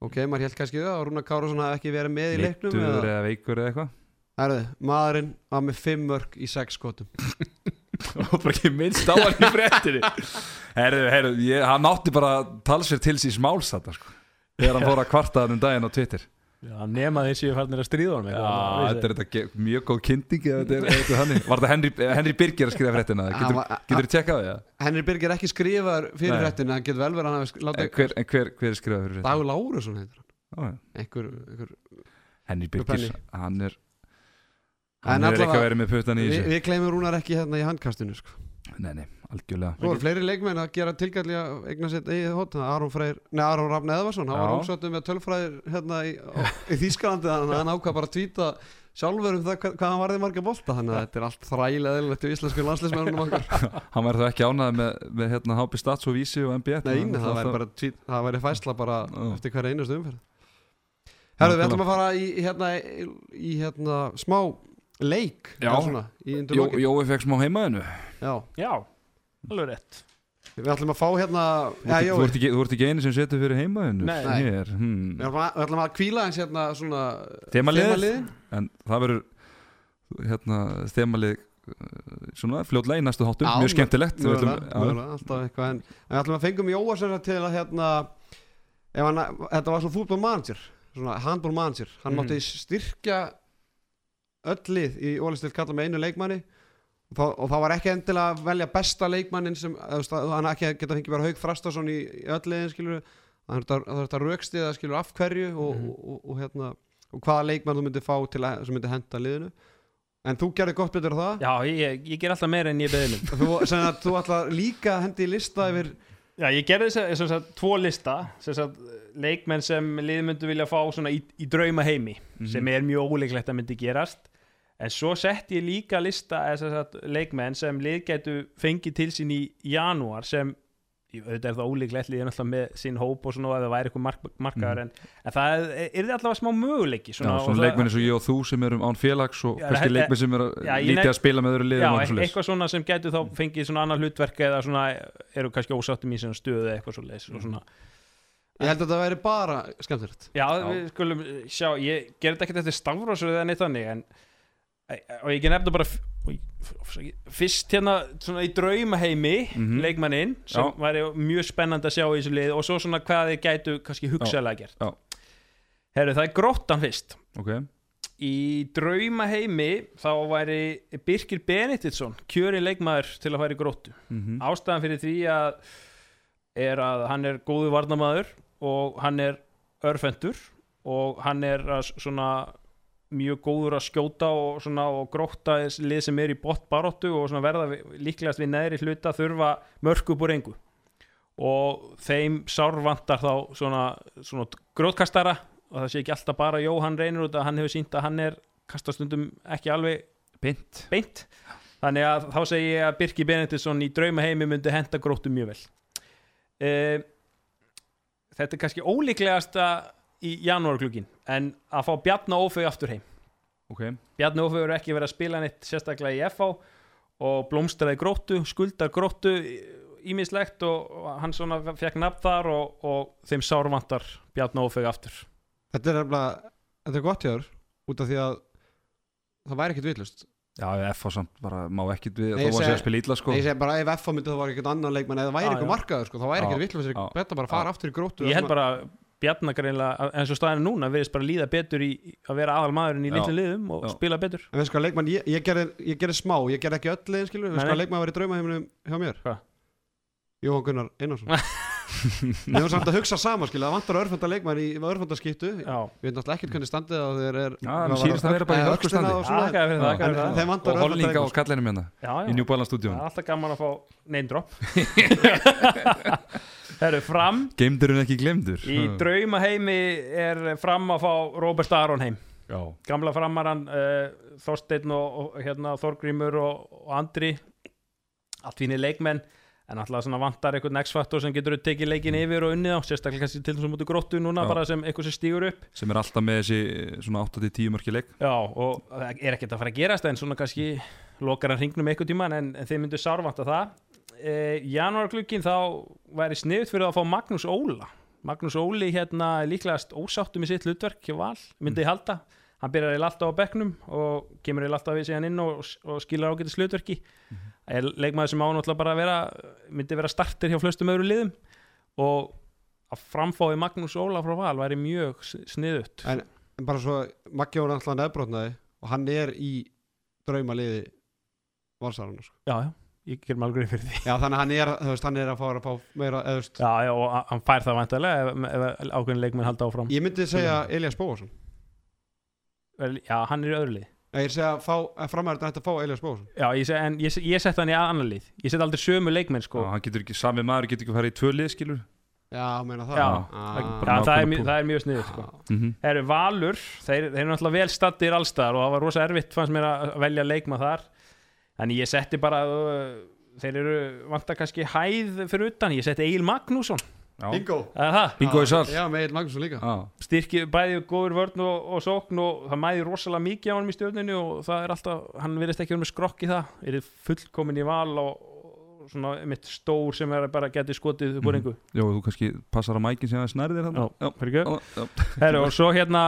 Ok, maður held kannski það að Rúnar Kárásson hafi ekki verið með í leiknum. Mittur Eða... veikur eða eitthvað Herðu, maðurinn var með fimm mörk í sex skotum. og bara ekki minnst á hann í fréttinni herru, herru, ég, hann átti bara að tala sér til síns máls þetta sko þegar hann fór að kvarta hann um daginn á Twitter Já, nema þessi farnir að stríða honum Já, eitthvað, þetta er mjög góð er þannig Var þetta Henry, Henry Birgir að skrifa fréttina? Getur, þú tjekkað það? Henry Birgir ekki skrifaður fyrir hann getur vel verið að hann látið hver, en hver, hver er skrifað fyrir fréttina? Dagur Lárusson heitir hann. Einhver, einhver. Henry. Birgir, hann er En Hann er ekki að vera með puttan í þessu við gleymum Rúnar ekki hérna í handkastinu, sko. Nei, nei, algjörlega. Svo er fleiri leikmenn að gera tilgætli að eigna sitt eigið hótt Aron, Freyr, nei, Aron Rafn Eðvarsson. Hann var ósáttu með tölfræðir hérna í, í Þýskalandi þannig að hann ákvað bara að tvíta sjálfur um það hvað, hvað hann varði marga bolta. Þannig að þetta er allt þrælega eðlilegt í íslensku landslismennunum okkar. Hann væri þá ekki ánægð með, með hérna, HB Stats og Vísi og MBF Nei, Hann það ætlaði væri að- bara tvít, það væri fæsla bara Já. eftir hverja einustu umferð. Herðu, við ætlum að fara í, hérna, í, í hérna, smá leik lokin. Jói fekk smá heimaðinu Já, Já, alveg rétt. Við ætlum að fá hérna Þú, ert- ekki, ekki eini sem setur fyrir heimaðinu Nei. Hmm. við ætlum að, við ætlum að kvíla eins hérna svona þemaliðin. En það verður hérna, þemalið uh, svona fljótlega í næstu þáttum, Já, mjög skemmtilegt. Já, mögulega, alltaf eitthvað. En, en við ætlum að fengum Jóa sem sagt til að hérna ef hann, þetta var svona fútbol manager svona handball manager. Hann Mhm. mátti styrkja öll lið í ólistilt kalla með einu leikmanni og það, var ekki endilega að velja besta leikmannin sem, að- hann ekki að geta fengið bara Haug Þrastason í, í öll liðin skilur það er þetta raukstiða skilur af hverju og, Mhm. og, og, og, hérna, og hvaða leikmann þú myndi fá til að, sem myndi henda liðinu. En þú gerði gott betur það. Já, ég, ég ger alltaf meira en ég minn þú, sem að þú ætla líka að hendi í lista yfir Já, ég gerði þess að, þess að tvo lista sem sagt, leikmenn sem liðið myndu vilja fá svona í, í drauma heimi sem er mjög óleiklegt að myndi gerast en svo sett ég líka lista þess að leikmenn sem lið getu fengið til sín í janúar sem ég- auðvitað er það ólíklegt liðið er náttúrulega með sín hóp og svona það væri eitthvað mark, markaður en, en það er, er allavega smá möguleiki Já, svona, og svona það- leikmenn eins og ég og þú sem erum án félags og Já, kannski leikmenn sem eru Já, ég lítið nef- að spila með öðru liðum Já, eitthvað svona sem getur þá fengið svona annar hlutverk eða svona eru kannski ósáttum í svona stöðu eða eitthvað svo leis og svona. Ég held að þetta væri bara skemmtilegt. Já, við skulum sjá, ég ger þetta ekkert eftir stafrósur eða neitt þannig en og ég nefna bara fyrst hérna svona í draumaheimi Mhm. leikmanninn sem Já. væri mjög spennandi að sjá í þessu lið og svo svona hvað þið gætu kannski hugsaðlega gert Já. Herru, það er gróttan fyrst Ok, Í draumaheimi þá væri Birkir Benediktsson kjöri leikmaður til að færi gróttu mhm, ástæðan fyrir því að er að hann er góðu varnamaður og hann er örfendur og hann er svona mjög góður að skjóta og, svona, og gróta lið sem er í botbaróttu og verða líklegast við neðri hluta þurfa mörk upp úr engu. Og þeim sárvantar þá svona, svona grótkastara og það sé ekki alltaf bara Jóhann reynir út að hann hefur sínt að hann er kastastundum ekki alveg beint. beint. Þannig að þá segi ég að Birki Benediktsson í draumaheimi myndi henda gróttu mjög vel. Uh, þetta er kannski ólíklegasta í janúarklukkin en að fá Bjarna Ófeg aftur heim. Ok, Bjarni Ófeg verður ekki verið að spila neitt sérstaklega í FH og blómstraði gróttu, skuldar gróttu ímislegt og hann svona fekk nafn þar og, og þeim sárvantar Bjarni Ófeg aftur. Þetta er nefnilega, þetta er gott hjá þér út af því að það væri ekkert vitlust já, F á samt bara má ekkit við Nei, ég þó að spila illa sko. Nei, ég segi bara ef F myndi það var ekkert annan leikmann eða það væri eitthvað markaður sko, þá væri Já, ekkert vitlust þetta bara fara aftur í gróttu ég held bara Bjarni greinlega eins og staðinu núna verðist bara líða betur í að vera aðal maðurinn í Já. litlu liðum og Já. spila betur. En veist hvað leikmann, ég, ég, gerði, ég gerði smá, ég gerði ekki öll leiðin skilur, veist hvað leikmann var í draumaheiminum hjá mér? Hvað? Jóhann Gunnar Einarsson. Við höfum samt að hugsa saman skilur, það vantar örfenda leikmann í örfendaskiptu Við veitum náttúrulega ekkert hvernig standið á þeir er sýnist að vera bara í öxlina og holninga á kallinum hérna Það er að Herru, fram. Geimdur en ekki glemdur Í draumaheimi er fram að fá Robert Aron heim. Já, Gamla framaran uh, Þorsteinn og, og hérna, Þorgrímur og, og Andri. Allt fínir leikmenn En alltaf svona vantar einhvern X-faktor sem getur tekið leikin yfir og unnið á Sérstaklega kannski til þess að mútu gróttu núna Já. bara sem eitthvað sem stígur upp. Sem er alltaf með þessi svona 8-10 mörki leik. Já, og er ekkert að fara að gerast en svona kannski lokar hann hringnum eitthvað tíman en, en þeir myndu sárvanta það e, Janúarklukkin þá væri sniðut fyrir að fá Magnús Óla. Magnús Óli hérna líklegast ósáttum í sitt hlutverk hjá Val, myndi ég halda. Hann byrjar eða alltaf á bekknum og kemur eða alltaf við sig hann inn og, og skilar ágætis hlutverki. Er leikmaður sem ánáttúrulega bara vera myndi vera starter hjá flestum öðru liðum. Og að framfái Magnús Óla frá Val væri mjög sniðut En en bara svo, Maggi var alltaf nefnbrotnaði og hann er í draumaliði valsarana sko. Já, já, ég ger maður greið fyrir því. Já, þannig að hann er, veist, hann er að fara að fá meira, veist, Já, já, og hann fær það vantarlega ef, ef ákveðin leikmenn halda áfram. Ég myndi segja Elias Bóasson. Vel, Já, hann er í öðru lið. Ég er að segja að, framæður þetta að fá Elias Bóasson. Já, ég, seg, en ég, ég sett hann í annan lið. Ég sett aldrei sömu leikmenn, sko. Já, hann getur ekki, sami maður getur ekki að fara í tvö lið skilur. Já, meina það. Já, Ah. Já, það, er, mjög- það er mjög sniðið, sko. Já. mm Það eru Valur, þeir, þeir eru náttúrulega vel stattir allstar og það var rosa erfitt fannst mér að velja leikma þar Þannig ég setti bara þeir eru vantar kannski hæð fyrir utan, ég setti Egil Magnússon. Já, Bingo. Það, Bingo í sal. Já, með Egil Magnússon líka. Já, styrki bæði góður vörn og, og sókn og það mæði rosalega mikið á hann í stjórninu og það er alltaf, hann virðist ekki verið með skrokk í það, er fullkomin í val og, og svona mitt stór sem er bara getið skotið upp úr Mhm. engu. Jó, þú kannski passar á mækin sem það snærðir hann Já, já, fyrir já, já. Herru, og svo hérna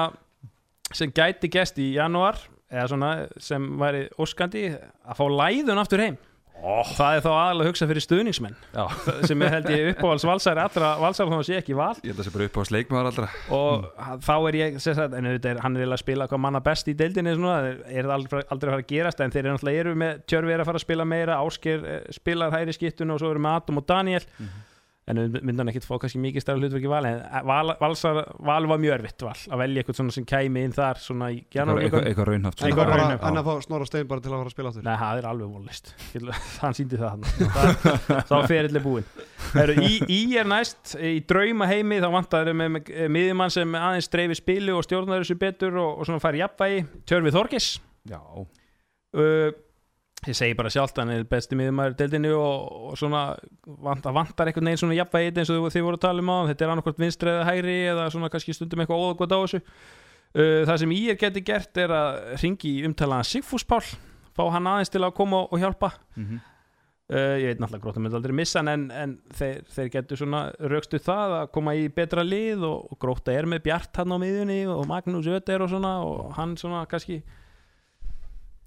sem gæti gest í janúar eða svona sem væri óskandi að fá læðun aftur heim. Oh. það er þá aðalega að hugsa fyrir stuðningsmenn. Já. sem er held ég uppáhalds valsari allra valsari þá sé ekki val. Ég held að það sé bara upp á sleikmaður allra. Og þá er ég sem sagt, en auðvitað er hann er að spila hvað manna best í deildinni svona, er það aldrei, aldrei að fara að gerast en þeir eru náttúrulega eru með Tjörfi er að fara að spila meira Ásker eh, spilar hæri skittun og svo eru með Adam og Daniel en myndum hann ekkert fá kannski mikið stærra hlutverki val en eh, val, valsar, val var mjög erfitt val að velja eitthvað svona sem kæmi inn þar svona í janúarleikum eitthvað raunhaft En að fá Snorra Stein bara til að fara að spila áttur Nei, það er alveg volist hann síndi það hann þá er ferilli búinn. Heru, í, í er næst, í drauma heimi þá vantar þeir með, með miðjumann sem aðeins dreifi spilu og stjórnar þessu betur og, og svona fær jafnvægi, Tjörfi Þorgis Já, uh, ég segi bara sjálft hann er besti miðjumæður deildinu og, og svona vantar, vantar einhvern veginn svona jafnvægi eins og þið voru að tala um á þetta er annarkvort vinstri eða hægri eða svona kannski stundum eitthvað óðgótt á þessu. Uh, það sem ég geti gert er að ringi umtalaðan Sigfús Pál fá hann aðeins til að koma og hjálpa. Mhm. Uh, ég veit náttúrulega gróttum myndi aldrei missa en, en þeir, þeir getur svona raukstu það að koma í betra lið og, og gróta er með Bjart hann á miðjunni og Magnús Öder og svona og hann svona kannski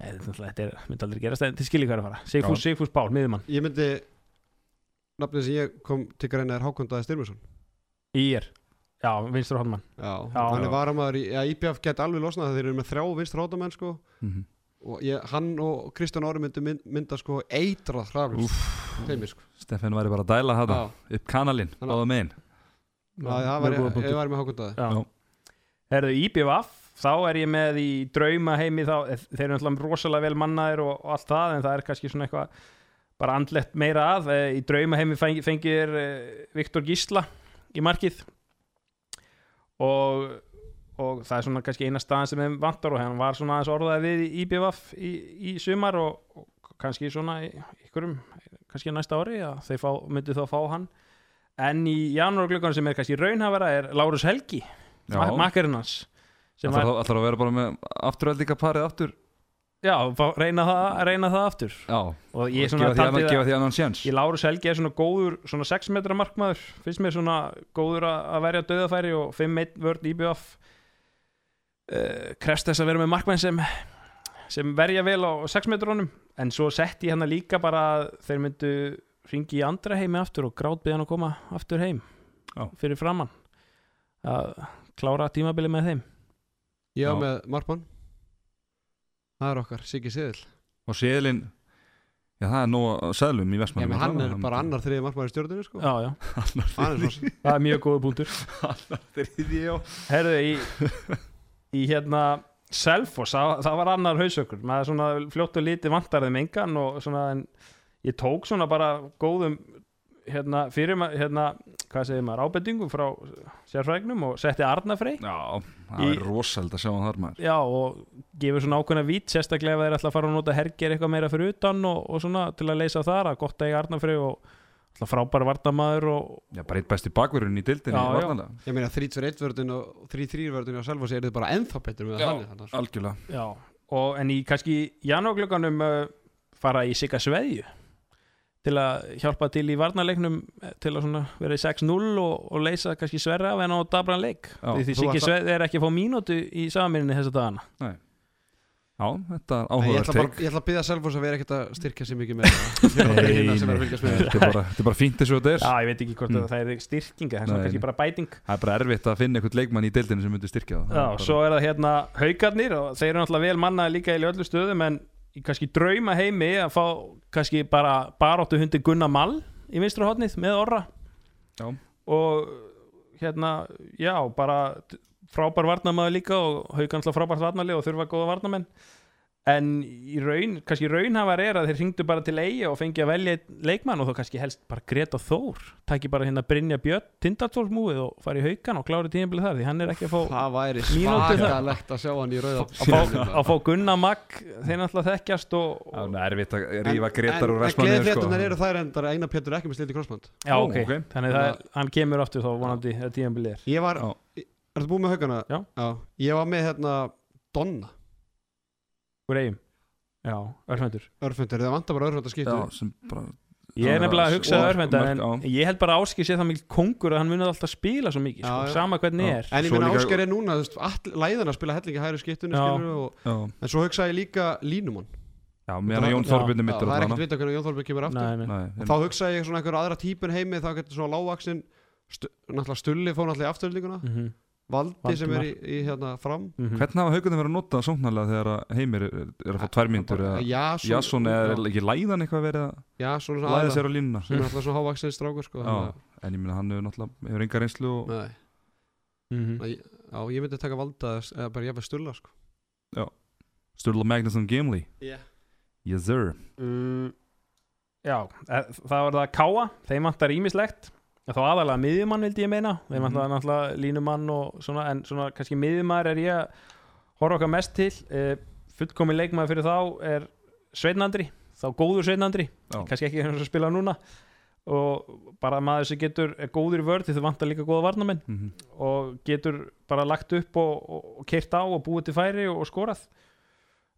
þetta er, myndi aldrei gerast en þið skiljið hvað er að fara. Sigfús. Sigfús Pál, miðjumann. Ég myndi Nafnið sem ég kom til greina er Hákondaði Styrmursson í er, já, vinstur hóttmann Já, Já. hann Já. er varamæður í Já, IBF get alveg losnað þegar þeir eru með þrjá vinstur hóttamenn sko. Mhm. og ég, hann og Kristján Ári myndi mynd, mynda sko eitrað hraflis þeimir sko. Stefán væri bara að dæla þetta upp kanalinn, báða megin. Já, það var ég, ég var með Hákondaði Já. Já. Herðu IBVF, þá er ég með í drauma heimi þá, eh, þeir eru náttúrulega rosalega vel mannaðir og, og allt það en það er kannski svona eitthvað bara andlegt meira að Eh, í drauma heimi fengi, fengir uh, Viktor Gísla í markið. Og, og það er svona kannski eina staðan sem þeim vantar og hann var svona aðeins orðaði við í IBVF í, í sumar og, og kannski svona ykkurum, kannski næsta ári að þeir fá, myndu þá fá hann. En í janúarglöggan sem er kannski raunhafara er Lárus Helgi makkarinn hans Það ætlar að vera bara með afturöldinga parið aftur? Já, reyna, það, reyna það aftur. Já, og ég og svona gefa því, það gefa því annan sjans ég Lárus Helgi er svona góður svona 6 metra markmaður, finnst mér svona góður að að verja döðafæri og 5-1 vörd IBF uh, krefst þess að vera með markmenn sem sem verja vel á 6 metrónum en svo setti ég hann líka bara að þeir myndu ringi í andra heimi aftur og grátbyði hann að koma aftur heim Já. fyrir framann að klára tímabili með þeim Var Já. með Markmann Það er okkar, Siggi Siðil Og séðlinn Já, það er nóg að seðlum í Já, Vestmann menn hann er bara annar þriði markmaður í stjórninu sko. Já, já, Hann er svo það er mjög góða punktur. Þriði, já. Herðu, í, í hérna Selfoss, það, það var annar hausökur maður svona fljótt og lítið vantar þeim engan og svona, en ég tók svona bara góðum hérna, fyrir maður, hérna, hvað segir maður ábendingum frá sérfræðingnum og setti Arna Frey. Já, það er rosald að sjá hann þar maður Já, og gefur svona ákveðna vít sérstaklega ef þeir ætla að fara að nota herger eitthvað meira fyrir utan og, og svona til að leysa þar að gott að eiga Arna Frey og alltaf frábæri varnamaður og Já, bara eitt besti bakverðin í dildinni Já, já. varnarlega. Ég meina 3-2-1 vördin og 3-3 vördin á Selfossi er þið bara ennþá betur með Já. þannig þannig að- Algjörlega Já, og en í kannski janúarglögganum uh, fara í sigga sveðju til að hjálpa til í varnarleiknum eh, til að vera í 6-0 og, og leysa kannski sverra af en á dabran leik. Já, því því sveðju er ekki að fá mínútu í samirinni þessa dagana. Já, þetta er Nei, Ég ætla bara teik ég ætla að byggja Selfoss að vera ekkert að styrkja sér mikið með það. Er að Þetta er bara, þetta er bara fínt þessu þetta er. Já, ég veit ekki hvort Mm. það er styrkinga það er Nei, kannski nei. bara bæting. Það er bara erfitt að finna einhvern leikmann í dildinni sem myndi styrkja það. Já, Það bara- svo er það hérna haugarnir og þeir eru náttúrulega vel mannaði líka í öllu stöðum en í kannski drauma heimi að fá kannski bara baráttu hundi Gunnar Mall í vinstra hotnið með orra Já. og hérna, já, bara frábær varnamaður líka og haugar náttúrulega frábært varnarlið og þurfa góða varnamenn en í raun, kannski raunhafar er að þeir hringdu bara til eigi og fengi að velja einn leikmann og þá kannski helst bara Greta Þór. Taki bara hérna Brynja Björn Tindastólsmúið og fari í haugan og klári tímabilið þar því hann er ekki að fá Það væri svakalegt að sjá hann í rauða að fá, að fá Gunnar Magg þeir náttúrulega þekkjast og, og það er erfitt að rífa Gretar úr En Vestmanni gleðfléttunar eru þær endar að Pétur er ekki með sliti krossband. Já, ok, ok. þannig er- hann kemur aftur þá vonandi að tíðanbilið er. Ég var, Já. ertu búið með haugana? Já. Ég var með hérna Donna úr eigum, já, örfendur Örfundur, það vantar bara örfund að skipta Já, sem bara ég er Já, nefnilega að hugsa og- örfendar en já. ég held bara að Áskil sé það mikil kongur að hann munið alltaf spila svo mikið, Já, sko, já. sama hvernig Já. er En ég Svo meina líka- Ásker er núna, þú veist, all, læðan að spila hellingi hægri skiptunni Já. skilur og, Já, En svo hugsaði ég líka Línumann Já, meðan Jón Þorbjörn er Já, mittur það er ekkert vita hvernig Jón Þorbjörn kemur aftur Nei, nei. Nei, og þá hugsa ég svona einhver aðra típun heimi þá getur svona lágvaksin stu, náttúrulega Stulli fór náttúrulega í afturlíkuna Mhm, Valdi sem er í, í hérna fram. Mhm. Hvernig hafa haugunum verið að nota sóknarlega þegar að heimir er, er að fá tvær myndur eða Jason, Jason er ekki læðan eitthvað verið að læða sér á línuna? sem er náttúrulega svona hávaksin strákur sko, Já, að- en ég minna hann hefur náttúrulega hefur enga reynslu og Nei, Mhm. Nei, Já, ég myndi taka valda eða bara jafnveg Stulla sko. Sturla Magnusson Gimli. Yeah. Yes sir. Uh, Já, eh, það var það Káa þeim vantar ímislegt þá aðalega miðjumann vildi ég meina. Þeim Mhm. vantar náttúrulega línumann og svona en svona kannski miðjumann er ég að horfa okkar mest til. Uh, fullkomin leikmaður fyrir þá er Sveinandri, þá góður Sveinandri Já. kannski ekki eins og spila núna. Og bara maður sem getur er góður í vörð því þau vantar líka góða varnamenn mm -hmm. og getur bara lagt upp og, og, og keirt á og búið til færi og, og skorað.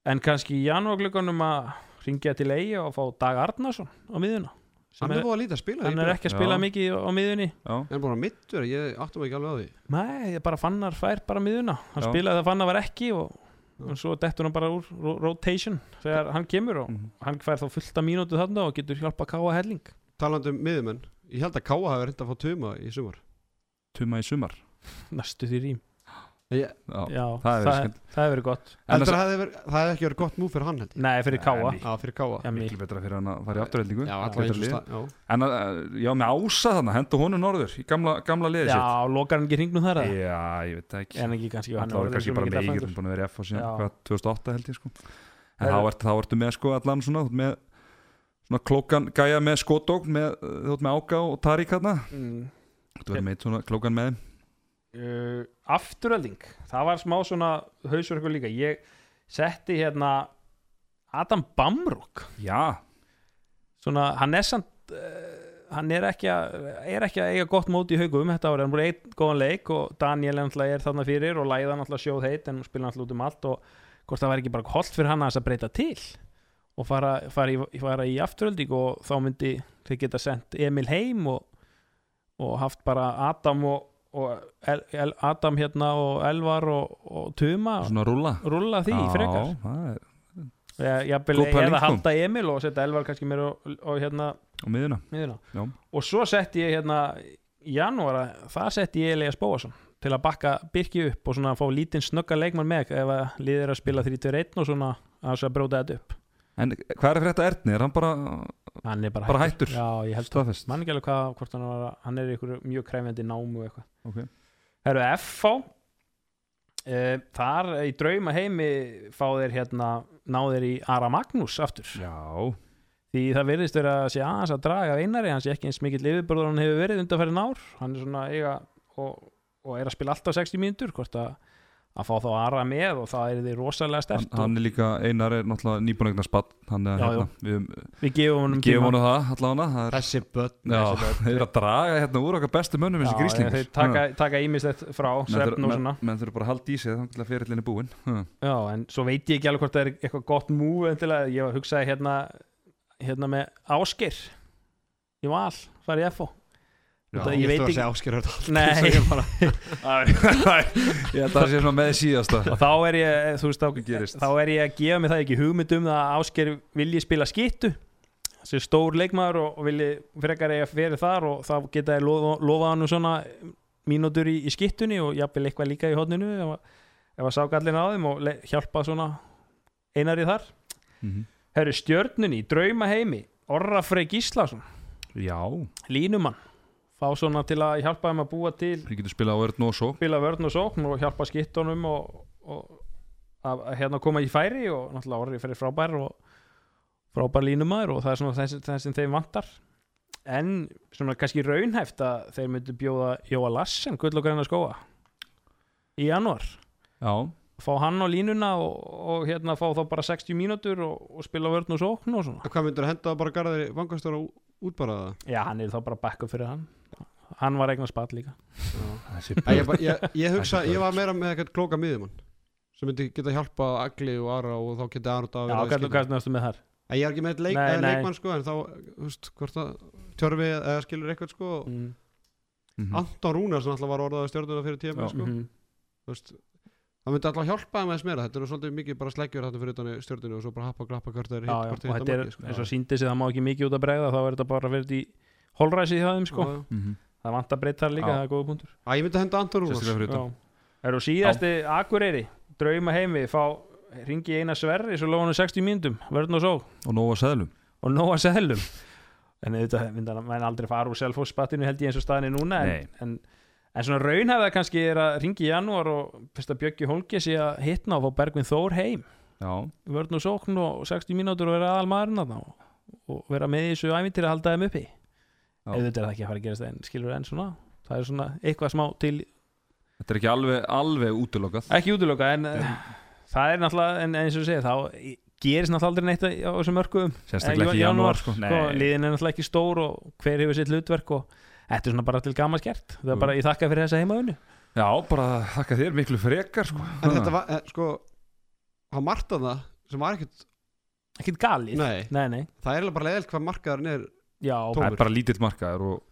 En kannski í janúarglöggunum að ringja til eigi og fá Dag Arnarsson á miðuna sem Hann er er, búið að líta að spila hann er bara- ekki að spila Já. mikið á miðunni Já, Hann er búin að mittur, ég áttum ekki alveg á því. Nei, ég bara fannar fær bara miðuna hann Já. spilaði það fannar var ekki og, og svo dettur hann bara úr ro rotation þegar hann kemur og Mhm. hann fær þá fullt af mínútu þarna og getur hjálpa að káa helling. Talandi um miðumenn Ég held að Káa hafi reynda að fá tuma í sumar. Tuma í sumar. Næstu því rým Já, Já, það hefur hefur verið gott. En það að hefði ekki verið gott múf fyrir hann held ég. Nei, fyrir káa Já, fyrir Káa miklu betra fyrir hann að fara í afturheldingu. Já, alltaf eins og stað Já, En að, já, með ása þannig, henda honum norður í gamla, gamla liðið Já, lokar hann ekki hringnum þar sitt eða? Já, ég veit það ekki. En ekki kannski Það hann var kannski bara F-fæðingur. Ígir búin að vera í F á síðan, Já. hvað, 2008 held ég sko. En þá er- ertu, þá ertu með sko allan svona, ert svona klókan gæja með með, þú ert með Áka og Tarík hérna Mm. Þú verður með eitt svona klókan með uh, afturölding það var smá svona eitthvað líka. Ég setti hérna Adam Bamrúk Já, svona hann er samt uh, hann er ekki, að, er ekki að eiga gott móti í haugum þetta var hann búið einn góðan leik og Daniel er þarna fyrir og læða náttúrulega sjóð heit en spila náttúrulega út um allt og hvort það var ekki bara holdt fyrir hann að þess að breyta til og fara, fara, í, fara í afturölding og þá myndi þau geta sendt Emil heim og, og haft bara Adam og, og El, El, Adam hérna og Elvar og, og Tuma og rulla því frekar. Já, það er Ég- Góð pæling, eða halda Emil og setja Elvar kannski mér og, og hérna á miðuna miðuna Já. og svo setti ég hérna í janúar að það setti ég Elias Bóasson til að bakka Birki upp og svona fá lítinn snögga leikmann með ef að liðir að spila 3-2-1 og svona að bróta þetta upp En hvað er frétta Erni? Er hann bara hann er bara, Bara hættur? já ég held það staðfest? mann ekki alveg hvað, hvort hann var að- hann er ykkur mjög kræfjandi námu eitthvað Ok. Það eru FH uh, Þar í drauma heimi fá þeir hérna náðir í Ara Magnús aftur Já, því það virðist vera að sé aðeins að draga einari, hann sé ekki eins mikið liðbörður hann hefur verið undanfærin ár hann er svona eiga og, og er að spila alltaf 60 mínútur hvort að, að fá þá Ara með og það er því rosalega hann, stert hann er líka Einar er náttúrulega nýbúin að spatt hann er Já, hérna Við við gefum honum gefum tíma. honum það allavega það er, Þessi börn þeir eru að draga hérna úr okkar bestu mönnum þessi gríslingur þeir taka, taka ímislegt frá Menn svefn þurfa- bara að halda í sig þannig að fyrirlinni er búinn. Hm. Já, en svo veit ég ekki alveg hvort það er eitthvað gott move endilega, ég hugsaði hérna hérna með Áskir í val, það er í FO Já, Þetta- ég veit ekki Ég að það sé svona með síðasta. Og þá er ég þú veist, þá, þá er ég að gefa mig það ekki hugmynd um það að Ásker vilji spila skittu þessi stór leikmaður og, vilji frekar eiga fyrir þar og þá geta ég lofa, lofa hann svona mínútur í, í skittunni og jafnvel eitthvað líka í hodninu ef, að- ef að sákallin á þeim og le- hjálpa svona einari þar. Mhm. Herru stjörnunni, drauma heimi Orra Frey Gíslason, Já, línumann fá svona til að hjálpa þeim að búa til við getum spilað á örn og svo spila vörn og sókn og hjálpa skittunum og, og að, að hérna koma í færi og náttúrulega orðið fyrir frábær og frábær línumæður og það er svona þess, þess sem þeim vantar. En svona kannski raunhæft að þeir myndu bjóða Jóa Lassen, gull og græna skóa í januar Já, fá hann á línuna og, og hérna fá þá bara 60 mínútur og, og spila vörn og sókn og svona. Hvað myndur að henda bara garðari vangastóra út bara það? já, hann er þá bara backup fyrir hann hann var eignar spatt líka. Ég, ég, ég hugsa, ég var meira með eitthvað klóka miðjumann sem myndi geta hjálpa Agli og Ara og þá geti Ara já, að hvað hvað næstu með þar? Ég er ekki með leik, Nei, nei, leikmann sko en þá, þú veist, hvort að tjörfi eða skilur eitthvað sko. Mm. Mhm. Anton Rúnar sem alltaf var orðaði stjórnuna fyrir tíma Já. sko. mm veist, það myndi alltaf hjálpa þeim aðeins meira. Þetta eru svolítið mikið bara sleggjur þetta fyrir stjórninu og svo bara happa og glappa hvort það er já, hitt já, og er þetta er hitt eins og síndi sig það má ekki mikið út að bregða þá er þetta bara verið í holræsi hjá þeim sko. Mhm. Það vant að breyta líka, Já. það er góða punktur. Æ, ég myndi henda Anton Rúnars. Já. utan. Eru síðasti Akureyri drauma heimi, fá ringi eina sverri svo lóðanum 60 mínútum, verðn og svo Og nóga seðlum. Og nóga seðlum. En þetta myndi menn aldrei fara úr selfhóspattinu held ég eins og staðinni núna en, en, en svona raunhæða kannski er að ringi í janúar og fyrst að Bjöggi Holgi sé að hitna og fá Bergvin Þór heim. Já, vörn og sókn og 60 mínútur og vera aðal maðurinn þarna og, og vera með í þessu æfintir að halda þeim uppi. Já. Auðvitað er það ekki að fara að gerast en skilur en svona það er svona eitthvað smá til þetta er ekki alveg, alveg útilokað. Ekki útlöka en uh, það er náttúrulega en eins og þú segir þá gerist náttúrulega aldrei neitt á þessum mörkuðum. Sérstaklega ekki í janúar sko. sko, liðin er náttúrulega ekki stór og hver hefur sitt hlutverk og þetta er svona bara til gaman skert það er bara ég þakka fyrir þessa heimaunni Já, bara þakka þér miklu frekar sko. en þetta var, eh, sko að það sem var ekkert ekkert galið. Nei, nei, nei. það er bara leiðilt hvað markaðurinn er Já, Það er bara lítill markaður og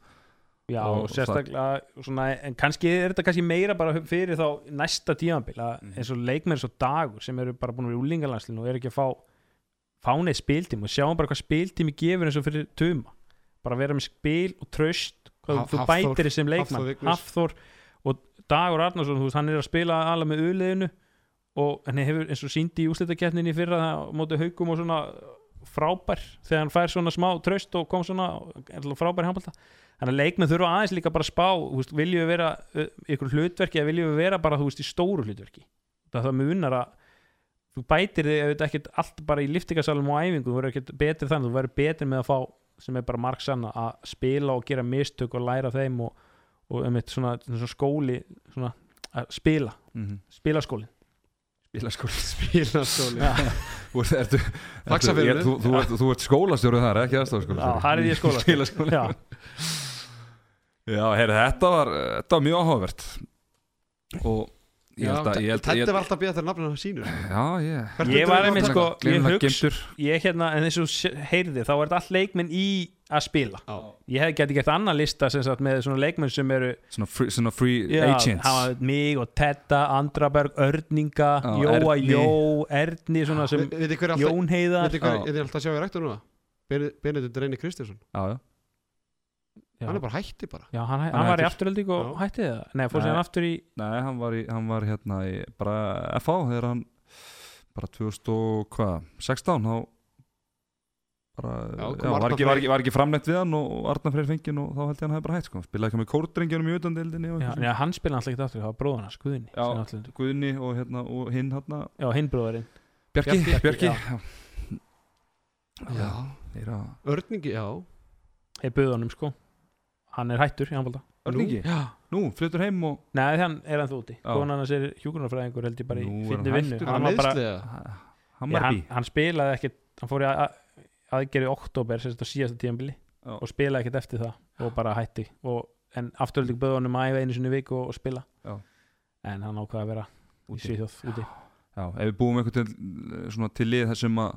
já og- og sérstaklega svona, en kannski er þetta kannski meira bara fyrir þá næsta tíðanbíl Mhm. eins og leikmenn svo dagur sem eru bara búin að vera í úlingalandslinu og eru ekki að fá fá neitt spiltími og sjáum bara hvað spiltími gefur eins og fyrir tuma bara vera með spil og tröst hvað Ha- þú Hafþór- bætir þessum leikmann. Hafþór og Dagur Arnarsson veist, hann er að spila alveg með uliðinu og hann hefur eins og síndi í úslitakeppninni í fyrra það á móti haugum og svona frábær þegar hann fær svona smá tröst og kom svona er frábær í handbolta. Þannig að leikmenn þurfa aðeins líka bara að spá viljum við vera ykkur hlutverki eða viljum við vera bara þú veist í stóru hlutverki? Það það munar að þú bætir þig auðvitað ekkert allt bara í liftingasalum og æfingu, þú verður ekkert betri þannig þú verður betri með að fá sem er bara marksanna að spila og gera mistök og læra þeim og, og um svona, svona skóli svona, að spila, mm -hmm. spilaskólin Spilaskóli spilaskóli Þú ert, ertu, Faxafirðinu. ertu, þú, þú, ert, þú ert skólastjórið þar, ekki aðstofskóli Já, er ég skóla Spilaskóli Já, Já, heyrðu, þetta var, þetta var mjög áhugavert. Og ég held að ég held, Þetta ég, var alltaf þegar nafninu sínur Já, ég Hvert Ég viltu var einmitt sko, ég geymdur. ég hérna, en eins og heyrði þá er þetta allt leikmenn í að spila. Já. ég hef geti gert annan lista sem sagt með svona leikmenn sem eru Svona free, svona free já, agents. hafa mig og Tedda, Andraberg, Örninga Já, Jóa Erni. Jó, Erni svona sem hver er alltaf Jón Heiðar. Já. er alltaf að sjá í rektur núna? Benedikt Reyni Kristjánsson. Já, já. Já, Hann er bara hætti bara. Já, hann, Hann hann var í afturölding og Já. hætti það. Nei, fór sér aftur í Nei, hann var, í, hann var hérna í bara FH þegar hann bara 2000 og hvað, 16 þá bara, Já, já, var, ekki, var, ekki, var ekki framnett við hann og, og Arnar Freyr fengið og þá held ég hann hefði bara hætt sko. spilaði ekki með kórdrengjunum í utandildinni og já, eitthvað já, hann spila alltaf ekki aftur, það var bróðan hans, Guðni. Guðni og, hérna, og hinn hérna já, hinn bróðarinn Bjarki, Bjarki, Bjarki, já. já. Örningi, já. Hei böðunum sko. Hann er hættur í handbólta Örningi, já. Nú, flyttur heim og Nei, þann er hann þú úti. Konan hans er hjúgrunarfræðingur held ég bara í Nú er hann vinnu. Hættur. hann, Hann var bara, meðsliða hann ég, var hann, bí hann spilaði ekkit Hann fór í að- aðgerð í oktober Sérst á síðasta tíðanbili Já. Og spilaði ekkit eftir það Og bara hætti og, En afturölding böði honum að æfa einu sinni í viku og, og spila Já. En hann ákvaði að vera í Úti. Svíþjóð úti Já, ef við búum eitthvað til, svona, til lið þessum að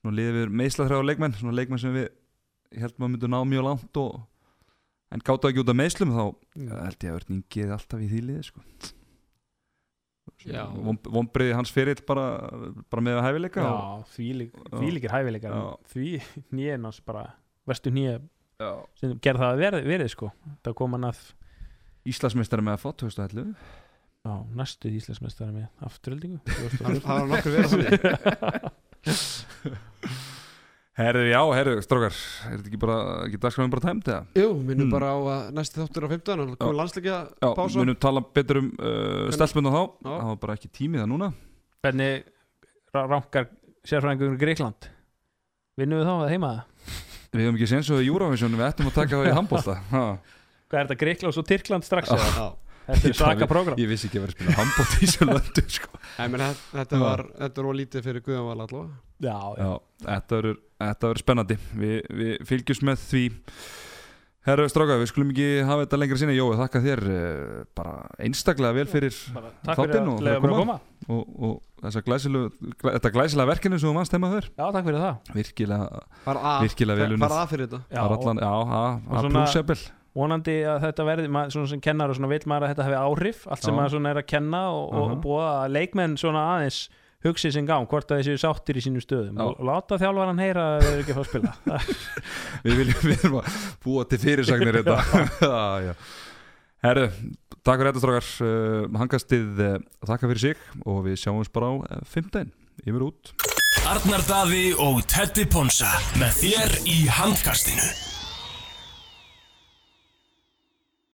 svona liðið við meðslaþræða leikmenn svona leikmenn sem við ég held maður myndu ná mjög langt og en gáta ekki út af meðslum þá ja, held ég að verða nýngið alltaf í því liði sko. Já. Vombriði hans fyrir bara, bara með hæfileika og, Já, því, lík, því líkir hæfileikar Já. Því nýjan hans bara Verstu nýja já. sem gerði það að verið, verið sko Það kom hann að Íslandsmeistari með að fá 2011 Já, næstu íslensmestari með afturöldingu Það það var nokkur verið Herðu, já, herðu, strókar er þetta ekki bara, ekki dagskráðum bara tæmt eða? Jú, minnum Mm. bara á að næsti þáttur á 15 og komið landsleikja Já, pása munum tala betur um uh, stelpunum þá, Já. það var bara ekki tímið það núna Hvernig rankar sérfræðingur í Greikland? Vinnum við þá eða heima það? Við höfum ekki séns og í Eurovision, við ættum að taka það í handbólta Hvað er þetta Greikland og svo Tyrkland strax? Já. eða? Já, Þetta er Ég svaka program Ég vissi ekki að vera að spila handbótt í þessu löndu sko. Þetta- var þetta var lítið fyrir Guðanval allavega. Já, já, Já, þetta verður þetta verður spennandi. Vi, Við fylgjumst með því. Herru Stráka, við skulum ekki hafa þetta lengra sinni. Jói, þakka þér uh, bara einstaklega vel fyrir Þáttinn og fyrir að að koma. og, og þessa glæsilegu, glæ, þetta glæsilega verkinu sem þú vannst heima þér Já, takk fyrir það. Virkilega, virkilega vel unnið. farað að fyrir þetta. Já, Það er og, allan, já, það og svona- plúsjabel vonandi að þetta verði maður, svona sem kennar og svona vil maður að þetta hefði áhrif allt sem Já. maður svona er að kenna og, og Aha. búa að leikmenn svona aðeins hugsi sinn gang, hvort að þessi sáttir í sínum stöðum Já. og láta þjálfaran heyra að þau eru ekki að fá að spila Við viljum, við erum að búa til fyrirsagnir þetta já. Herru, takk fyrir þetta strákar uh, Hangastið uh, þakka fyrir sig og við sjáumst bara á uh, fimmtæn Yfir út Arnar Daði og Teddy Ponsa með þér í handkastinu